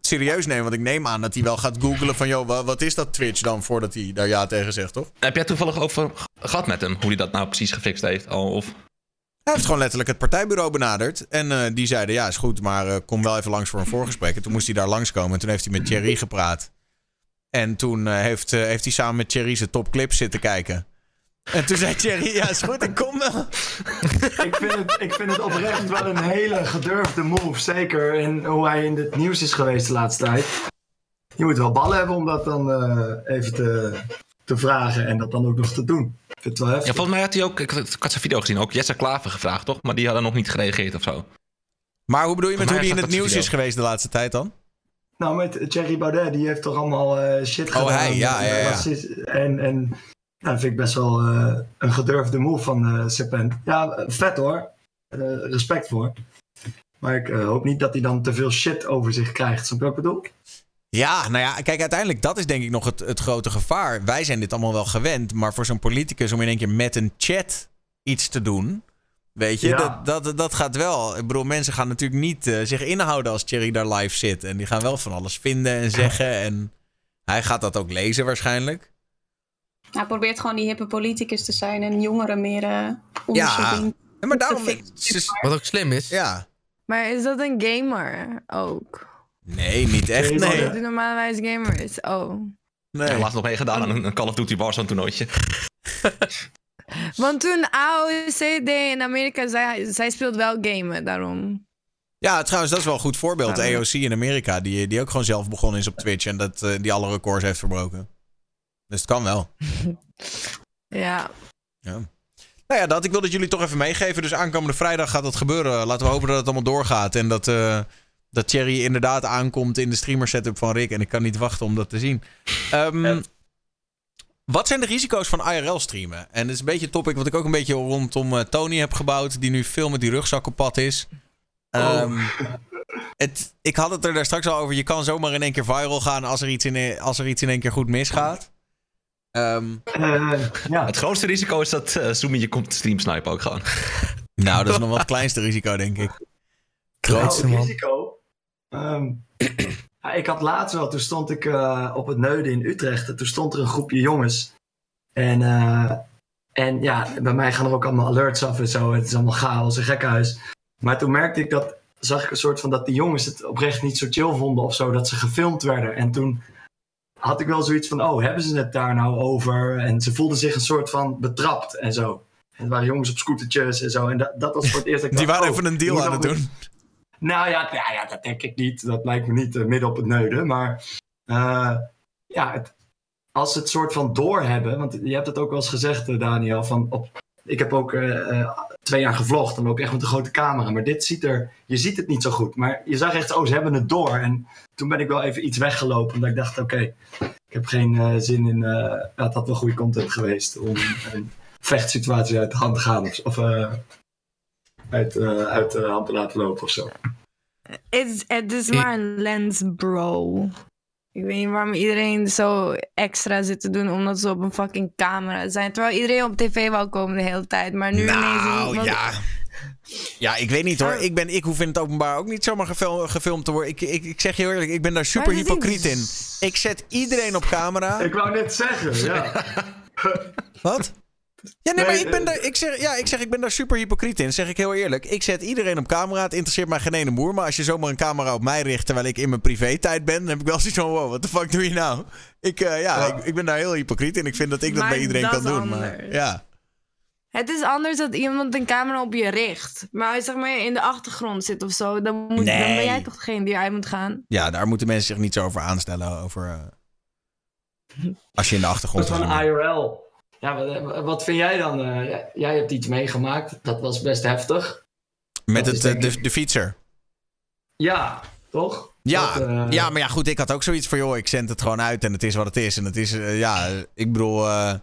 serieus nemen. Want ik neem aan dat hij wel gaat googlen van... joh, wa- wat is dat Twitch dan voordat hij daar ja tegen zegt, toch? Heb jij toevallig over gehad met hem? Hoe hij dat nou precies gefixt heeft? Al, of... Hij heeft gewoon letterlijk het partijbureau benaderd. En eh, die zeiden, ja, is goed, maar eh, kom wel even langs voor een voorgesprek. En toen moest hij daar langskomen. En toen heeft hij met Thierry gepraat. En toen eh, heeft, heeft hij samen met Thierry zijn topclips zitten kijken. En toen zei Thierry, ja, is goed, ik kom wel. ik, vind het, ik vind het oprecht wel een hele gedurfde move. Zeker in hoe hij in het nieuws is geweest de laatste tijd. Je moet wel ballen hebben om dat dan eh, even te, te vragen en dat dan ook nog te doen. Ik vind het wel Ja, heftig. volgens mij had hij ook, ik, ik had zijn video gezien, ook Jesse Klaver gevraagd, toch? Maar die hadden nog niet gereageerd of zo. Maar hoe bedoel je met hoe hij in het nieuws video. is geweest de laatste tijd dan? Nou, met Thierry Baudet, die heeft toch allemaal eh, shit Oh, gedaan. hij, ja, ja, ja. En, en dat vind ik best wel eh, een gedurfde move van eh Serpent. Ja, vet hoor. Eh, respect voor. Maar ik hoop niet dat hij dan te veel shit over zich krijgt. Snap je wat ik bedoel? Ja, nou ja, kijk, uiteindelijk, dat is denk ik nog het, het grote gevaar. Wij zijn dit allemaal wel gewend, maar voor zo'n politicus om in één keer met een chat iets te doen, weet je, Ja. dat, dat, dat gaat wel. Ik bedoel, mensen gaan natuurlijk niet zich inhouden als Thierry daar live zit. En die gaan wel van alles vinden en zeggen. En hij gaat dat ook lezen waarschijnlijk. Hij probeert gewoon die hippe politicus te zijn en jongeren meer eh onderzoeking. Ja, maar daarom... Wat ook slim is. Ja. Maar is dat een gamer ook? Nee, niet echt, Dat nee. hij normalwijs gamer is. Oh. Nee. Ja, laatst nog meegedaan aan een, een Call of Duty Warzone toernooitje. Want toen AOC deed in Amerika, zij, zij speelt wel gamen, daarom. Ja, trouwens, dat is wel een goed voorbeeld. AOC in Amerika, die, die ook gewoon zelf begonnen is op Twitch en dat, eh, die alle records heeft verbroken. Dus het kan wel. Ja. Ja. Nou ja, dat. Ik wil dat jullie toch even meegeven. Dus aankomende vrijdag gaat dat gebeuren. Laten we hopen dat het allemaal doorgaat. En dat, eh dat Thierry inderdaad aankomt in de streamer setup van Rick. En ik kan niet wachten om dat te zien. Ehm, Wat zijn de risico's van IRL streamen? En dat is een beetje een topic wat ik ook een beetje rondom eh, Tony heb gebouwd. Die nu veel met die rugzak op pad is. Ehm, het, ik had het er daar straks al over. Je kan zomaar in één keer viral gaan als er iets in, als er iets in één keer goed misgaat. Ehm, Het grootste risico is dat uh, Zoom je komt stream snipen ook gewoon. Nou, dat is nog wel het kleinste risico, denk ik. Grootste risico. Ehm, ja, ik had laatst wel, toen stond ik eh, op het Neuden in Utrecht. En toen stond er een groepje jongens. En, eh, en ja, bij mij gaan er ook allemaal alerts af en zo. Het is allemaal chaos en gekhuis. Maar toen merkte ik dat, zag ik een soort van dat die jongens het oprecht niet zo chill vonden of zo. Dat ze gefilmd werden. En toen had ik wel zoiets van, oh, hebben ze het daar nou over? En ze voelden zich een soort van betrapt en zo. En waren jongens op scootertjes en zo. En dat, dat was voor het eerst dat ik Die dacht, waren oh, even een deal aan het doen. nou ja, ja, ja, dat denk ik niet. Dat lijkt me niet eh, midden op het neuden. Maar eh, ja, het, als ze het soort van doorhebben. Want je hebt het ook wel eens gezegd, eh, Daniel. Van op, ik heb ook eh, eh, twee jaar gevlogd. Dan loop ik echt met een grote camera. Maar dit ziet er... Je ziet het niet zo goed. Maar je zag echt, oh, ze hebben het door. En toen ben ik wel even iets weggelopen. Omdat ik dacht, oké, ik heb geen eh, zin in... eh, ja, het had wel goede content geweest. Om, en vechtsituatie uit de hand te gaan. Of, of eh, uit, eh, uit de hand te laten lopen of zo. Het is maar een lens, bro. Ik weet niet waarom iedereen zo extra zit te doen omdat ze op een fucking camera zijn. Terwijl iedereen op tv wou komen de hele tijd. Maar nu Nou, ineens... ja. Ja, ik weet niet hoor. Ik, ben, ik hoef in het openbaar ook niet zomaar gefil- gefilmd te worden. Ik, ik, ik zeg je heel eerlijk, ik ben daar super hypocriet in. Ik zet iedereen op camera. Ik wou net zeggen, ja. Wat? Ja, nee, maar ik ben, eh, daar, ik, zeg, ja, ik zeg, ik ben daar super hypocriet in. Zeg ik heel eerlijk. Ik zet iedereen op camera. Het interesseert mij geen ene moer. Maar als je zomaar een camera op mij richt terwijl ik in mijn privé-tijd ben, dan heb ik wel zoiets van: wow, wat de fuck doe je nou? Ik, eh, ja, Ik, ik ben daar heel hypocriet in. Ik vind dat ik dat Maar bij iedereen dat kan doen. Maar, ja. Het is anders dat iemand een camera op je richt. Maar als je zeg maar in de achtergrond zit of zo, dan, moet, dan ben jij toch degene die eruit moet gaan. ja, daar moeten mensen zich niet zo over aanstellen. Over, eh, als je in de achtergrond Dat van is. IRL. Ja, wat, wat vind jij dan? eh, jij- hebt iets meegemaakt. Dat was best heftig. Met dat het, eh, de, de fietser. Ja, toch? Ja, Dat, eh, ja, maar ja, goed, ik had ook zoiets van, joh, ik zend het gewoon uit en het is wat het is. En het is, eh, ja, ik bedoel, eh,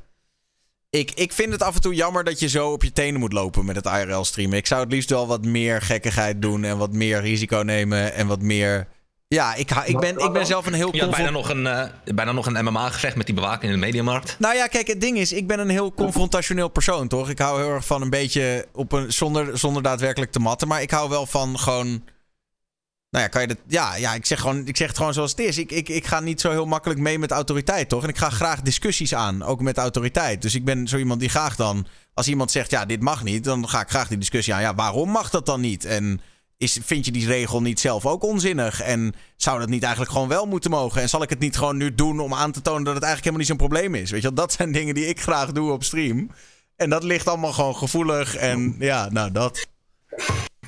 ik, ik vind het af en toe jammer dat je zo op je tenen moet lopen met het IRL streamen. Ik zou het liefst wel wat meer gekkigheid doen en wat meer risico nemen en wat meer... Ja, ik, ik, ben, ik ben zelf een heel... Je had bijna nog een, eh, bijna nog een MMA-gevecht met die bewaking in de mediamarkt. Nou ja, kijk, het ding is, ik ben een heel confrontationeel persoon, toch? Ik hou heel erg van een beetje op een, zonder, zonder daadwerkelijk te matten, maar ik hou wel van gewoon. Nou ja, kan je dat. Ja, ja ik, zeg gewoon, ik zeg het gewoon zoals het is. Ik, ik, ik ga niet zo heel makkelijk mee met autoriteit, toch? En ik ga graag discussies aan, ook met autoriteit. Dus ik ben zo iemand die graag dan. Als iemand zegt, ja, dit mag niet, dan ga ik graag die discussie aan. Ja, waarom mag dat dan niet? En is, vind je die regel niet zelf ook onzinnig? En zou dat niet eigenlijk gewoon wel moeten mogen? En zal ik het niet gewoon nu doen om aan te tonen dat het eigenlijk helemaal niet zo'n probleem is? Weet je dat zijn dingen die ik graag doe op stream. En dat ligt allemaal gewoon gevoelig. En ja, nou dat.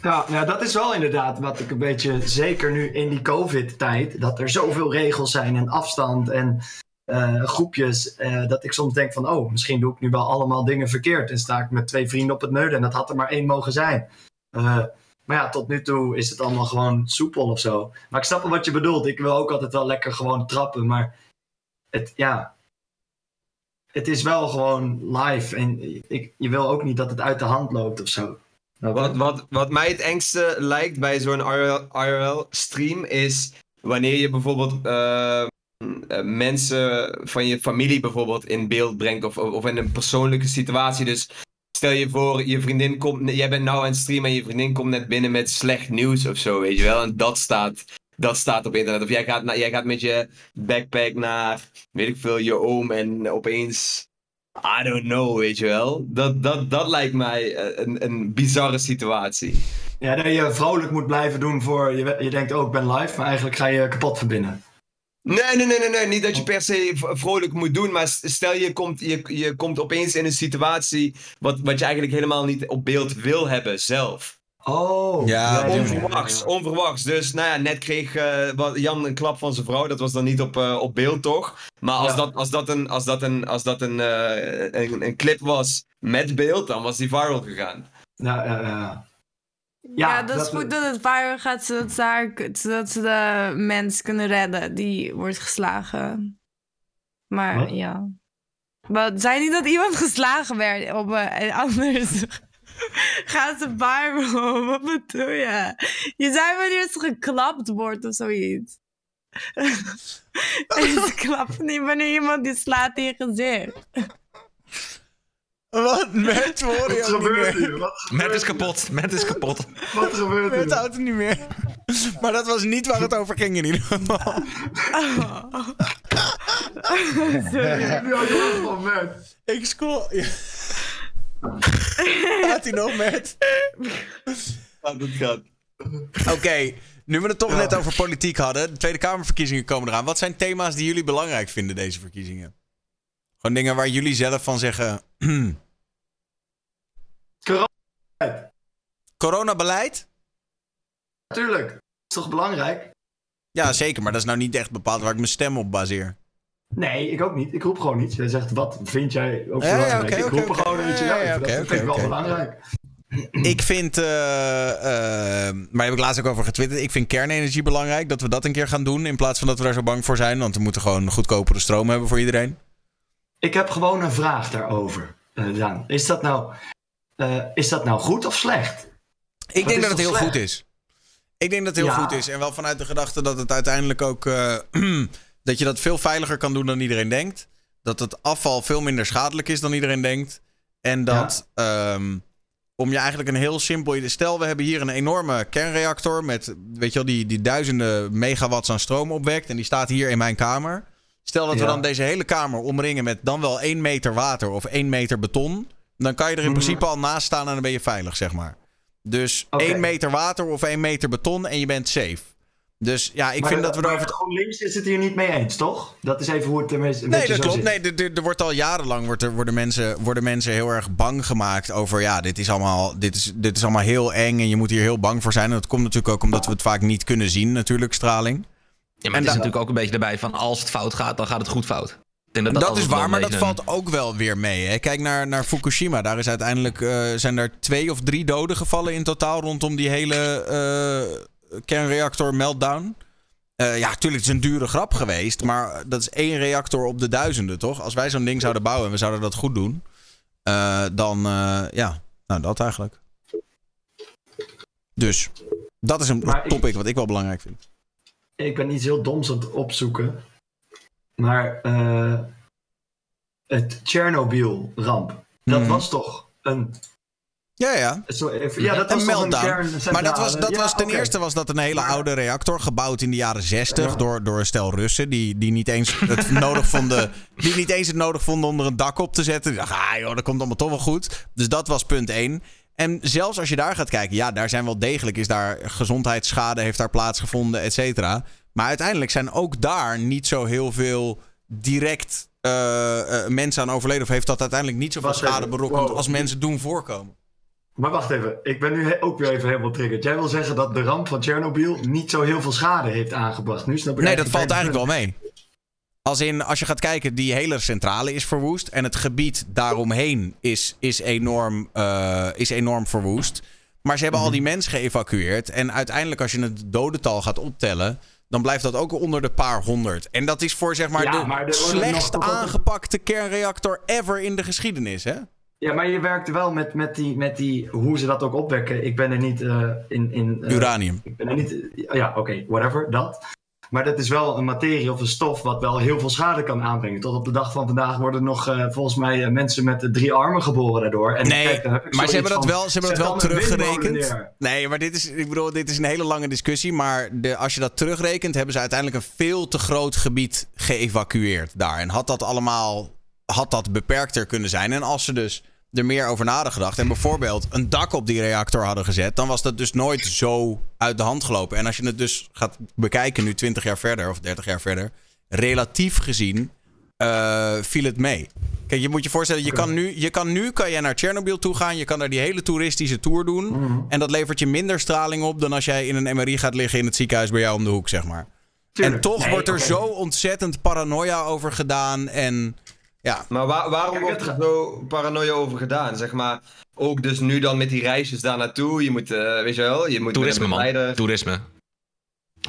Ja, nou, dat is wel inderdaad wat ik een beetje, zeker nu in die COVID-tijd, dat er zoveel regels zijn en afstand en eh, groepjes, eh, dat ik soms denk van, oh, misschien doe ik nu wel allemaal dingen verkeerd en sta ik met twee vrienden op het neuden en dat had er maar één mogen zijn. Eh, maar ja, tot nu toe is het allemaal gewoon soepel of zo. Maar ik snap wel wat je bedoelt. Ik wil ook altijd wel lekker gewoon trappen, maar het, ja, het is wel gewoon live en ik, je wil ook niet dat het uit de hand loopt of zo. Wat, wat, wat mij het engste lijkt bij zo'n IRL-stream is wanneer je bijvoorbeeld eh, eh, mensen van je familie bijvoorbeeld in beeld brengt of, of in een persoonlijke situatie. Dus stel je voor, je vriendin komt, jij bent nou aan het streamen en je vriendin komt net binnen met slecht nieuws of zo, weet je wel. En dat staat, dat staat op internet. Of jij gaat, jij gaat met je backpack naar, weet ik veel, je oom en opeens... I don't know, weet je wel. Dat, dat, dat lijkt mij eh, een, een bizarre situatie. Ja, dat je vrolijk moet blijven doen voor je, je denkt, oh, ik ben live, maar eigenlijk ga je kapot verbinden. Nee, nee, nee, nee, nee. Niet dat je per se vrolijk moet doen, maar stel je komt, je, je komt opeens in een situatie wat, wat je eigenlijk helemaal niet op beeld wil hebben zelf. Oh, Ja, onverwachts, onverwachts. Dus nou ja, net kreeg eh, wat- Jan een klap van zijn vrouw. Dat was dan niet op, eh, op beeld, toch? Maar als Ja. dat, als dat, een, als dat, een, als dat een, eh, een, een clip was met beeld, dan was die viral gegaan. Ja, ja, ja. Ja, dat is goed dat het viral gaat, zodat ze, haar, zodat ze de mens kunnen redden die wordt geslagen. Maar Wat? ja. Wat, zei niet dat iemand geslagen werd op eh, en anders? Gaat ze viral? Wat bedoel je? Je zei wanneer ze geklapt wordt of zoiets. en ze klapt niet wanneer iemand die slaat in je gezicht. Wat? Met hoor Wat je gebeurt hier? Met is kapot, met is kapot. wat gebeurt Met hier? houdt het niet meer. Maar dat was niet waar het over ging in ieder geval. Sorry. Oh. Ik scroll. Gaat hij nog met? Ja, dat gaat. Oké, nu we het toch net over politiek hadden. De Tweede Kamerverkiezingen komen eraan. Wat zijn thema's die jullie belangrijk vinden, deze verkiezingen? Gewoon dingen waar jullie zelf van zeggen. Coronabeleid. Coronabeleid? Natuurlijk. is toch belangrijk? Ja, zeker. Maar dat is nou niet echt bepaald waar ik mijn stem op baseer. Nee, ik ook niet. Ik roep gewoon niet. Jij zegt, wat vind jij ook Ja, ja, belangrijk? oké, ik roep gewoon een Ja, uit. ja, dat vind ik wel belangrijk. Ik vind, eh, eh, maar daar heb ik laatst ook over getwitterd. Ik vind kernenergie belangrijk. Dat we dat een keer gaan doen. In plaats van dat we daar zo bang voor zijn. Want we moeten gewoon goedkopere stroom hebben voor iedereen. Ik heb gewoon een vraag daarover. Daan. Is dat nou, eh, is dat nou goed of slecht? Ik denk dat het heel slecht? goed is. Ik denk dat het heel Ja. goed is. En wel vanuit de gedachte dat het uiteindelijk ook. eh, dat je dat veel veiliger kan doen dan iedereen denkt. Dat het afval veel minder schadelijk is dan iedereen denkt. En dat. ehm, om je eigenlijk een heel simpel. Stel, we hebben hier een enorme kernreactor. met. weet je wel, die, die duizenden megawatts aan stroom opwekt. En die staat hier in mijn kamer. Stel dat we dan deze hele kamer omringen met dan wel één meter water of één meter beton. Dan kan je er in Mhm. principe al naast staan en dan ben je veilig, zeg maar. Dus Oké. één meter water of één meter beton en je bent safe. Dus ja, ik Maar vind dat we maar erover... GroenLinks is het hier niet mee eens, toch? Dat is even hoe het een Nee, dat zo klopt. zit. Nee, er wordt al jarenlang wordt er, worden, mensen, worden mensen heel erg bang gemaakt over... ja, dit is, allemaal, dit, is, dit is allemaal heel eng en je moet hier heel bang voor zijn. En dat komt natuurlijk ook omdat we het vaak niet kunnen zien, natuurlijk, straling. Ja, maar het is natuurlijk ook een beetje erbij van als het fout gaat, dan gaat het goed fout. Ik denk Dat, altijd is wel waar, maar dat een- valt ook wel weer mee. Hè? Kijk naar, naar Fukushima. Daar is uiteindelijk eh, zijn er twee of drie doden gevallen in totaal rondom die hele eh, kernreactor meltdown. Eh, ja, natuurlijk, het is een dure grap geweest. Maar dat is één reactor op de duizenden, toch? Als wij zo'n ding zouden bouwen en we zouden dat goed doen, eh, dan eh, ja, nou dat eigenlijk. Dus dat is een Maar ik- topic wat ik wel belangrijk vind. Ik ben iets heel doms aan het opzoeken. Maar eh, het Chernobyl-ramp, dat Mhm. was toch een... Ja, ja. Even, ja, dat een was een meltdown. maar dat was, dat Ja, was ten eerste was dat een hele oude reactor gebouwd in de jaren 60 door, door een stel Russen die, die, niet eens het nodig vonden, die niet eens het nodig vonden om er een dak op te zetten. Die dachten, ah joh, dat komt allemaal toch wel goed. Dus dat was punt 1. En zelfs als je daar gaat kijken, ja, daar zijn wel degelijk, is daar gezondheidsschade, heeft daar plaatsgevonden, et cetera. Maar uiteindelijk zijn ook daar niet zo heel veel direct eh, eh, mensen aan overleden. Of heeft dat uiteindelijk niet zoveel Wacht schade berokkend Wow. als mensen doen voorkomen. Maar wacht even, ik ben nu ook weer even helemaal triggerd. Jij wil zeggen dat de ramp van Chernobyl niet zo heel veel schade heeft aangebracht. Nu snap ik Nee, dat valt eigenlijk wel mee. Als in, als je gaat kijken, die hele centrale is verwoest. En het gebied daaromheen is, is, enorm, eh, is enorm verwoest. Maar ze hebben Mhm. al die mensen geëvacueerd. En uiteindelijk, als je het dodental gaat optellen. dan blijft dat ook onder de paar honderd. En dat is voor zeg maar Ja, de maar nog slechtst aangepakte kernreactor ever in de geschiedenis, hè? Ja, maar je werkt wel met, met, die, met die, hoe ze dat ook opwekken. Ik ben er niet eh, in... in eh, Uranium. Ik ben er niet... ja, oké, whatever, dat. Maar dat is wel een materie of een stof wat wel heel veel schade kan aanbrengen. Tot op de dag van vandaag worden nog eh, volgens mij eh, mensen met drie armen geboren daardoor. En Nee, kijk, heb ik maar ze hebben dat wel, ze hebben dat wel teruggerekend. Nee, maar dit is, ik bedoel, dit is een hele lange discussie. Maar de, als je dat terugrekent, hebben ze uiteindelijk een veel te groot gebied geëvacueerd daar. En had dat allemaal, had dat beperkter kunnen zijn. En als ze dus er meer over na hadden gedacht en bijvoorbeeld een dak op die reactor hadden gezet, dan was dat dus nooit zo uit de hand gelopen. En als je het dus gaat bekijken nu 20 jaar verder of 30 jaar verder, relatief gezien eh, viel het mee. Kijk, je moet je voorstellen, je kan nu, je kan nu kan je naar Tsjernobyl toe gaan. Je kan daar die hele toeristische tour doen. Mhm. En dat levert je minder straling op dan als jij in een MRI gaat liggen in het ziekenhuis bij jou om de hoek, zeg maar. Tuurlijk. En toch Nee, wordt er zo ontzettend paranoia over gedaan. En ja. Maar waar- waarom wordt er zo paranoia over gedaan? Zeg maar, ook dus nu dan met die reisjes daar naartoe. Je moet, eh, weet je wel, je moet Toerisme, man. Toerisme.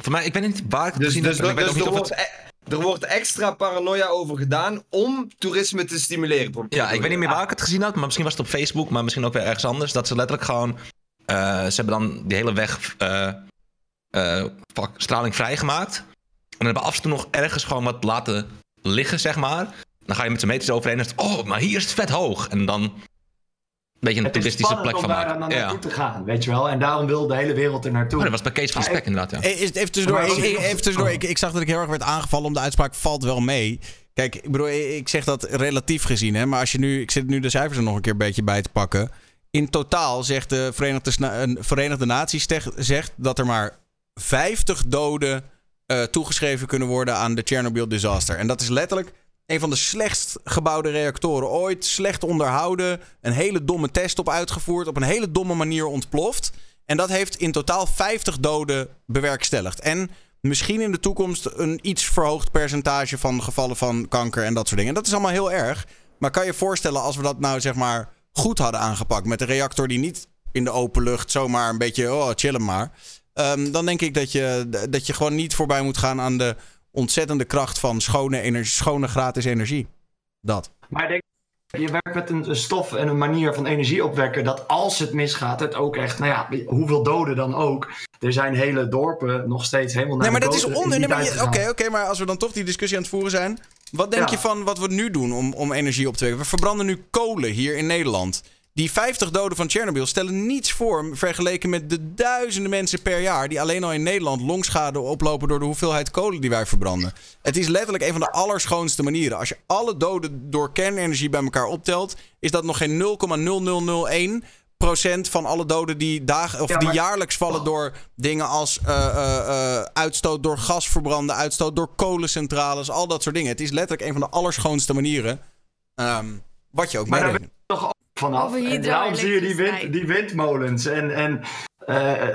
Voor mij, ik weet niet waar ik het Dus, gezien dus, heb. en ik weet dus ook niet er, of wordt, het... e- er wordt extra paranoia over gedaan om toerisme te stimuleren. Ja, ik weet niet meer waar ik het gezien had, maar misschien was het op Facebook, maar misschien ook weer ergens anders. Dat ze letterlijk gewoon. eh, ze hebben dan die hele weg eh, eh, fuck, straling vrijgemaakt. En dan hebben af en toe nog ergens gewoon wat laten liggen, zeg maar. Dan ga je met z'n meters overheen en dan oh, maar hier is het vet hoog. En dan een beetje een Het is toeristische plek om van daar dan maken. Ja. naartoe te gaan, weet je wel. En daarom wil de hele wereld er naartoe. Oh, dat was bij Kees van Spek inderdaad, ja. Even tussendoor, ik, even tussendoor ik, ik zag dat ik heel erg werd aangevallen om de uitspraak valt wel mee. Kijk, ik bedoel, ik zeg dat relatief gezien, hè, maar als je nu, ik zit nu de cijfers er nog een keer een beetje bij te pakken. In totaal zegt de Verenigde, Verenigde Naties zegt dat er maar 50 doden eh, toegeschreven kunnen worden aan de Chernobyl disaster. En dat is letterlijk een van de slechtst gebouwde reactoren ooit. Slecht onderhouden. Een hele domme test op uitgevoerd. Op een hele domme manier ontploft. En dat heeft in totaal 50 doden bewerkstelligd. En misschien in de toekomst een iets verhoogd percentage van gevallen van kanker en dat soort dingen. Dat is allemaal heel erg. Maar kan je voorstellen als we dat nou zeg maar goed hadden aangepakt met een reactor die niet in de open lucht zomaar een beetje, oh, chillen maar. Ehm, dan denk ik dat je, dat je gewoon niet voorbij moet gaan aan de ontzettende kracht van schone, energie, schone gratis energie. Dat. Maar denk, je werkt met een, een stof en een manier van energie opwekken. dat als het misgaat, het ook echt. Nou ja, hoeveel doden dan ook. Er zijn hele dorpen nog steeds helemaal naar Nee, maar dat is onder. nee, maar Oké, maar als we dan toch die discussie aan het voeren zijn. Wat denk Ja. je van wat we nu doen om, om energie op te wekken? We verbranden nu kolen hier in Nederland. Die 50 doden van Tsjernobyl stellen niets voor vergeleken met de duizenden mensen per jaar die alleen al in Nederland longschade oplopen door de hoeveelheid kolen die wij verbranden. Het is letterlijk een van de allerschoonste manieren. Als je alle doden door kernenergie bij elkaar optelt, is dat nog geen 0,0001 procent van alle doden die, dag, of Ja, die jaarlijks vallen door dingen als eh, eh, eh, uitstoot door gasverbranden, uitstoot door kolencentrales, al dat soort dingen. Het is letterlijk een van de allerschoonste manieren. ehm, wat je ook Maar vanaf. En daarom zie je die, wind, die windmolens. En, en eh,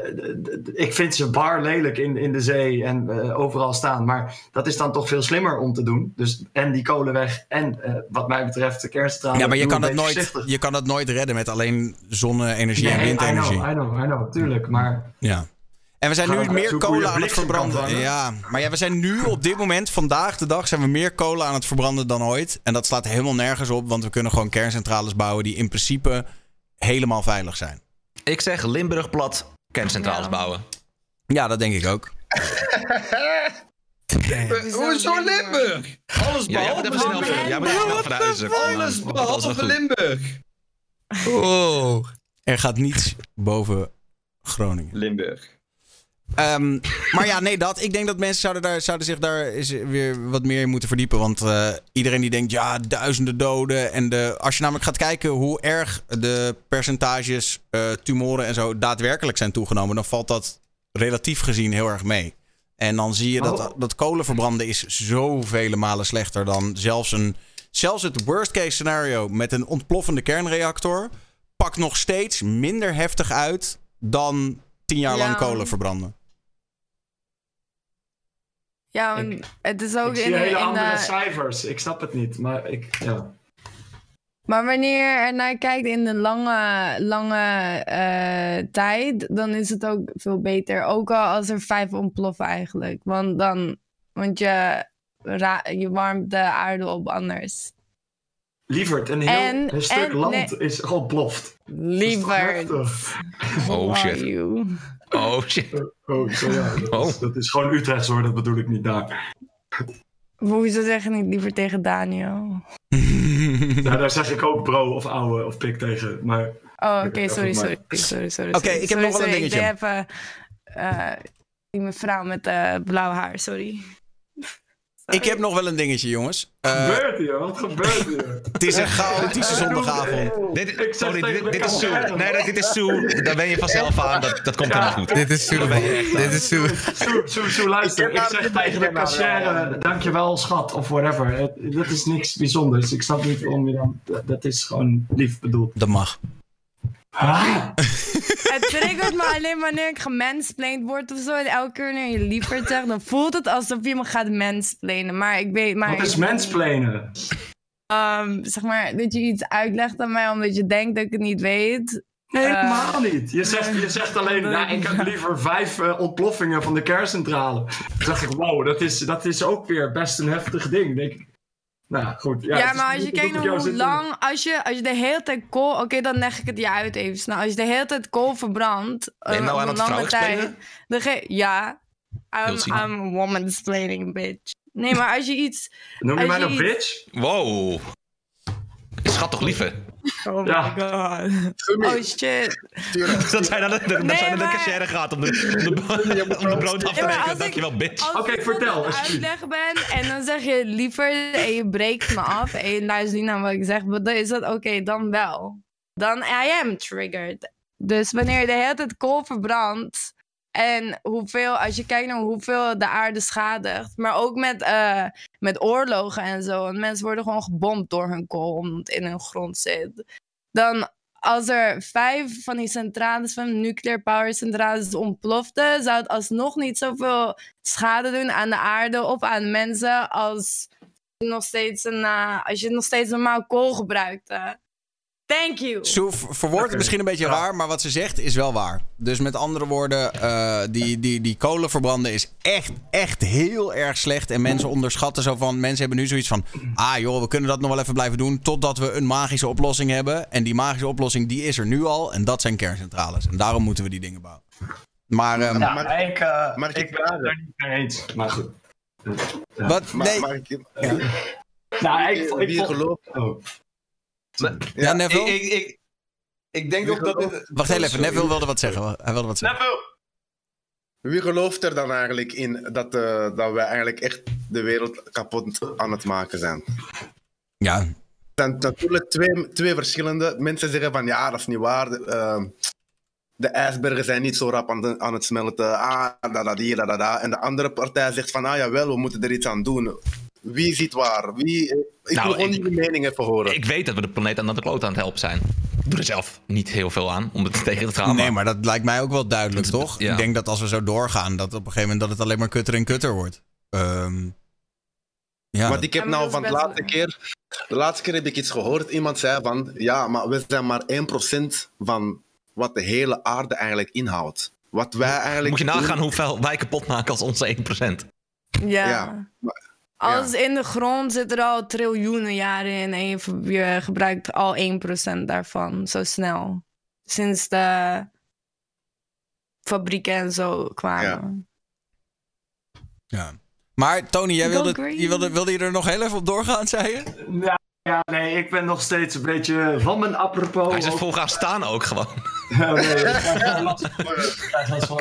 ik vind ze bar lelijk in, in de zee en eh, overal staan. Maar dat is dan toch veel slimmer om te doen. Dus en die kolen weg en eh, wat mij betreft de kerncentrale. Ja, maar je kan, beetje nooit, voorzichtig. je kan dat nooit redden met alleen zonne-energie en Nee, I windenergie. know, I know, I know, tuurlijk. Maar Ja. En we zijn Gaan nu we meer kolen aan het verbranden. Ja, maar ja, we zijn nu op dit moment, vandaag de dag, zijn we meer kolen aan het verbranden dan ooit. En dat slaat helemaal nergens op, want we kunnen gewoon kerncentrales bouwen die in principe helemaal veilig zijn. Ik zeg Limburg plat, kerncentrales Ja. bouwen. Ja, dat denk ik ook. Hoezo Limburg? Alles Ja, behalve snel, Limburg. snel verhuizen. Alles behalve. Limburg. Oh. Er gaat niets boven Groningen. Limburg. Ehm, maar ja, nee, dat. Ik denk dat mensen zouden, daar, zouden zich daar eens weer wat meer in moeten verdiepen. Want eh, iedereen die denkt, ja, duizenden doden. En de, als je namelijk gaat kijken hoe erg de percentages eh, tumoren en zo daadwerkelijk zijn toegenomen, dan valt dat relatief gezien heel erg mee. En dan zie je dat, dat kolen verbranden is zoveel malen slechter dan zelfs een. Zelfs het worst case scenario met een ontploffende kernreactor pakt nog steeds minder heftig uit dan tien jaar Ja. lang kolen verbranden. Ja, Ik- het is ook ik in, zie hele in andere de, cijfers. Ik snap het niet. Maar ik, ja. Maar wanneer je er naar kijkt in de lange, lange eh, tijd, dan is het ook veel beter. Ook al als er vijf ontploffen eigenlijk. Want dan, want je, ra- je warmt de aarde op anders. Lieverd, een heel En- een stuk en- land nee. is ontploft. Liever. Oh shit. Oh shit. Oh, zo ja. Dat, Oh. Is, dat is gewoon Utrechts hoor, dat bedoel ik niet daar. Hoezo zeg je niet liever tegen Daniel? Nou, daar zeg ik ook bro of ouwe of pik tegen. Maar Oh, oké, sorry, sorry, sorry, sorry. Oké, ik heb sorry, nog wel een dingetje. Ik eh, die mevrouw met eh, blauw haar, sorry. Ik heb nog wel een dingetje, jongens. wat Eh, gebeurt hier? Wat gebeurt hier? het is een chaotische zondagavond. Dit, Ik zeg dit, is Sue. camera. Nee, nee, dit is Sue. Daar ben je vanzelf aan. Dat, dat komt helemaal goed. Dit is super. Dit is. Soe, Soe, Soe, luister. Ik zeg tegen de cashier, dankjewel schat, of whatever. Dat is niks bijzonders. Ik snap niet waarom je dan... dat- Dat is gewoon lief bedoeld. Dat mag. Ah, Het triggert me alleen wanneer ik gemansplained word of zo. En elke keer wanneer je liever zegt, dan voelt het alsof je me gaat mansplainen. Maar ik weet... Maar wat is mansplainen? Ehm, zeg maar, dat je iets uitlegt aan mij omdat je denkt dat ik het niet weet. Nee, Eh, helemaal niet. Je zegt, je zegt alleen, nou, ik heb liever vijf eh, ontploffingen van de kerncentrale. Dan zeg ik, wow, dat is, dat is ook weer best een heftig ding. Denk ik. Nou, goed. Ja, maar als je kijkt naar hoe te- lang, als je, als je de hele tijd kool, oké, dan leg ik het je uit even snel. Als je de hele tijd kool verbrandt, Ben je eh, nou aan een het lange tijd, dan ge- ja, I'm. I'm womansplaining, bitch. Nee, maar als je iets, Noem je mij je nou iets- bitch? Wow. Schat toch liever? Oh Ja. my god, oh shit. Dat zijn dan de, dat Nee, zijn dan de maar- cashier gaat om de, om de, om de brood af te als rekenen. ik- Dankjewel, bitch. Als Oké, ik vertel, aan het alsjeblieft. uitleggen ben en dan zeg je liever en je breekt me af en je luistert niet naar wat ik zeg, maar dan is dat oké, dan wel. Dan I am triggered. Dus wanneer je de hele tijd kool verbrandt en hoeveel, als je kijkt naar hoeveel de aarde schadigt, maar ook met, eh, met oorlogen en zo, want mensen worden gewoon gebomd door hun kool omdat het in hun grond zit. Dan als er vijf van die centrales, van nuclear power centrales ontploften, zou het alsnog niet zoveel schade doen aan de aarde of aan mensen als nog steeds een, eh, als je nog steeds normaal kool gebruikt. Thank you. Ver- verwoordt het misschien een beetje raar, maar wat ze zegt is wel waar. Dus met andere woorden, eh, die, die, die kolen verbranden is echt, echt heel erg slecht. En mensen onderschatten zo van, mensen hebben nu zoiets van... Ah joh, we kunnen dat nog wel even blijven doen totdat we een magische oplossing hebben. En die magische oplossing, die is er nu al. En dat zijn kerncentrales. En daarom moeten we die dingen bouwen. Maar, ehm, Ja, maar ik, eh, maar ik ben het er niet mee eens. Maar goed. Wat? Maar- Nee. maar ik- Nou, ik, ik, Wie vond- gelooft- Oh. Ja, Neville? Ik, ik, ik, ik denk ook dat dit... Wacht heel even, Neville wilde wat zeggen. Hij wilde wat zeggen. Wie gelooft er dan eigenlijk in dat, eh, dat wij eigenlijk echt de wereld kapot aan het maken zijn? Ja. Er zijn natuurlijk twee, twee verschillende. Mensen zeggen van ja, dat is niet waar. De, eh, de ijsbergen zijn niet zo rap aan, de- aan het smelten. Ah, da da die, da da da. En de andere partij zegt van ah jawel, we moeten er iets aan doen. Wie ziet waar? Wie, ik Nou, wil gewoon ik- mening even horen. Ik weet dat we de planeet aan de kloot aan het helpen zijn. Ik doe er zelf niet heel veel aan om het tegen te gaan. Nee, maar dat lijkt mij ook wel duidelijk, toch? ja. Ik denk dat als we zo doorgaan, dat op een gegeven moment dat het alleen maar kutter en kutter wordt. Ehm, ja. Want ik heb nou van de laatste keer... De laatste keer heb ik iets gehoord. Iemand zei van... Ja, maar we zijn maar 1% van wat de hele aarde eigenlijk inhoudt. Wat wij eigenlijk... Moet je nagaan doen- hoeveel wij kapot maken als onze 1%. Ja. Ja, Als in de grond zit er al triljoenen jaren in en je, gebruikt al 1% daarvan zo snel. Sinds de fabrieken en zo kwamen. ja. Maar Tony, jij wilde, green. je wilde, wilde je er nog heel even op doorgaan, zei je? Ja, ja, nee, ik ben nog steeds een beetje van mijn apropos. Hij is vol gaan staan ook gewoon. Oh, nee,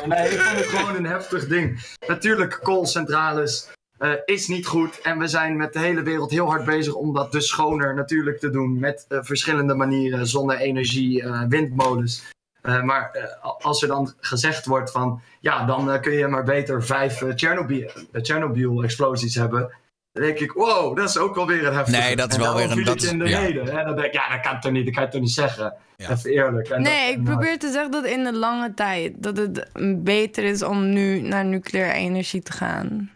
nee, ik vond het gewoon een heftig ding. Natuurlijk, koolcentrales eh, is niet goed. En we zijn met de hele wereld heel hard bezig om dat dus schoner natuurlijk te doen. Met eh, verschillende manieren, zonne-energie, eh, windmolens. Eh, maar eh, als er dan gezegd wordt van... Ja, dan kun je maar beter vijf Chernobyl- Chernobyl-explosies hebben... Dan denk ik, wow, dat is ook wel weer een heftige. Nee, dat is wel weer een- dat ik in de is- ja. reden. En dan denk ik, ja, dat kan toch niet, dat kan je toch niet zeggen. Even eerlijk. En Nee, dat- ik probeer te zeggen dat in de lange tijd dat het beter is om nu naar nucleaire energie te gaan.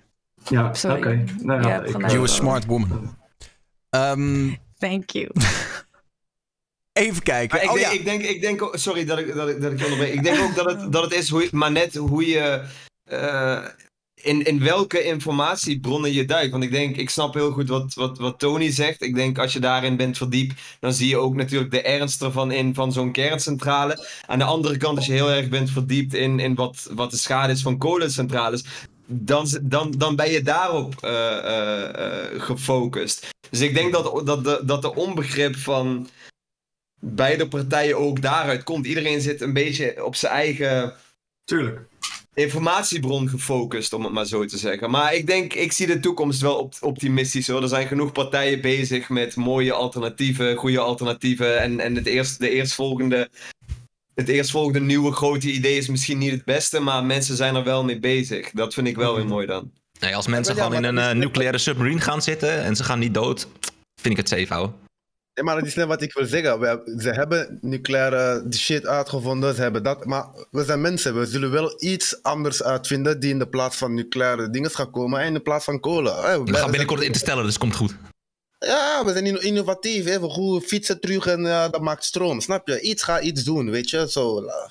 Ja, oké. Sorry. Nou Je ja, ik-. You a smart woman. Ehm, Thank you. even kijken. Maar ik, oh denk, ja. ik denk, ik denk sorry dat ik, dat ik, dat ik onderbreek. Ik denk ook dat het, dat het is hoe, je- maar net hoe je, eh, in, in welke informatiebronnen je duikt. Want ik denk, ik snap heel goed wat, wat, wat Tony zegt. Ik denk, als je daarin bent verdiept, dan zie je ook natuurlijk de ernst ervan in van zo'n kerncentrale. Aan de andere kant, als je heel erg bent verdiept in, in wat, wat de schade is van kolencentrales, dan, dan, dan ben je daarop eh, eh, eh, gefocust. Dus ik denk dat, dat, de, dat de onbegrip van beide partijen ook daaruit komt. Iedereen zit een beetje op zijn eigen Tuurlijk. informatiebron gefocust, om het maar zo te zeggen. Maar ik denk, ik zie de toekomst wel op, optimistisch hoor. Er zijn genoeg partijen bezig met mooie alternatieven, goede alternatieven. En, en het eerst, de eerstvolgende, het eerstvolgende nieuwe grote idee is misschien niet het beste, maar mensen zijn er wel mee bezig. Dat vind ik wel weer mooi dan. Nee, als mensen Ja, gewoon in een eh, nucleaire submarine gaan zitten en ze gaan niet dood, vind ik het safe houden. Ja, maar dat is net wat ik wil zeggen. We, hebben- ze hebben nucleaire shit uitgevonden, ze hebben dat. Maar we zijn mensen, we zullen wel iets anders uitvinden die in de plaats van nucleaire dingen gaat komen en in de plaats van kolen. Eh, We gaan binnenkort in te stellen, dus komt goed. Ja, we zijn inno- innovatief. Hè. We goed fietsen terug en eh, dat maakt stroom. Snap je? Iets gaat iets doen, weet je. Zo, eh,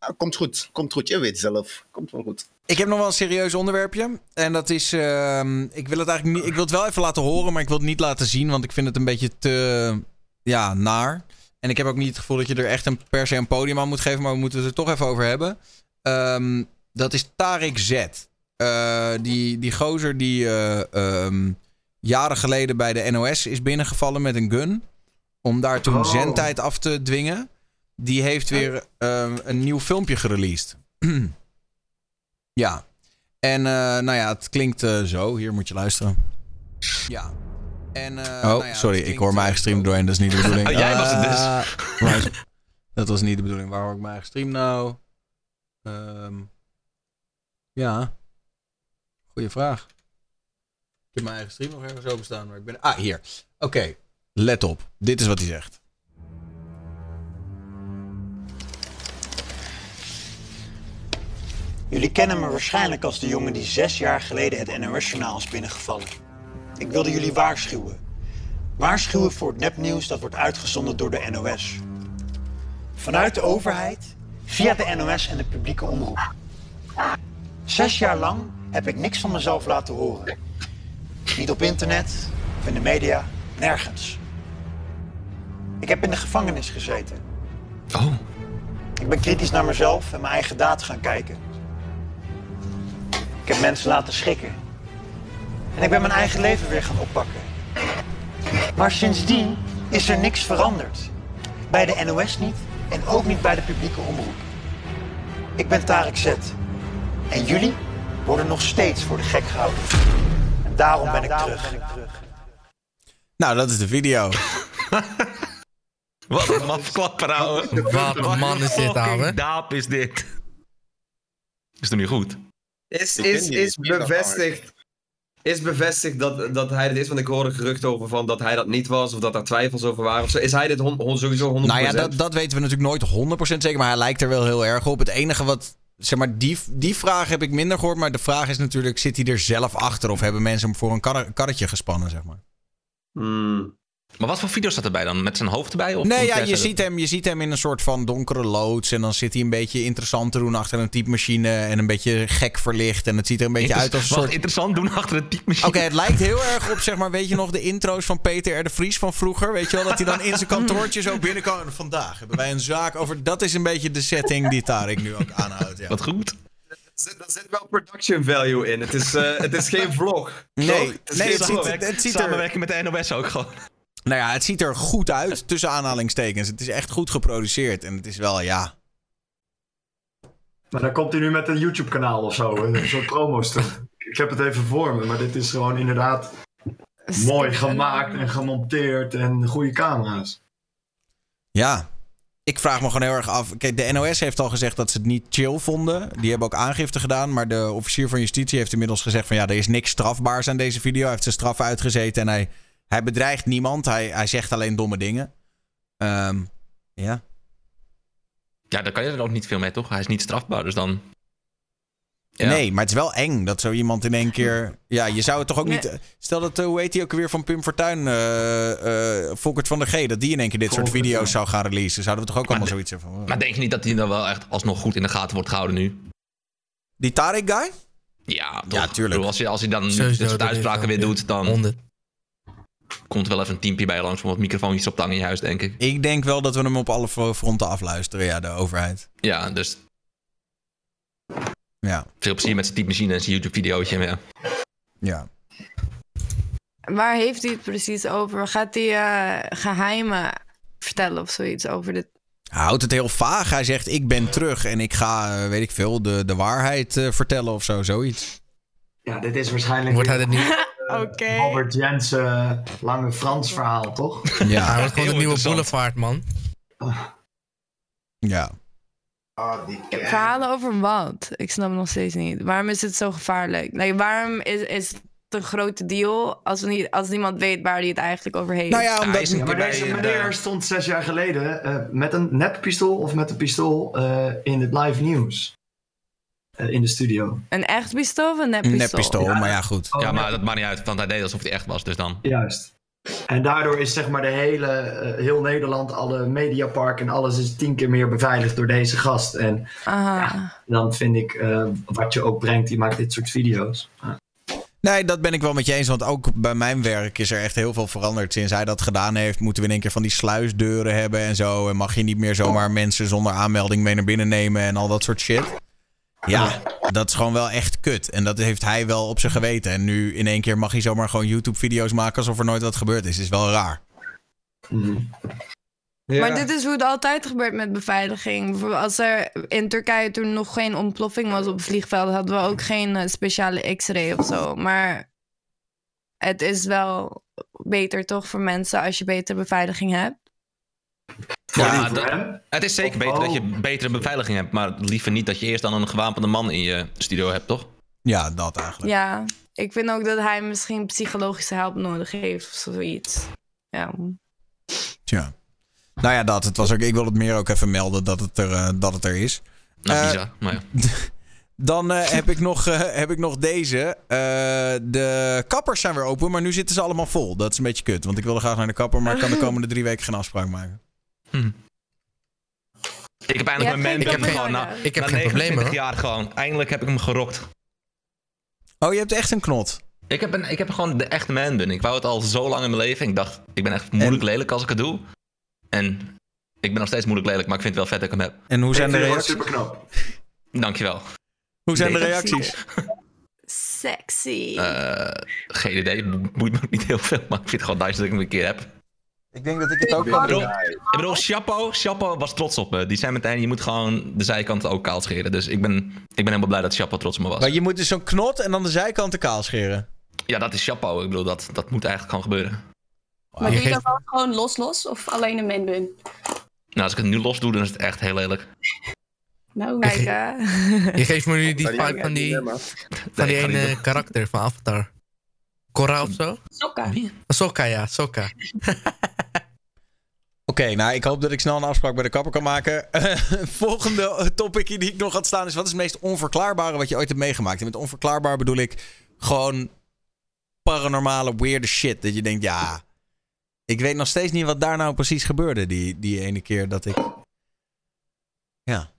ja, komt goed. Komt goed. Je weet zelf. Komt wel goed. Ik heb nog wel een serieus onderwerpje. En dat is. ehm, ik wil het eigenlijk niet. Ik wil het wel even laten horen, maar ik wil het niet laten zien. Want ik vind het een beetje te. Ja, naar. En ik heb ook niet het gevoel dat je er echt een, per se een podium aan moet geven. Maar we moeten het er toch even over hebben. Ehm, dat is Tarek Z. Eh, die, die gozer die. eh, ehm, jaren geleden bij de NOS is binnengevallen met een gun. Om daar toen Oh. zendtijd af te dwingen. Die heeft weer ehm, een nieuw filmpje gereleased. ja. En eh, nou ja, het klinkt eh, zo. Hier moet je luisteren. Ja. En, eh, Oh, nou ja, sorry, ik hoor mijn eigen stream doorheen, dat is niet de bedoeling. Ah, Jij was het dus. dat was niet de bedoeling. Waar hoor ik mijn eigen stream nou? Ehm, ja. Goeie vraag. Heb mijn eigen stream nog ergens openstaan. Maar ik ben... Ah, hier. Oké. Let op. Dit is wat hij zegt. Jullie kennen me waarschijnlijk als de jongen die zes jaar geleden het NOS-journaal is binnengevallen. Ik wilde jullie waarschuwen. Waarschuwen voor het nepnieuws dat wordt uitgezonden door de NOS. Vanuit de overheid, via de NOS en de publieke omroep. Zes jaar lang heb ik niks van mezelf laten horen. Niet op internet of in de media, nergens. Ik heb in de gevangenis gezeten. Oh. Ik ben kritisch naar mezelf en mijn eigen daad gaan kijken. Ik heb mensen laten schrikken. En ik ben mijn eigen leven weer gaan oppakken. Maar sindsdien is er niks veranderd. Bij de NOS niet en ook niet bij de publieke omroep. Ik ben Tarek Z. En jullie worden nog steeds voor de gek gehouden. Daarom ben ik terug. Nou, dat is de video. Wat een mafklapper, ouwe. Wat een man is dit, ouwe. daap is dit. Is toch niet goed? Is, is, is bevestigd, is bevestigd dat, dat hij dit is? Want ik hoorde geruchten over van dat hij dat niet was, of dat er twijfels over waren. Of zo. Is hij dit hon, hon- sowieso 100%? Nou ja, dat, dat weten we natuurlijk nooit 100% zeker, maar hij lijkt er wel heel erg op. Het enige wat, zeg maar, die, die vraag heb ik minder gehoord. Maar de vraag is natuurlijk, zit hij er zelf achter of hebben mensen hem voor een kar- karretje gespannen, zeg maar? Maar wat voor video staat erbij dan? Met zijn hoofd erbij? Of Nee, ja, je ziet, hem, je ziet hem in een soort van donkere loods. En dan zit hij een beetje interessant te doen achter een typemachine. En een beetje gek verlicht. En het ziet er een beetje Inter- uit als een soort... interessant doen achter een typemachine. Oké, het lijkt heel erg op, zeg maar, weet je nog de intro's van Peter R. de Vries van vroeger? Weet je wel, dat hij dan in zijn kantoortje zo binnenkwam. En vandaag hebben wij een zaak over... Dat is een beetje de setting die Tarek nu ook aanhoudt. Ja. Wat goed. Er zit, er wel production value in. Het is, eh, het is geen vlog. Nee, nee, het ziet- het- het ziet er- Samenwerking met de NOS ook gewoon. Nou ja, het ziet er goed uit, tussen aanhalingstekens. Het is echt goed geproduceerd. En het is wel, ja... Maar dan komt hij nu met een YouTube-kanaal of zo, een soort promo-stunt. Ik heb het even voor me, maar dit is gewoon inderdaad mooi gemaakt en gemonteerd en goede camera's. Ja, ik vraag me gewoon heel erg af. Kijk, de NOS heeft al gezegd dat ze het niet chill vonden. Die hebben ook aangifte gedaan. Maar de officier van justitie heeft inmiddels gezegd van ja, er is niks strafbaars aan deze video. Hij heeft zijn straf uitgezeten en hij, hij bedreigt niemand. Hij, hij zegt alleen domme dingen. Ehm, ja. Ja, daar kan je er ook niet veel mee, toch? Hij is niet strafbaar, dus dan... Ja. Nee, maar het is wel eng dat zo iemand in één keer. Ja, je zou het toch ook niet. Stel dat, eh, hoe heet die ook weer van Pim Fortuyn? eh eh Volkert van der G. Dat die in één keer dit soort video's ja. zou gaan releasen. Zouden we toch ook allemaal zoiets hebben van. Maar denk je niet dat hij dan wel echt alsnog goed in de gaten wordt gehouden nu? Die Tarek guy? Ja, toch? Ja, tuurlijk. Ik bedoel, Als hij, als hij dan dit soort uitspraken weer doet, dan 100. Komt er wel even een teampje bij langs om wat microfoontjes op te hangen in je huis, denk ik. Ik denk wel dat we hem op alle fro- fronten afluisteren, ja, de overheid. Ja, dus Ja. veel plezier met zijn typemachine en zijn YouTube-videootje. Ja. Ja. Waar heeft hij het precies over? Gaat hij eh, geheimen vertellen of zoiets over dit? Hij houdt het heel vaag. Hij zegt: Ik ben terug en ik ga, eh, weet ik veel, de, de waarheid eh, vertellen of zo, zoiets. Ja, dit is waarschijnlijk Wordt hij weer de nieuwe, Oké. Robert Jensen lange Frans verhaal, toch? Ja. hij wordt gewoon de heel nieuwe boulevard, man. Ja. Ah, die Verhalen over wat? Ik snap het nog steeds niet. Waarom is het zo gevaarlijk? Like, waarom is, is het een grote deal als, we niet, als niemand weet waar hij het eigenlijk over heeft? Nou ja, omdat. is Ja, niet maar deze de- meneer stond zes jaar geleden eh, met een neppistool of met een pistool eh, in het live nieuws. Eh, in de studio. Een echt pistool of een Een neppistool? neppistool, maar ja, goed. Oh, ja, maar dat maakt niet uit, want hij deed alsof hij echt was, dus dan... Juist. En daardoor is zeg maar de hele, eh, heel Nederland, alle mediapark en alles is tien keer meer beveiligd door deze gast. En Aha. dan vind ik, eh, wat je ook brengt, die maakt dit soort video's. Nee, dat ben ik wel met je eens. Want ook bij mijn werk is er echt heel veel veranderd. Sinds hij dat gedaan heeft, moeten we in één keer van die sluisdeuren hebben en zo. En mag je niet meer zomaar mensen zonder aanmelding mee naar binnen nemen en al dat soort shit. Ja, dat is gewoon wel echt kut. En dat heeft hij wel op zijn geweten. En nu in één keer mag hij zomaar gewoon YouTube-video's maken alsof er nooit wat gebeurd is. Is wel raar. Mhm. Ja. Maar dit is hoe het altijd gebeurt met beveiliging. Bijvoorbeeld als er in Turkije toen nog geen ontploffing was op vliegvelden, hadden we ook geen eh, speciale x-ray of zo. Maar het is wel beter toch voor mensen als je betere beveiliging hebt. Ja, voor dat- hem? het is zeker Of- beter dat je betere beveiliging hebt, maar liever niet dat je eerst dan een gewapende man in je studio hebt, toch? Ja, dat eigenlijk. Ja, ik vind ook dat hij misschien psychologische hulp nodig heeft of zoiets. Ja. Tja. Nou ja, dat. Het was ook, ik wil het meer ook even melden dat het er, eh, dat het er is. Nou, Eh, bizar. Maar ja. Dan eh, heb, ik nog, eh, heb ik nog deze. Eh, de kappers zijn weer open, maar nu zitten ze allemaal vol. Dat is een beetje kut, want ik wilde graag naar de kapper, maar ik kan de komende drie weken geen afspraak maken. Ik heb eindelijk mijn man. Ik heb hem gewoon na, Ik heb na geen probleem, 29 hoor. jaar gewoon. Eindelijk heb ik hem gerokt. Oh, je hebt echt een knot. Ik heb, een, ik heb gewoon de echte man bun. Ik wou het al zo lang in mijn leven. Ik dacht, ik ben echt moeilijk lelijk als ik het doe. En ik ben nog steeds moeilijk lelijk, maar ik vind het wel vet dat ik hem heb. En hoe zijn de reacties? Super knap. Dankjewel. Hoe zijn de reacties? Sexy. Eh, geen idee, boeit me ook niet heel veel, maar ik vind het gewoon nice dat ik hem een keer heb. Ik denk dat ik het ook Ik kan bedoel, doen. ik bedoel Chapo, Chapo was trots op me. Die zei meteen, je moet gewoon de zijkanten ook kaal scheren. Dus ik ben, ik ben helemaal blij dat Chapo trots op me was. Maar je moet dus zo'n knot en dan de zijkanten kaal scheren. Ja, dat is Chapo. Ik bedoel, dat, dat moet eigenlijk gewoon gebeuren. Maar doe je dat dan gewoon los-los of alleen een manbun? Nou, als ik het nu los doe, dan is het echt heel lelijk. Nou, Kijk, Je geeft me nu die vibe van die, van die ene karakter van Avatar. Korra of zo? Sokka. Sokka, ja, Sokka. Oké, nou, ik hoop dat ik snel een afspraak bij de kapper kan maken. Volgende topic die ik nog had staan is... wat is het meest onverklaarbare wat je ooit hebt meegemaakt? En met onverklaarbaar bedoel ik gewoon paranormale, weirde shit. Dat je denkt, ja... Ik weet nog steeds niet wat daar nou precies gebeurde die, die ene keer dat ik... Ja.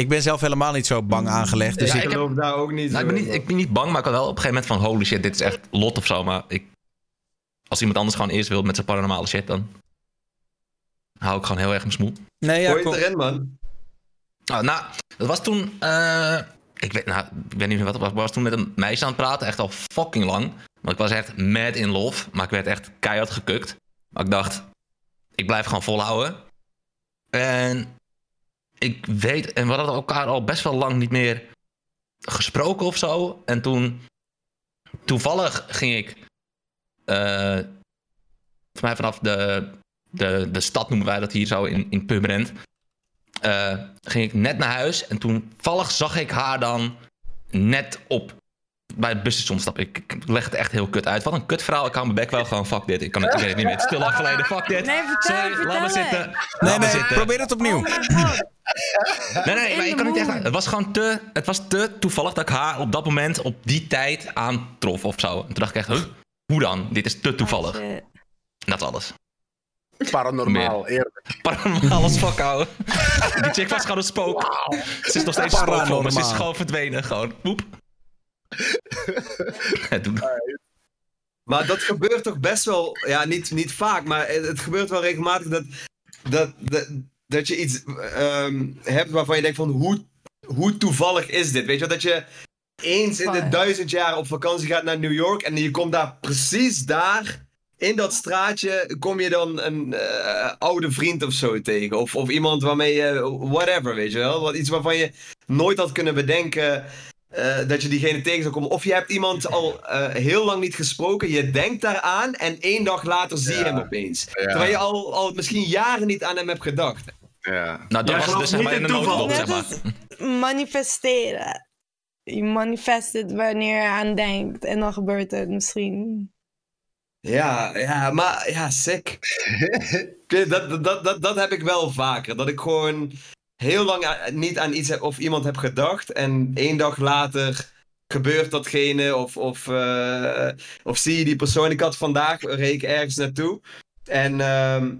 Ik ben zelf helemaal niet zo bang aangelegd. Dus Ja, ik, ik heb- geloof daar ook niet Nou, ik, ben niet, ik ben niet bang, maar ik had wel op een gegeven moment van... Holy shit, dit is echt lot of zo. Maar ik, als iemand anders gewoon eerst wil met zijn paranormale shit, dan hou ik gewoon heel erg mijn smoel. Nee, ja, Gooi het erin, man. Nou, nou, dat was toen. eh, ik, weet, nou, ik weet niet meer wat het was. Ik was toen met een meisje aan het praten, echt al fucking lang. Want ik was echt mad in love, maar ik werd echt keihard gekukt. Maar ik dacht, ik blijf gewoon volhouden. En ik weet, en we hadden elkaar al best wel lang niet meer gesproken of zo. En toen, toevallig ging ik, voor mij vanaf de, de, de stad noemen wij dat hier zo in, in Purmerend eh, ging ik net naar huis en toen vallig zag ik haar dan net op bij het busstation stappen. Ik, ik leg het echt heel kut uit. Wat een kut verhaal. Ik hou mijn bek wel gewoon. Fuck dit. Ik kan het, ik weet het niet meer. Het is te lang geleden. Fuck dit. Nee, vertel, Sorry, vertel laat me het. zitten. nee, Laat me nee, zitten. probeer het opnieuw. Nee, nee, maar ik kan het niet echt. Het was gewoon te. Het was te toevallig dat ik haar op dat moment op die tijd aantrof of zo. En toen dacht ik echt, huh? hoe dan? Dit is te toevallig. En dat is alles. Paranormaal, eerlijk. Paranormaal als fuck, ouwe. Die chick was gewoon een spook. Ze is nog steeds een spook voor me. Ze is gewoon verdwenen. Gewoon. Poep. Maar dat gebeurt toch best wel, ja, niet, niet vaak, maar het, het gebeurt wel regelmatig dat, dat, dat, dat je iets ehm, hebt waarvan je denkt van hoe, hoe toevallig is dit? Weet je wel, dat je eens in de duizend jaar op vakantie gaat naar New York en je komt daar precies daar, in dat straatje, kom je dan een eh, oude vriend of zo tegen. Of, of iemand waarmee je, whatever, weet je wel. Wat, iets waarvan je nooit had kunnen bedenken eh, dat je diegene tegen zou komen. Of je hebt iemand al eh, heel lang niet gesproken, je denkt daaraan en één dag later zie je hem opeens. Terwijl je al, al misschien jaren niet aan hem hebt gedacht. Ja. Nou, dat was dus niet in de toeval. zeg maar. als manifesteren. Je manifest het wanneer je aan denkt en dan gebeurt het misschien. Ja, ja, maar ja, sick. Dat, dat, dat, dat heb ik wel vaker. Dat ik gewoon heel lang a- niet aan iets of iemand heb gedacht. En één dag later gebeurt datgene. Of, of, eh, of zie je die persoon. Ik had vandaag, reed ik ergens naartoe. En ehm,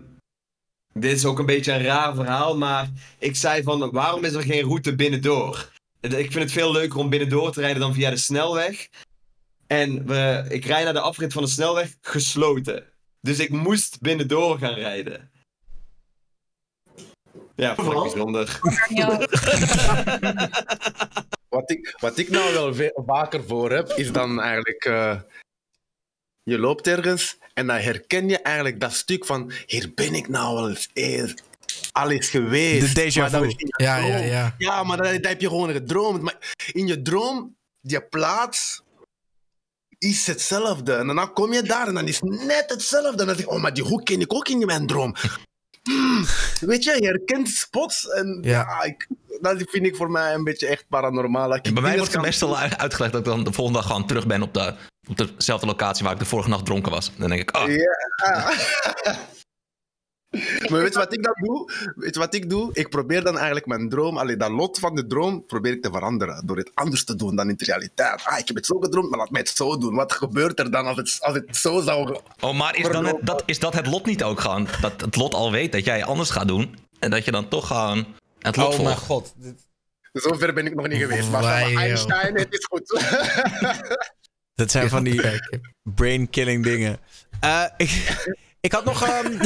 dit is ook een beetje een raar verhaal. Maar ik zei van, waarom is er geen route binnendoor? Ik vind het veel leuker om binnendoor te rijden dan via de snelweg. En we, ik rijd naar de afrit van de snelweg gesloten. Dus ik moest binnendoor gaan rijden. Ja, ik bijzonder. Wat ik, wat ik nou wel vaker voor heb, is dan eigenlijk... eh, je loopt ergens en dan herken je eigenlijk dat stuk van... Hier ben ik nou wel eens eer, al geweest. De déjà vu. is in je Ja, ja, droom. ja. Ja, maar dat, dat heb je gewoon gedroomd. Maar in je droom, je plaats is hetzelfde. En dan kom je daar en dan is het net hetzelfde. En dan denk ik, oh, maar die hoek ken ik ook in mijn droom. Hmm, weet je, je herkent spots. En Ja. ja, ik, dat vind ik voor mij een beetje echt paranormaal. Ik Bij mij wordt het meestal u- uitgelegd dat ik dan de volgende dag gewoon terug ben op, de, op dezelfde locatie waar ik de vorige nacht dronken was. Dan denk ik, oh, Ja. Maar weet je wat ik dan doe? Weet je wat ik doe? Ik probeer dan eigenlijk mijn droom, alleen dat lot van de droom, probeer ik te veranderen. Door het anders te doen dan in de realiteit. Ah, ik heb het zo gedroomd, maar laat mij het zo doen. Wat gebeurt er dan als het, als het zo zou... Oh, maar is, dan het, dat, is dat het lot niet ook gewoon? Dat het lot al weet dat jij anders gaat doen. En dat je dan toch gewoon het lot Oh volgt. mijn god. Zover ben ik nog niet geweest. Maar. Einstein, het is goed. Dat zijn van die brain-killing dingen. Eh, ik, ik had nog... ehm,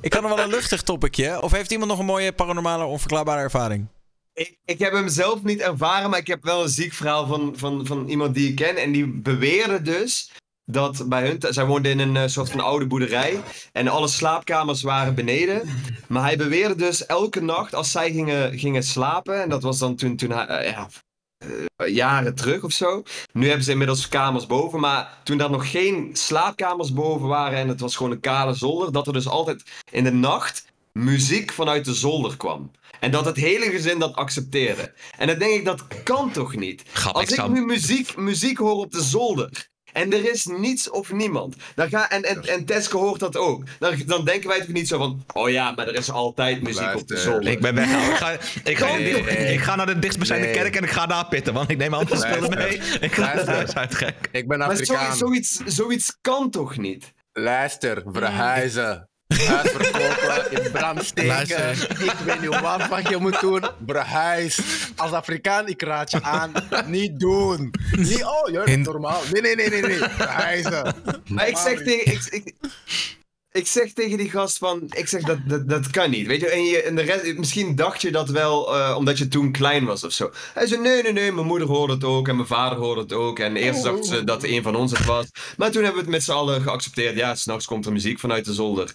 ik had nog wel een luchtig topicje. Of heeft iemand nog een mooie paranormale onverklaarbare ervaring? Ik, ik heb hem zelf niet ervaren, maar ik heb wel een ziek verhaal van, van, van iemand die ik ken. En die beweerde dus dat bij hun... Zij woonden in een eh, soort van oude boerderij. En alle slaapkamers waren beneden. Maar hij beweerde dus elke nacht als zij gingen, gingen slapen... En dat was dan toen, toen hij... eh, ja, eh, jaren terug of zo. Nu hebben ze inmiddels kamers boven. Maar toen er nog geen slaapkamers boven waren... En het was gewoon een kale zolder... Dat er dus altijd in de nacht muziek vanuit de zolder kwam. En dat het hele gezin dat accepteerde. En dan denk ik, dat kan toch niet? Grap, Als ik ik zou- nu muziek, muziek hoor op de zolder. En er is niets of niemand. Dan ga, en, en, en Teske hoort dat ook. Dan, dan denken wij toch niet zo van... Oh ja, maar er is altijd muziek op de Luister. zolder. Ik ben weg. Ik ga, ik, ga, Nee, ik, nee. ik ga naar de dichtstbijzijnde Nee. kerk en ik ga daar pitten. Want ik neem andere spullen mee. Ik ga naar Luister. huis uit gek. Ik ben maar Afrikaan. zoiets, zoiets kan toch niet? Luister, verhuizen. Huis verkopen, in brand steken. Luister. Ik weet niet wat, wat je moet doen. Verhuis. Als Afrikaan, ik raad je aan. Niet doen. Niet, oh, ja, In- normaal. Nee, nee, nee, nee, nee. Maar ik zeg tegen... Ik, ik, ik zeg tegen die gast van... Ik zeg, dat, dat, dat kan niet. Weet je, en, je, en de rest... Misschien dacht je dat wel eh, omdat je toen klein was of zo. Hij zei, nee, nee, nee. Mijn moeder hoorde het ook. En mijn vader hoorde het ook. En eerst dacht ze dat een van ons het was. Maar toen hebben we het met z'n allen geaccepteerd. Ja, s'nachts komt er muziek vanuit de zolder.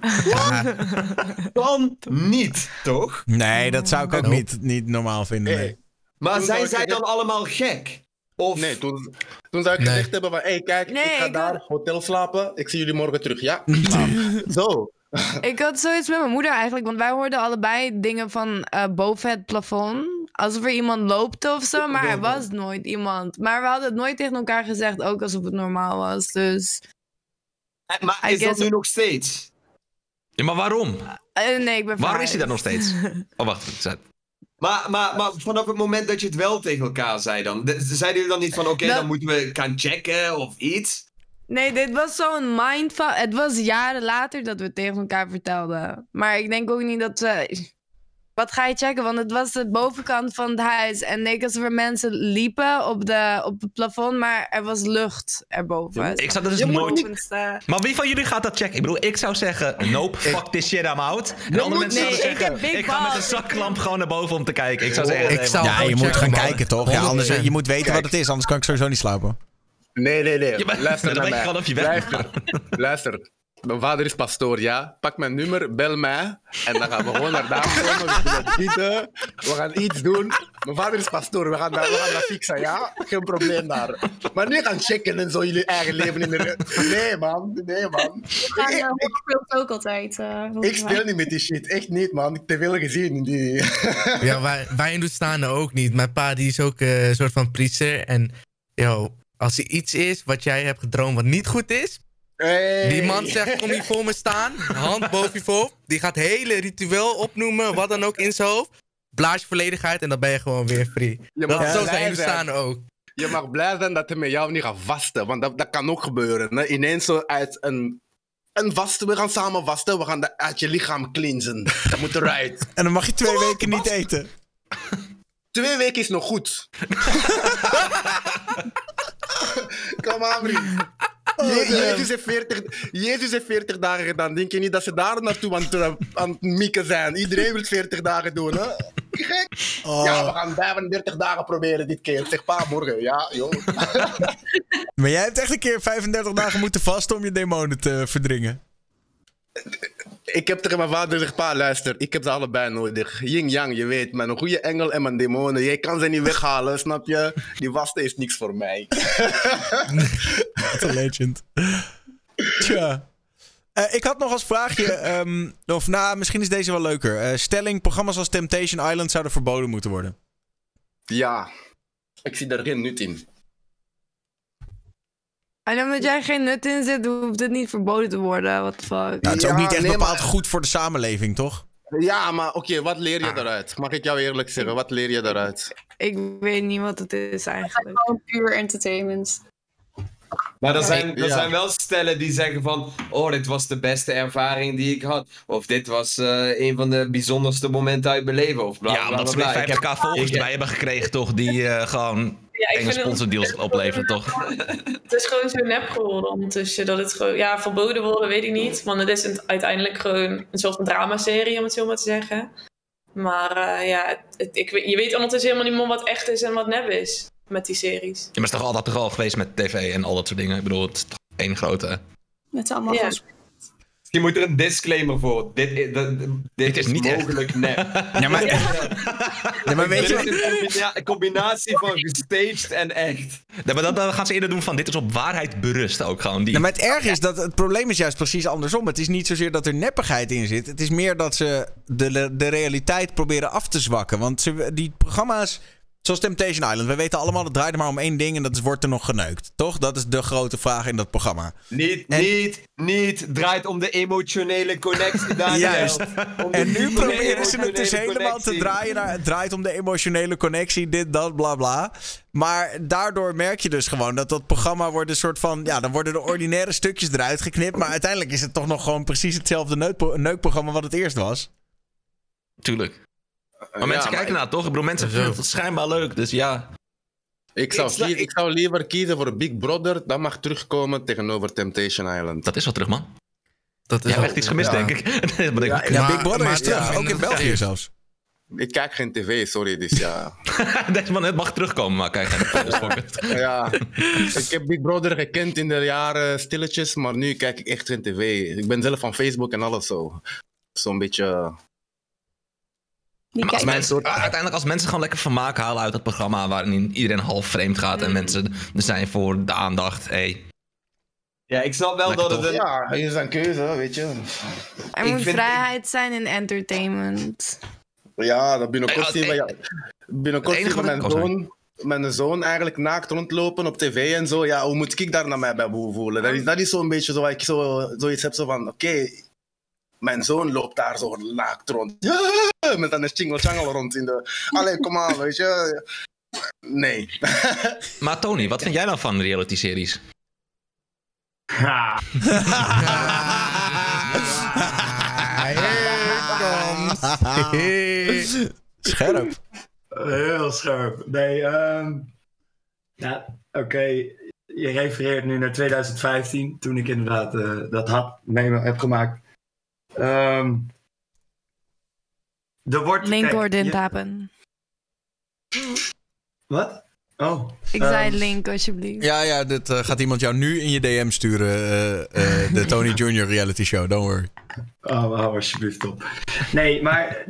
kan niet, toch? Nee, dat zou ik ook niet, niet normaal vinden. Nee. Nee. Maar Toen zijn zij dan allemaal gek? Of... Nee, toen, toen zou ik Nee. gezegd hebben van... Hé, hey, kijk, Nee, ik ga ik daar had- hotel slapen. Ik zie jullie morgen terug, ja? Nou, zo. Ik had zoiets met mijn moeder eigenlijk, want wij hoorden allebei dingen van eh, boven het plafond. Alsof er iemand loopt of zo, maar er was nooit iemand. Maar we hadden het nooit tegen elkaar gezegd, ook alsof het normaal was. Dus Maar I is dat nu nog steeds? Ja, maar waarom? eh, nee, ik ben Waarom is hij daar nog steeds? Oh, wacht. Zet. Maar, maar, maar vanaf het moment dat je het wel tegen elkaar zei dan, de- zeiden jullie dan niet van oké, Dat- dan moeten we gaan checken of iets? Nee, dit was zo'n mindfuck. Het was jaren later dat we het tegen elkaar vertelden. Maar ik denk ook niet dat ze... Wat ga je checken? Want het was de bovenkant van het huis. En leek alsof er mensen liepen op, de, op het plafond, maar er was lucht erboven. Ik zou dat dus nooit... bovenste- Maar wie van jullie gaat dat checken? Ik bedoel, ik zou zeggen, nope, fuck this shit, I'm out. En andere mensen Nee, zouden ik zeggen, heb big ik ga met een zaklamp gewoon naar boven om te kijken. Ik zou zeggen, Ik zou- man. Ja, je Oh, moet gaan man. kijken, toch? Ja, anders, 100%. je moet weten wat het is, anders kan ik sowieso niet slapen. Nee, nee, nee. Luister dan naar mij. gewoon of je weg Luister. Luister. Mijn vader is pastoor, ja. Pak mijn nummer, bel mij. En dan gaan we gewoon naar daar komen. We gaan bieden. We gaan iets doen. Mijn vader is pastoor. We gaan dat, we gaan dat fixen, ja. Geen probleem daar. Maar niet gaan checken en zo jullie eigen leven in de... Nee, man. Nee, man. Ik, ik, speelt ook altijd. eh, ik speel niet met die shit. Echt niet, man. Ik heb te veel gezien. Die... Ja, wij, wij Doestanen ook niet. Mijn pa die is ook eh, een soort van priester. En yo, als er iets is wat jij hebt gedroomd wat niet goed is... Hey. Die man zegt, kom hier voor me staan. Hand boven je voorhoofd. Die gaat hele ritueel opnoemen, wat dan ook in zijn hoofd. Blaas je volledigheid en dan ben je gewoon weer free. Je Dat zo zijn in zijn. Doestanen ook. Je mag blij zijn dat hij met jou niet gaat vasten. Want dat, dat kan ook gebeuren. Hè? Ineens zo uit een, een vasten. We gaan samen vasten. We gaan dat uit je lichaam cleansen. Dat moet eruit. En dan mag je twee weken niet eten. Twee weken is nog goed. Kom aan, vriend. Je- Jezus, heeft 40, Jezus heeft 40 dagen gedaan. Denk je niet dat ze daar naartoe aan, het- aan het mikken zijn? Iedereen wil 40 dagen doen, hè? Gek. Ja, we gaan 35 dagen proberen dit keer. Zeg pa, morgen. Ja, joh. Maar jij hebt echt een keer 35 dagen moeten vasten om je demonen te verdringen. Ik heb tegen mijn vader gezegd, pa, luister, ik heb ze allebei nodig. Yin-yang, je weet, mijn goede engel en mijn demonen. Jij kan ze niet weghalen, snap je? Die vasten is niks voor mij. Wat een legend. Tja. Eh, ik had nog als vraagje, ehm, of nou, misschien is deze wel leuker. Eh, stelling, programma's als Temptation Island zouden verboden moeten worden. Ja, ik zie daar geen nut in. En omdat jij geen nut in zit, hoeft het niet verboden te worden. What the fuck. Nou, het is ook niet echt nee, bepaald maar- goed voor de samenleving, toch? Ja, maar oké, wat leer je daaruit? Mag ik jou eerlijk zeggen, wat leer je daaruit? Ik weet niet wat het is eigenlijk. Gewoon puur entertainment. Maar er zijn, er Ja. zijn wel stellen die zeggen van... Oh, dit was de beste ervaring die ik had. Of dit was eh, een van de bijzonderste momenten uit mijn leven. Of bla, Ja, omdat ze bla. weer Ik heb- 50k volgers bij hebben gekregen, toch? Die eh, gewoon Ja, enge sponsordeals opleveren, toch? Het is gewoon zo nep geworden ondertussen. Dat het gewoon, ja, verboden worden, weet ik niet. Want het is een- uiteindelijk gewoon een soort van dramaserie, om het zo maar te zeggen. Maar eh, ja, het, het- ik, weet- je weet ondertussen helemaal niet meer wat echt is en wat nep is met die series. Ja, maar het is toch altijd toch al geweest met tv en al dat soort dingen? Ik bedoel, het is toch één grote... Met allemaal Ja. Misschien moet er een disclaimer voor. Dit, is- dat- dit, is, niet echt. mogelijk nep. Ja, maar, ja, maar weet Dit je... is een combina- een combinatie van gestaged en echt. Ja, maar dan, gaan ze eerder doen van dit is op waarheid berust ook gewoon. Die. Nou, maar het erg is dat het probleem is juist precies andersom. Het is niet zozeer dat er neppigheid in zit. Het is meer dat ze de, de realiteit proberen af te zwakken. Want ze, die programma's, zoals Temptation Island, we weten allemaal, het draait er maar om één ding en dat is wordt er nog geneukt. Toch? Dat is de grote vraag in dat programma. Niet, En- niet, niet. Draait om de emotionele connectie, Daniel. Juist. En nu proberen ze het dus helemaal te draaien naar het draait om de emotionele connectie, dit, dat, bla bla. Maar daardoor merk je dus gewoon dat dat programma wordt een soort van, ja, dan worden de ordinaire stukjes eruit geknipt, maar uiteindelijk is het toch nog gewoon precies hetzelfde neukpro- neukprogramma wat het eerst was. Tuurlijk. Maar Ja, mensen maar kijken naar toch? Ik bedoel, mensen vinden het schijnbaar leuk, dus ja. Ik zou, Ik zou liever kiezen voor Big Brother. Dat mag terugkomen tegenover Temptation Island. Dat is wel terug, man. Dat is hebt echt iets gemist, ja. denk ik. Ja, Maar- Big Brother maar- is terug, ja, ook in België zelfs. Ik kijk geen tv, sorry. Dus ja. Deze man, het mag terugkomen, maar kijk, geen ja. Ik heb Big Brother gekend in de jaren stilletjes, maar nu kijk ik echt geen tv. Ik ben zelf van Facebook en alles zo. Zo'n beetje. Die Maar als kijken- mensen, uiteindelijk als mensen gewoon lekker vermaak halen uit het programma waarin iedereen half vreemd gaat en mensen er zijn voor de aandacht. Hey. Ja, ik snap wel Lekker dat het toch? een... Ja, is een keuze, weet je. Er Ik moet vind- vrijheid zijn in entertainment. Ja, dat binnenkort zien we. Ja, binnenkort zien we enige mijn oh, zoon. Mijn zoon eigenlijk naakt rondlopen op tv en zo. Ja, hoe moet ik daar naar mij bij voelen? Dat is, dat is zo'n beetje zo waar ik zo, zoiets heb zo van: oké, mijn zoon loopt daar zo naakt rond. Ja, met een jangle rond in de. Allee, kom aan, weet je. Nee. Maar Tony, wat vind jij nou van reality-series? Ha. Scherp. Heel scherp. Nee, ehm ja, oké. Je refereert nu naar 2015, toen ik inderdaad eh, dat had mee heb gemaakt. Ehm er wordt. Link happen. Wat? Oh. Ik ehm, zei link alsjeblieft. Ja, ja, dit eh, gaat iemand jou nu in je DM sturen. eh, eh, de Tony Jr. reality show, don't worry. Oh, hou alsjeblieft op. Nee, maar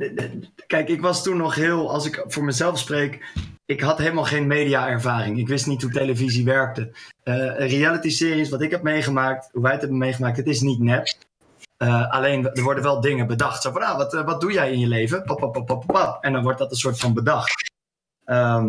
kijk, ik was toen nog heel, als ik voor mezelf spreek, ik had helemaal geen media-ervaring. Ik wist niet hoe televisie werkte. Eh reality-series, wat ik heb meegemaakt, hoe wij het hebben meegemaakt, het is niet nep. Eh, alleen, er worden wel dingen bedacht. Zo van, ah, wat, eh, wat doe jij in je leven? Pap, pap, pap, pap, pap. En dan wordt dat een soort van bedacht. Ehm,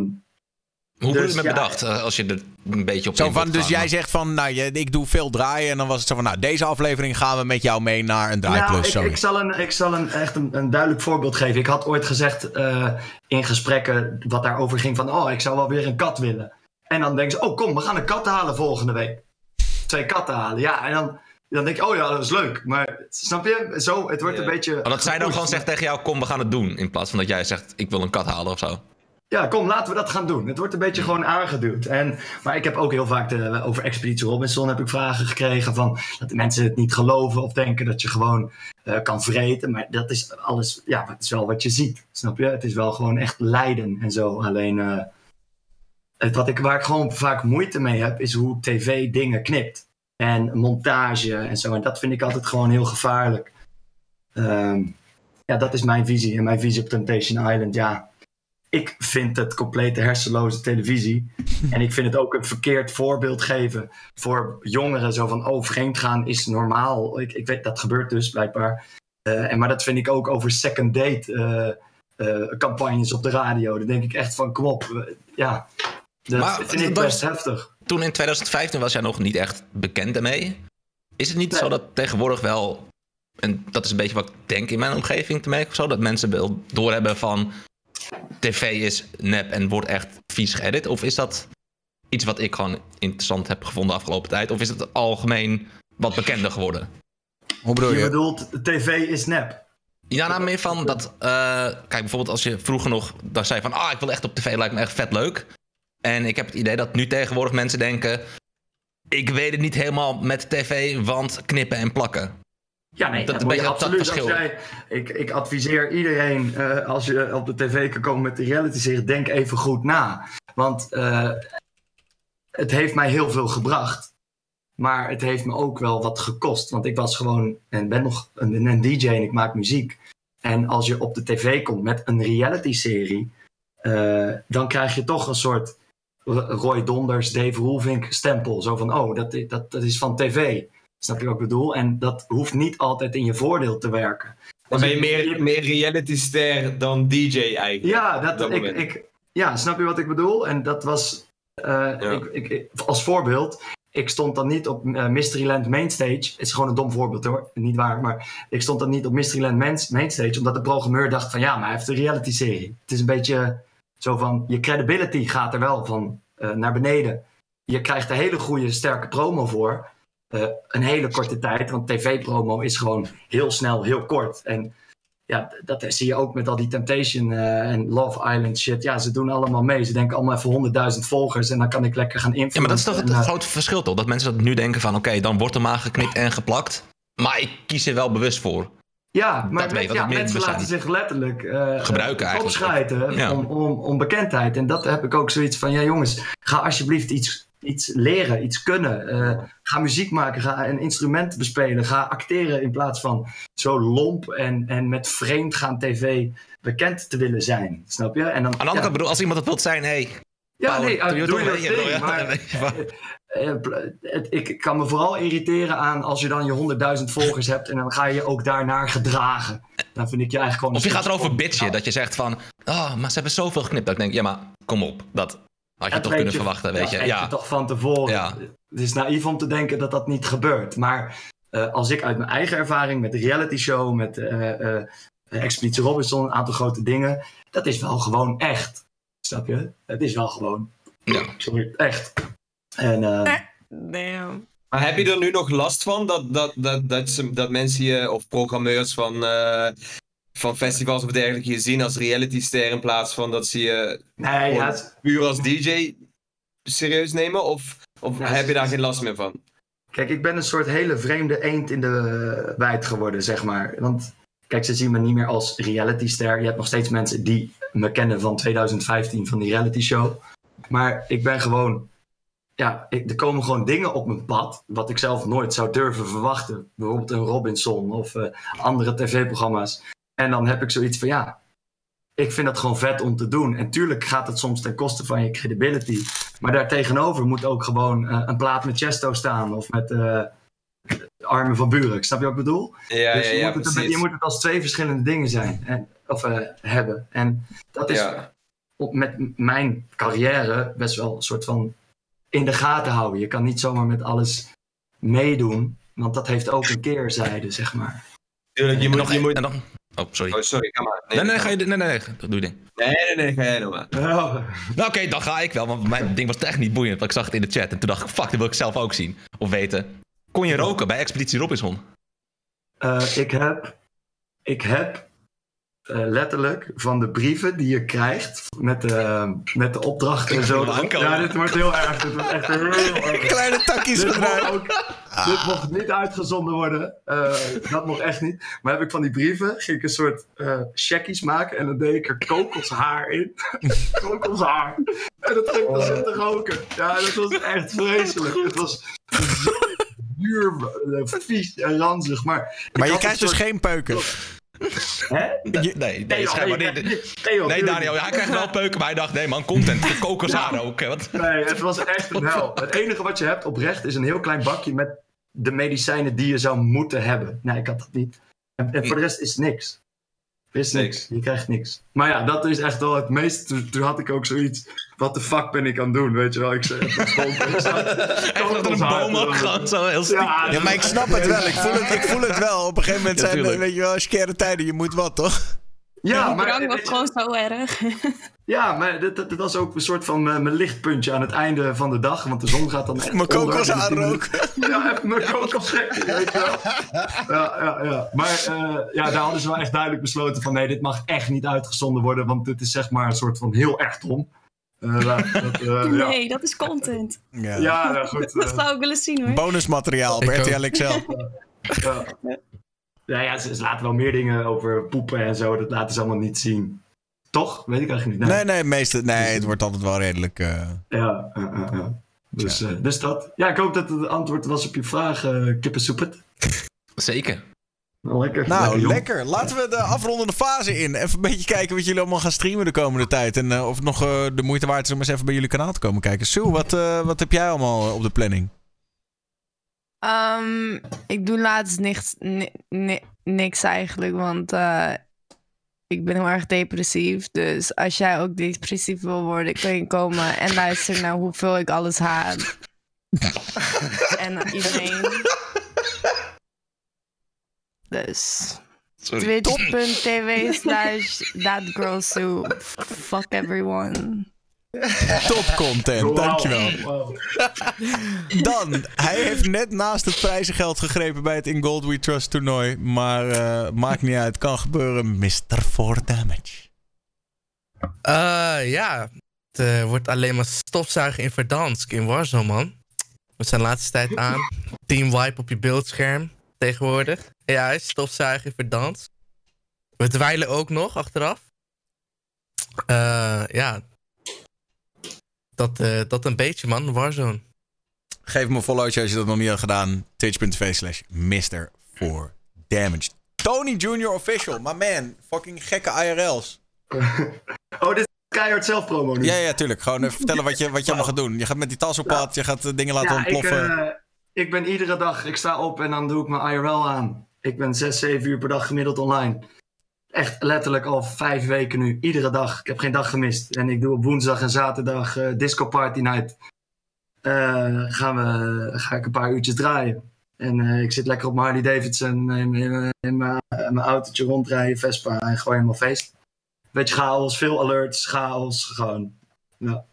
Hoe wordt Dus, het met ja. bedacht? eh, als je er een beetje op Zo van, dus gaan, jij maar- zegt van, nou, je, ik doe veel draaien. En dan was het zo van, nou, deze aflevering gaan we met jou mee naar een draaiplus. Nou, ik, ik zal, een, ik zal een, echt een, een duidelijk voorbeeld geven. Ik had ooit gezegd eh, in gesprekken wat daarover ging van... oh, ik zou wel weer een kat willen. En dan denken ze, oh kom, we gaan een kat halen volgende week. Twee katten halen, ja. En dan, dan denk ik, oh ja, dat is leuk. Maar snap je? Zo, het wordt een beetje... Maar dat zij dan gewoon zegt tegen jou, kom, we gaan het doen. In plaats van dat jij zegt, ik wil een kat halen of zo. Ja, kom, laten we dat gaan doen. Het wordt een beetje gewoon aangeduwd. En, maar ik heb ook heel vaak de, over Expeditie Robinson heb ik vragen gekregen van dat de mensen het niet geloven of denken dat je gewoon eh, kan vreten. Maar dat is alles, ja, het is wel wat je ziet. Snap je? Het is wel gewoon echt lijden en zo. Alleen het, wat ik, waar ik gewoon vaak moeite mee heb, is hoe tv dingen knipt. En montage en zo. En dat vind ik altijd gewoon heel gevaarlijk. Ehm, ja, dat is mijn visie. En mijn visie op Temptation Island, ja ik vind het complete hersenloze televisie. En ik vind het ook een verkeerd voorbeeld geven voor jongeren. Zo van, oh, vreemdgaan is normaal. Ik, ik weet, dat gebeurt dus blijkbaar. Eh, en, maar dat vind ik ook over second date eh, eh, campagnes op de radio. Dan denk ik echt van, kom op. ja, dat Maar vind ik best heftig. Toen in 2015 was jij nog niet echt bekend ermee. Is het niet zo dat tegenwoordig wel, en dat is een beetje wat ik denk in mijn omgeving te merken of zo, dat mensen wel doorhebben van tv is nep en wordt echt vies geëdit? Of is dat iets wat ik gewoon interessant heb gevonden de afgelopen tijd? Of is het algemeen wat bekender geworden? Hoe bedoel Je bedoelt, tv is nep. Ja, nou meer van dat. eh, kijk, bijvoorbeeld als je vroeger nog dan zei van. Ah, ik wil echt op tv, lijkt me echt vet leuk. En ik heb het idee dat nu tegenwoordig mensen denken. Ik weet het niet helemaal met tv, want knippen en plakken. Ja, nee, Dat dat, dat absoluut. Als verschil. jij, ik, ik adviseer iedereen, eh, als je op de tv kan komen met de reality serie, denk even goed na. Want eh, het heeft mij heel veel gebracht. Maar het heeft me ook wel wat gekost. Want ik was gewoon en ben nog een, een DJ en ik maak muziek. En als je op de tv komt met een reality-serie, eh, dan krijg je toch een soort Roy Donders, Dave Roelvink stempel. Zo van, oh, dat, dat, dat is van tv. Snap je wat ik bedoel? En dat hoeft niet altijd in je voordeel te werken. Dan ben je meer, meer reality-ster dan DJ eigenlijk. Ja, dat, ik, ik, ja, snap je wat ik bedoel? En dat was eh, ik, ik, ik- als voorbeeld. Ik stond dan niet op eh, Mysteryland Mainstage. Het is gewoon een dom voorbeeld hoor, niet waar. Maar ik stond dan niet op Mysteryland Mains- Mainstage. Omdat de programmeur dacht van ja, maar hij heeft een reality serie. Het is een beetje zo van, je credibility gaat er wel van eh, naar beneden. Je krijgt een hele goede, sterke promo voor. eh, een hele korte tijd. Want tv-promo is gewoon heel snel, heel kort. En ja, dat zie je ook met al die Temptation eh, en Love Island shit. Ja, ze doen allemaal mee. Ze denken allemaal even honderdduizend volgers en dan kan ik lekker gaan influencen. Ja, maar dat is toch het, En, het grote verschil toch? Dat mensen dat nu denken van oké, dan wordt er maar geknipt en geplakt. Maar ik kies er wel bewust voor. Ja, maar mensen, ja, laten zich letterlijk Gebruiken Ja. om, om, om bekendheid. En dat heb ik ook zoiets van, ja jongens, ga alsjeblieft iets, iets leren, iets kunnen. Eh, ga muziek maken, ga een instrument bespelen, ga acteren in plaats van zo lomp en, en met vreemd gaan tv bekend te willen zijn. Snap je? En dan, Aan de andere kant bedoel, als iemand dat wilt zijn, hey, Ja, Paul, nee, doe uh, het doe je ding, maar Eh, ik kan me vooral irriteren aan als je dan je honderdduizend volgers hebt en dan ga je je ook daarnaar gedragen. Dan vind ik je eigenlijk gewoon... Of je gaat erover bitchen, dat je zegt van, oh, maar ze hebben zoveel geknipt. Dat ik denk, ja, maar kom op, dat had je Dat toch kunnen verwachten, weet je. Ja, je toch van tevoren. Ja. Het is naïef om te denken dat dat niet gebeurt. Maar eh, als ik uit mijn eigen ervaring met de reality show, met eh, Expeditie Robinson, een aantal grote dingen, dat is wel gewoon echt. Snap je? Het is wel gewoon. Sorry, echt. En eh, Damn. Maar heb je er nu nog last van dat, dat, dat, dat, ze, dat mensen je, of programmeurs van, eh, van festivals of dergelijke, je zien als realityster in plaats van dat ze je Nee, ja, gewoon het- puur als DJ serieus nemen? Of, of heb je daar geen last meer van? Kijk, ik ben een soort hele vreemde eend in de bijt geworden, zeg maar. Want kijk, ze zien me niet meer als realityster. Je hebt nog steeds mensen die me kennen van 2015, van die reality show. Maar ik ben gewoon... Ja, ik, er komen gewoon dingen op mijn pad, wat ik zelf nooit zou durven verwachten. Bijvoorbeeld een Robinson of eh, andere tv-programma's. En dan heb ik zoiets van, ja, ik vind dat gewoon vet om te doen. En tuurlijk gaat het soms ten koste van je credibility. Maar daartegenover moet ook gewoon eh, een plaat met Chesto staan. Of met eh Armen van Buren. Snap je wat ik bedoel? Ja, dus ja, je, ja, moet het, je moet het als twee verschillende dingen zijn. En, of hebben. En dat is Ja. op, met mijn carrière best wel een soort van in de gaten houden. Je kan niet zomaar met alles meedoen. Want dat heeft ook een keerzijde, zeg maar. Tuurlijk, je moet... Je moet... En dan, oh, sorry. Oh, sorry, ga maar. Nee, nee, ga je, nee, nee, nee, doe je ding. Nee, nee, nee, ga jij nog maar. Nou, oké, dan ga ik wel, want mijn ding was echt niet boeiend. Want ik zag het in de chat en toen dacht ik, fuck, dat wil ik zelf ook zien. Of weten. Kon je roken bij Expeditie Robinson? Eh, ik heb, ik heb eh, letterlijk van de brieven die je krijgt met de, met de opdrachten en zo. Ja, dit wordt heel erg. Dit wordt echt heel erg. Kleine takjes dit mocht, eruit. ook, dit mocht niet uitgezonden worden. Eh, dat mocht echt niet. Maar heb ik van die brieven, ging ik een soort eh checkies maken en dan deed ik er kokoshaar in. kokoshaar. En dat ging ik dan zitten roken. Ja, dat was echt vreselijk. Het was duur, vies en ranzig. Maar, Maar je krijgt dus soort- geen peuken. Hè? Nee, nee, joh, schijnbaar nee, niet. nee, nee, joh, Nee, tuurlijk Daniel, hij krijgt wel peuken, maar hij dacht, nee man, content, voor kokoshaar ook. hè, Wat? Nee, het was echt een hel. Het enige wat je hebt oprecht is een heel klein bakje met de medicijnen die je zou moeten hebben. Nee, ik had dat niet. En, en voor de rest is niks. Is niks. Je krijgt niks. Maar ja, dat is echt wel het meest. Toen, toen had ik ook zoiets. Wat de fuck ben ik aan het doen? Weet je wel? Ik zei. Zat, achter een boom gewoon zo heel stiekem. Ja, Ja, maar ik snap het wel. Ik voel het, ik voel het wel. Op een gegeven moment Ja, zijn, weet je wel, scare tijden. Je moet wat, toch? Ja, Die maar, drang was gewoon zo erg. ja, maar dit was ook een soort van mijn, mijn lichtpuntje aan het einde van de dag. Want de zon gaat dan echt Mijn kokos aanroken. Ja, even mijn kokos gek, weet je wel. Ja, ja, ja. Maar eh, ja, daar hadden ze wel echt duidelijk besloten van... nee, dit mag echt niet uitgezonden worden... want dit is zeg maar een soort van heel erg dom. Eh, ja, dat, eh, ja. Nee, dat is content. Ja. Ja, ja, goed. Dat eh, zou ik willen zien hoor. Bonusmateriaal. RTL XL. ja. Ja, ja, ze, ze laten wel meer dingen over poepen en zo. Dat laten ze allemaal niet zien. Toch? Weet ik eigenlijk niet. Nee, nee, meeste, nee, het wordt altijd wel redelijk... eh, Ja, ja, ja. Dus, eh, dus dat. Ja, ik hoop dat het antwoord was op je vraag, eh kippensoepet. Zeker. Nou, lekker. Nou, lekker. Laten we de afrondende fase in. Even een beetje kijken wat jullie allemaal gaan streamen de komende tijd. En eh, of het nog eh, de moeite waard is om eens even bij jullie kanaal te komen kijken. Sue, wat, eh, wat heb jij allemaal op de planning? Ehm, ik doe laatst niks, ni- ni- niks eigenlijk, want eh, ik ben heel erg depressief. Dus als jij ook depressief wil worden, kun je komen en luisteren naar hoeveel ik alles haat. en iedereen. Dus twitch.tv slash thatgirlsoup. Fuck everyone. Top content, dankjewel. Dan, hij heeft net naast het prijzengeld gegrepen bij het In Gold We Trust toernooi. Maar eh, maakt niet uit, kan gebeuren. Mr. For Damage. Eh, ja, het eh, wordt alleen maar stofzuigen in Verdansk in Warzone, man. We zijn de laatste tijd aan. Team wipe op je beeldscherm tegenwoordig. Ja, is stofzuigen in Verdansk. We dweilen ook nog achteraf. Eh, ja, dat, eh, dat een beetje, man. Warzone. Geef me een followtje als je dat nog niet had gedaan. Twitch.tv slash Mr. For Damage. Tony Junior Official, my man. Fucking gekke IRL's. Oh, dit is keihard zelfpromo nu. Ja, ja, tuurlijk. Gewoon even vertellen wat je, wat je allemaal gaat doen. Je gaat met die tas op pad, je gaat eh, dingen laten Ja, ik, ontploffen. eh, ik ben iedere dag, ik sta op en dan doe ik mijn IRL aan. Ik ben 6, 7 uur per dag gemiddeld online. Echt letterlijk al vijf weken nu, iedere dag. Ik heb geen dag gemist. En ik doe op woensdag en zaterdag eh, disco party night. Eh, gaan we, ga ik een paar uurtjes draaien. En eh, ik zit lekker op mijn Harley Davidson in, in, in mijn, in mijn autootje rondrijden, Vespa en gewoon helemaal feest. Beetje chaos, veel alerts, chaos, gewoon. Ja.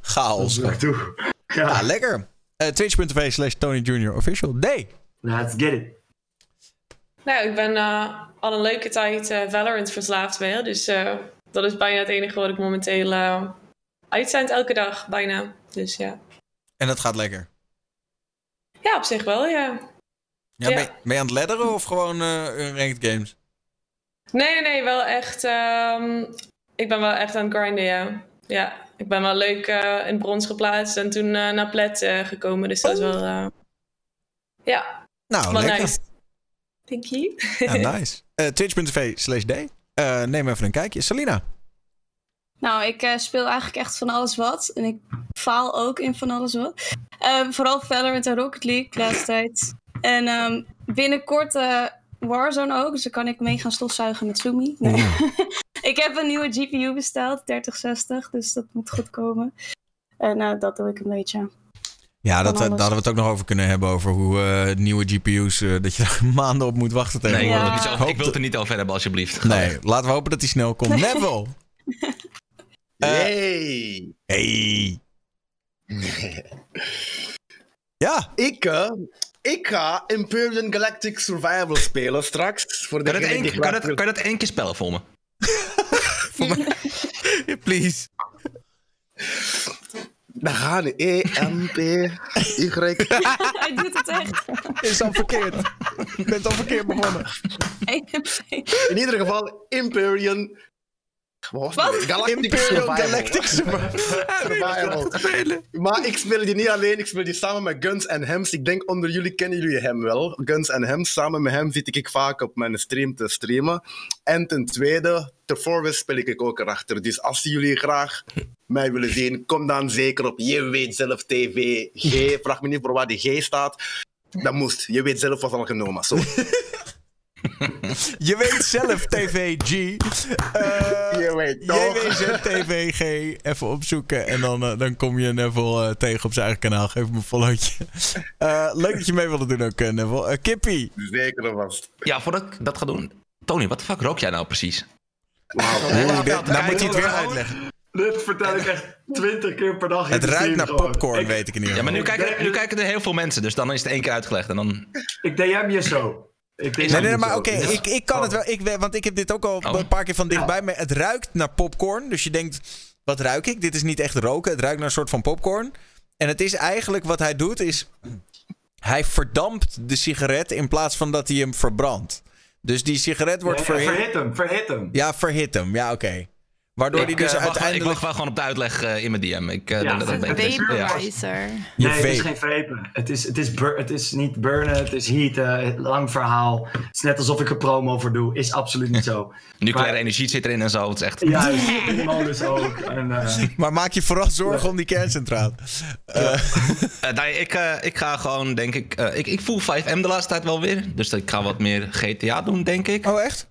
Chaos. Dat doe. Ja, Ja, lekker. Eh, Twitch.tv slash Tony Junior Official. Day. let's get it. Nou, ik ben eh, al een leuke tijd eh, Valorant verslaafd weer. Dus eh, dat is bijna het enige wat ik momenteel eh uitzend elke dag, bijna. Dus ja. En dat gaat lekker. Ja, op zich wel, ja. Ja, Ja. Ben, ben je aan het ledderen of gewoon ranked games? Nee, nee, nee, wel echt. ehm, ik ben wel echt aan het grinden, ja. Ja, ik ben wel leuk in brons geplaatst en toen naar plat gekomen. Dus dat is wel. eh, ja, Nou, wel lekker. nice. Thank you. Ja, nice. Eh, Twitch.tv slash Day. Eh, neem even een kijkje. Salina. Nou, ik eh, speel eigenlijk echt van alles wat. En ik faal ook in van alles wat. Eh, vooral Valorant en Rocket League de laatste tijd. En ehm, binnenkort eh, Warzone ook. Dus dan kan ik mee gaan stofzuigen met Sumi. Nee. ik heb een nieuwe GPU besteld, 3060. Dus dat moet goed komen. En dat doe ik een beetje. Ja, dat, eh, daar hadden we het ook nog over kunnen hebben. Over hoe eh, nieuwe GPU's, eh, dat je daar maanden op moet wachten Nee, ik wil, tegenwoordig. ik wil het er niet over hebben, alsjeblieft. Nee, laten we hopen dat hij snel komt. Neville. Hey. Hey. Ja. Ik, eh, ik ga Imperial Galactic Survival spelen straks. Voor Kan je dat één, die kan dat, kan je dat één keer spellen voor me? Please. Dan gaan we E, M, P, Y. Hij doet het echt. Is al verkeerd. Je bent al verkeerd begonnen. In ieder geval, Imperial. Wat? Wat? Galactic Imperial Survival. Galactic Survival. Maar ik speel die niet alleen, ik speel die samen met Guns en Hems. Ik denk onder jullie kennen jullie hem wel. Guns en Hems, samen met hem zit ik vaak op mijn stream te streamen. En ten tweede, te Forwest speel ik ook erachter. Dus als jullie graag mij willen zien, kom dan zeker op Je Weet Zelf TV G. Vraag me niet voor waar die G staat. Dat moest. Je weet zelf was al genomen. Zo. Je weet zelf, TVG. Uh, je weet toch. JWZ-TVG. Even opzoeken. En dan, uh, dan kom je Neville uh, tegen op zijn eigen kanaal. Geef hem een followtje. leuk dat je mee wilde doen ook, Neville. Kippie. Zeker vast. Ja, voordat ik dat ga doen. Tony, wat de fuck rook jij nou precies? Wow. Nee, dit, nou moet je het weer uitleggen. Dit vertel ik echt twintig keer per dag. Het ruikt naar popcorn, ik, weet ik niet. Ja, maar nu kijken, nu kijken er heel veel mensen, dus dan is het één keer uitgelegd. En dan... Ik DM je zo. Ik nee, nee, maar oké, okay, ik, ik kan oh. het wel. Ik, want ik heb dit ook al oh. een paar keer van dichtbij. Maar het ruikt naar popcorn. Dus je denkt, wat ruik ik? Dit is niet echt roken. Het ruikt naar een soort van popcorn. En het is eigenlijk wat hij doet, is... Hij verdampt de sigaret in plaats van dat hij hem verbrandt. Dus die sigaret wordt ja, verhit. Verhit hem, verhit hem. Ja, verhit hem. Ja, oké. Okay. Waardoor ik, die dus uh, uiteindelijk... Ik wacht wel gewoon op de uitleg uh, in mijn DM. Ik, uh, ja, dat, dat, dat vaporizer. Ja. Nee, het is geen vapen. Het is, het, is het is niet burnen, het is heaten. Lang verhaal. Het is net alsof ik er promo voor doe. Is absoluut niet zo. Nucleaire energie zit erin en zo. Het is echt... Juist, die ook. En, maar maak je vooral zorgen om die kerncentrale. nee, ik, ik ga gewoon, denk ik, ik... Ik voel 5M de laatste tijd wel weer. Dus ik ga wat meer GTA doen, denk ik. Oh, echt?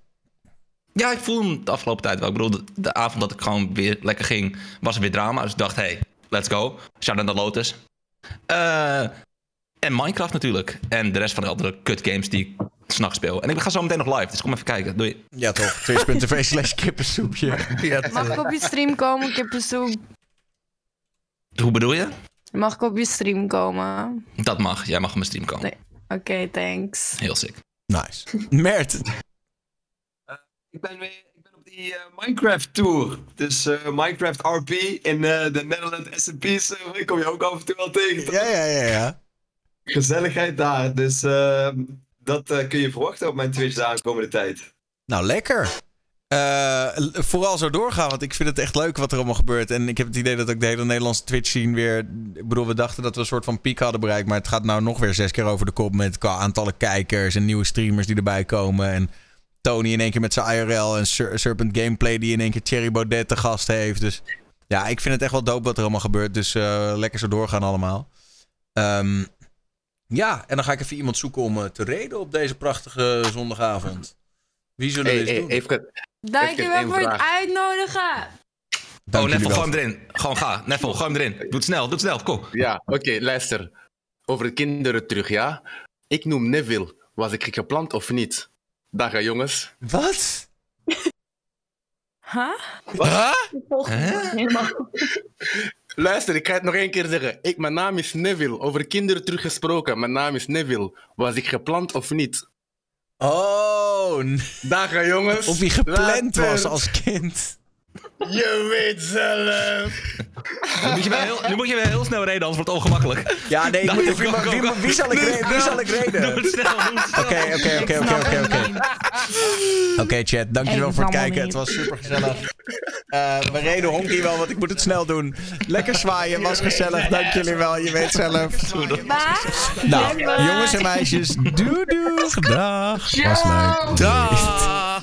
Ja, ik voel hem de afgelopen tijd wel. Ik bedoel, de, de, avond dat ik gewoon weer lekker ging, was er weer drama. Dus ik dacht, hey, let's go. Shout out naar Lotus. Uh, en Minecraft natuurlijk. En de rest van de andere kut games die ik s'nachts speel. En ik ga zo meteen nog live, dus kom even kijken. Doei. Ja toch, twitch.tv slash kippensoepje. Mag ik op je stream komen, kippensoep? Hoe bedoel je? Mag ik op je stream komen? Dat mag, jij mag op mijn stream komen. Nee. Oké, okay, thanks. Heel sick. Nice. Mert, ik ben, weer, ik ben op die uh, Minecraft tour. Dus uh, Minecraft RP in uh, de Netherlands server. Ik kom je ook af en toe wel tegen. Toch? Ja, ja, ja, ja. Gezelligheid daar. Dus ehm, dat kun je verwachten op mijn Twitch de aankomende tijd. Nou, lekker. vooral zo doorgaan, want ik vind het echt leuk wat er allemaal gebeurt. En ik heb het idee dat ook de hele Nederlandse Twitch scene weer... Ik bedoel, we dachten dat we een soort van piek hadden bereikt. Maar het gaat nou nog weer zes keer over de kop met qua aantallen kijkers en nieuwe streamers die erbij komen. En Tony in één keer met zijn IRL en Serpent Gameplay die in één keer Thierry Baudet te gast heeft. Dus ja, ik vind het echt wel dope wat er allemaal gebeurt. Dus uh, lekker zo doorgaan allemaal. Um, ja, en dan ga ik even iemand zoeken om uh, te reden op deze prachtige zondagavond. Wie zullen we hey, doen? Even, Dankjewel voor het uitnodigen. Dank oh, Neffel, gooi hem erin. Gewoon ga. Neffel, gooi hem erin. Doe het snel, doe het snel. Kom. Ja, oké, okay, luister. Over de kinderen terug, ja. Ik noem Neville. Was ik gepland of niet? Dag jongens. Wat? Huh? Helemaal. Luister, ik ga het nog één keer zeggen. Ik, mijn naam is Neville. Over kinderen teruggesproken. Mijn naam is Neville. Was ik gepland of niet? Oh. Dag jongens. Of hij gepland was als kind. Je weet zelf. Nu moet je wel heel, nu moet je wel heel snel reden, anders wordt het ongemakkelijk. Ja, nee, ik moet even, wie, wie, wie, wie, zal ik reden? Wie zal ik reden? Oké, oké, oké, oké, oké, oké. Chat, dankjewel voor het kijken. Het was super gezellig. Uh, we reden honkie wel, want ik moet het snel doen. Lekker zwaaien, was gezellig. Dank jullie wel, je weet zelf. Nou, jongens en meisjes, doei doei. Dag. Was leuk. Dag.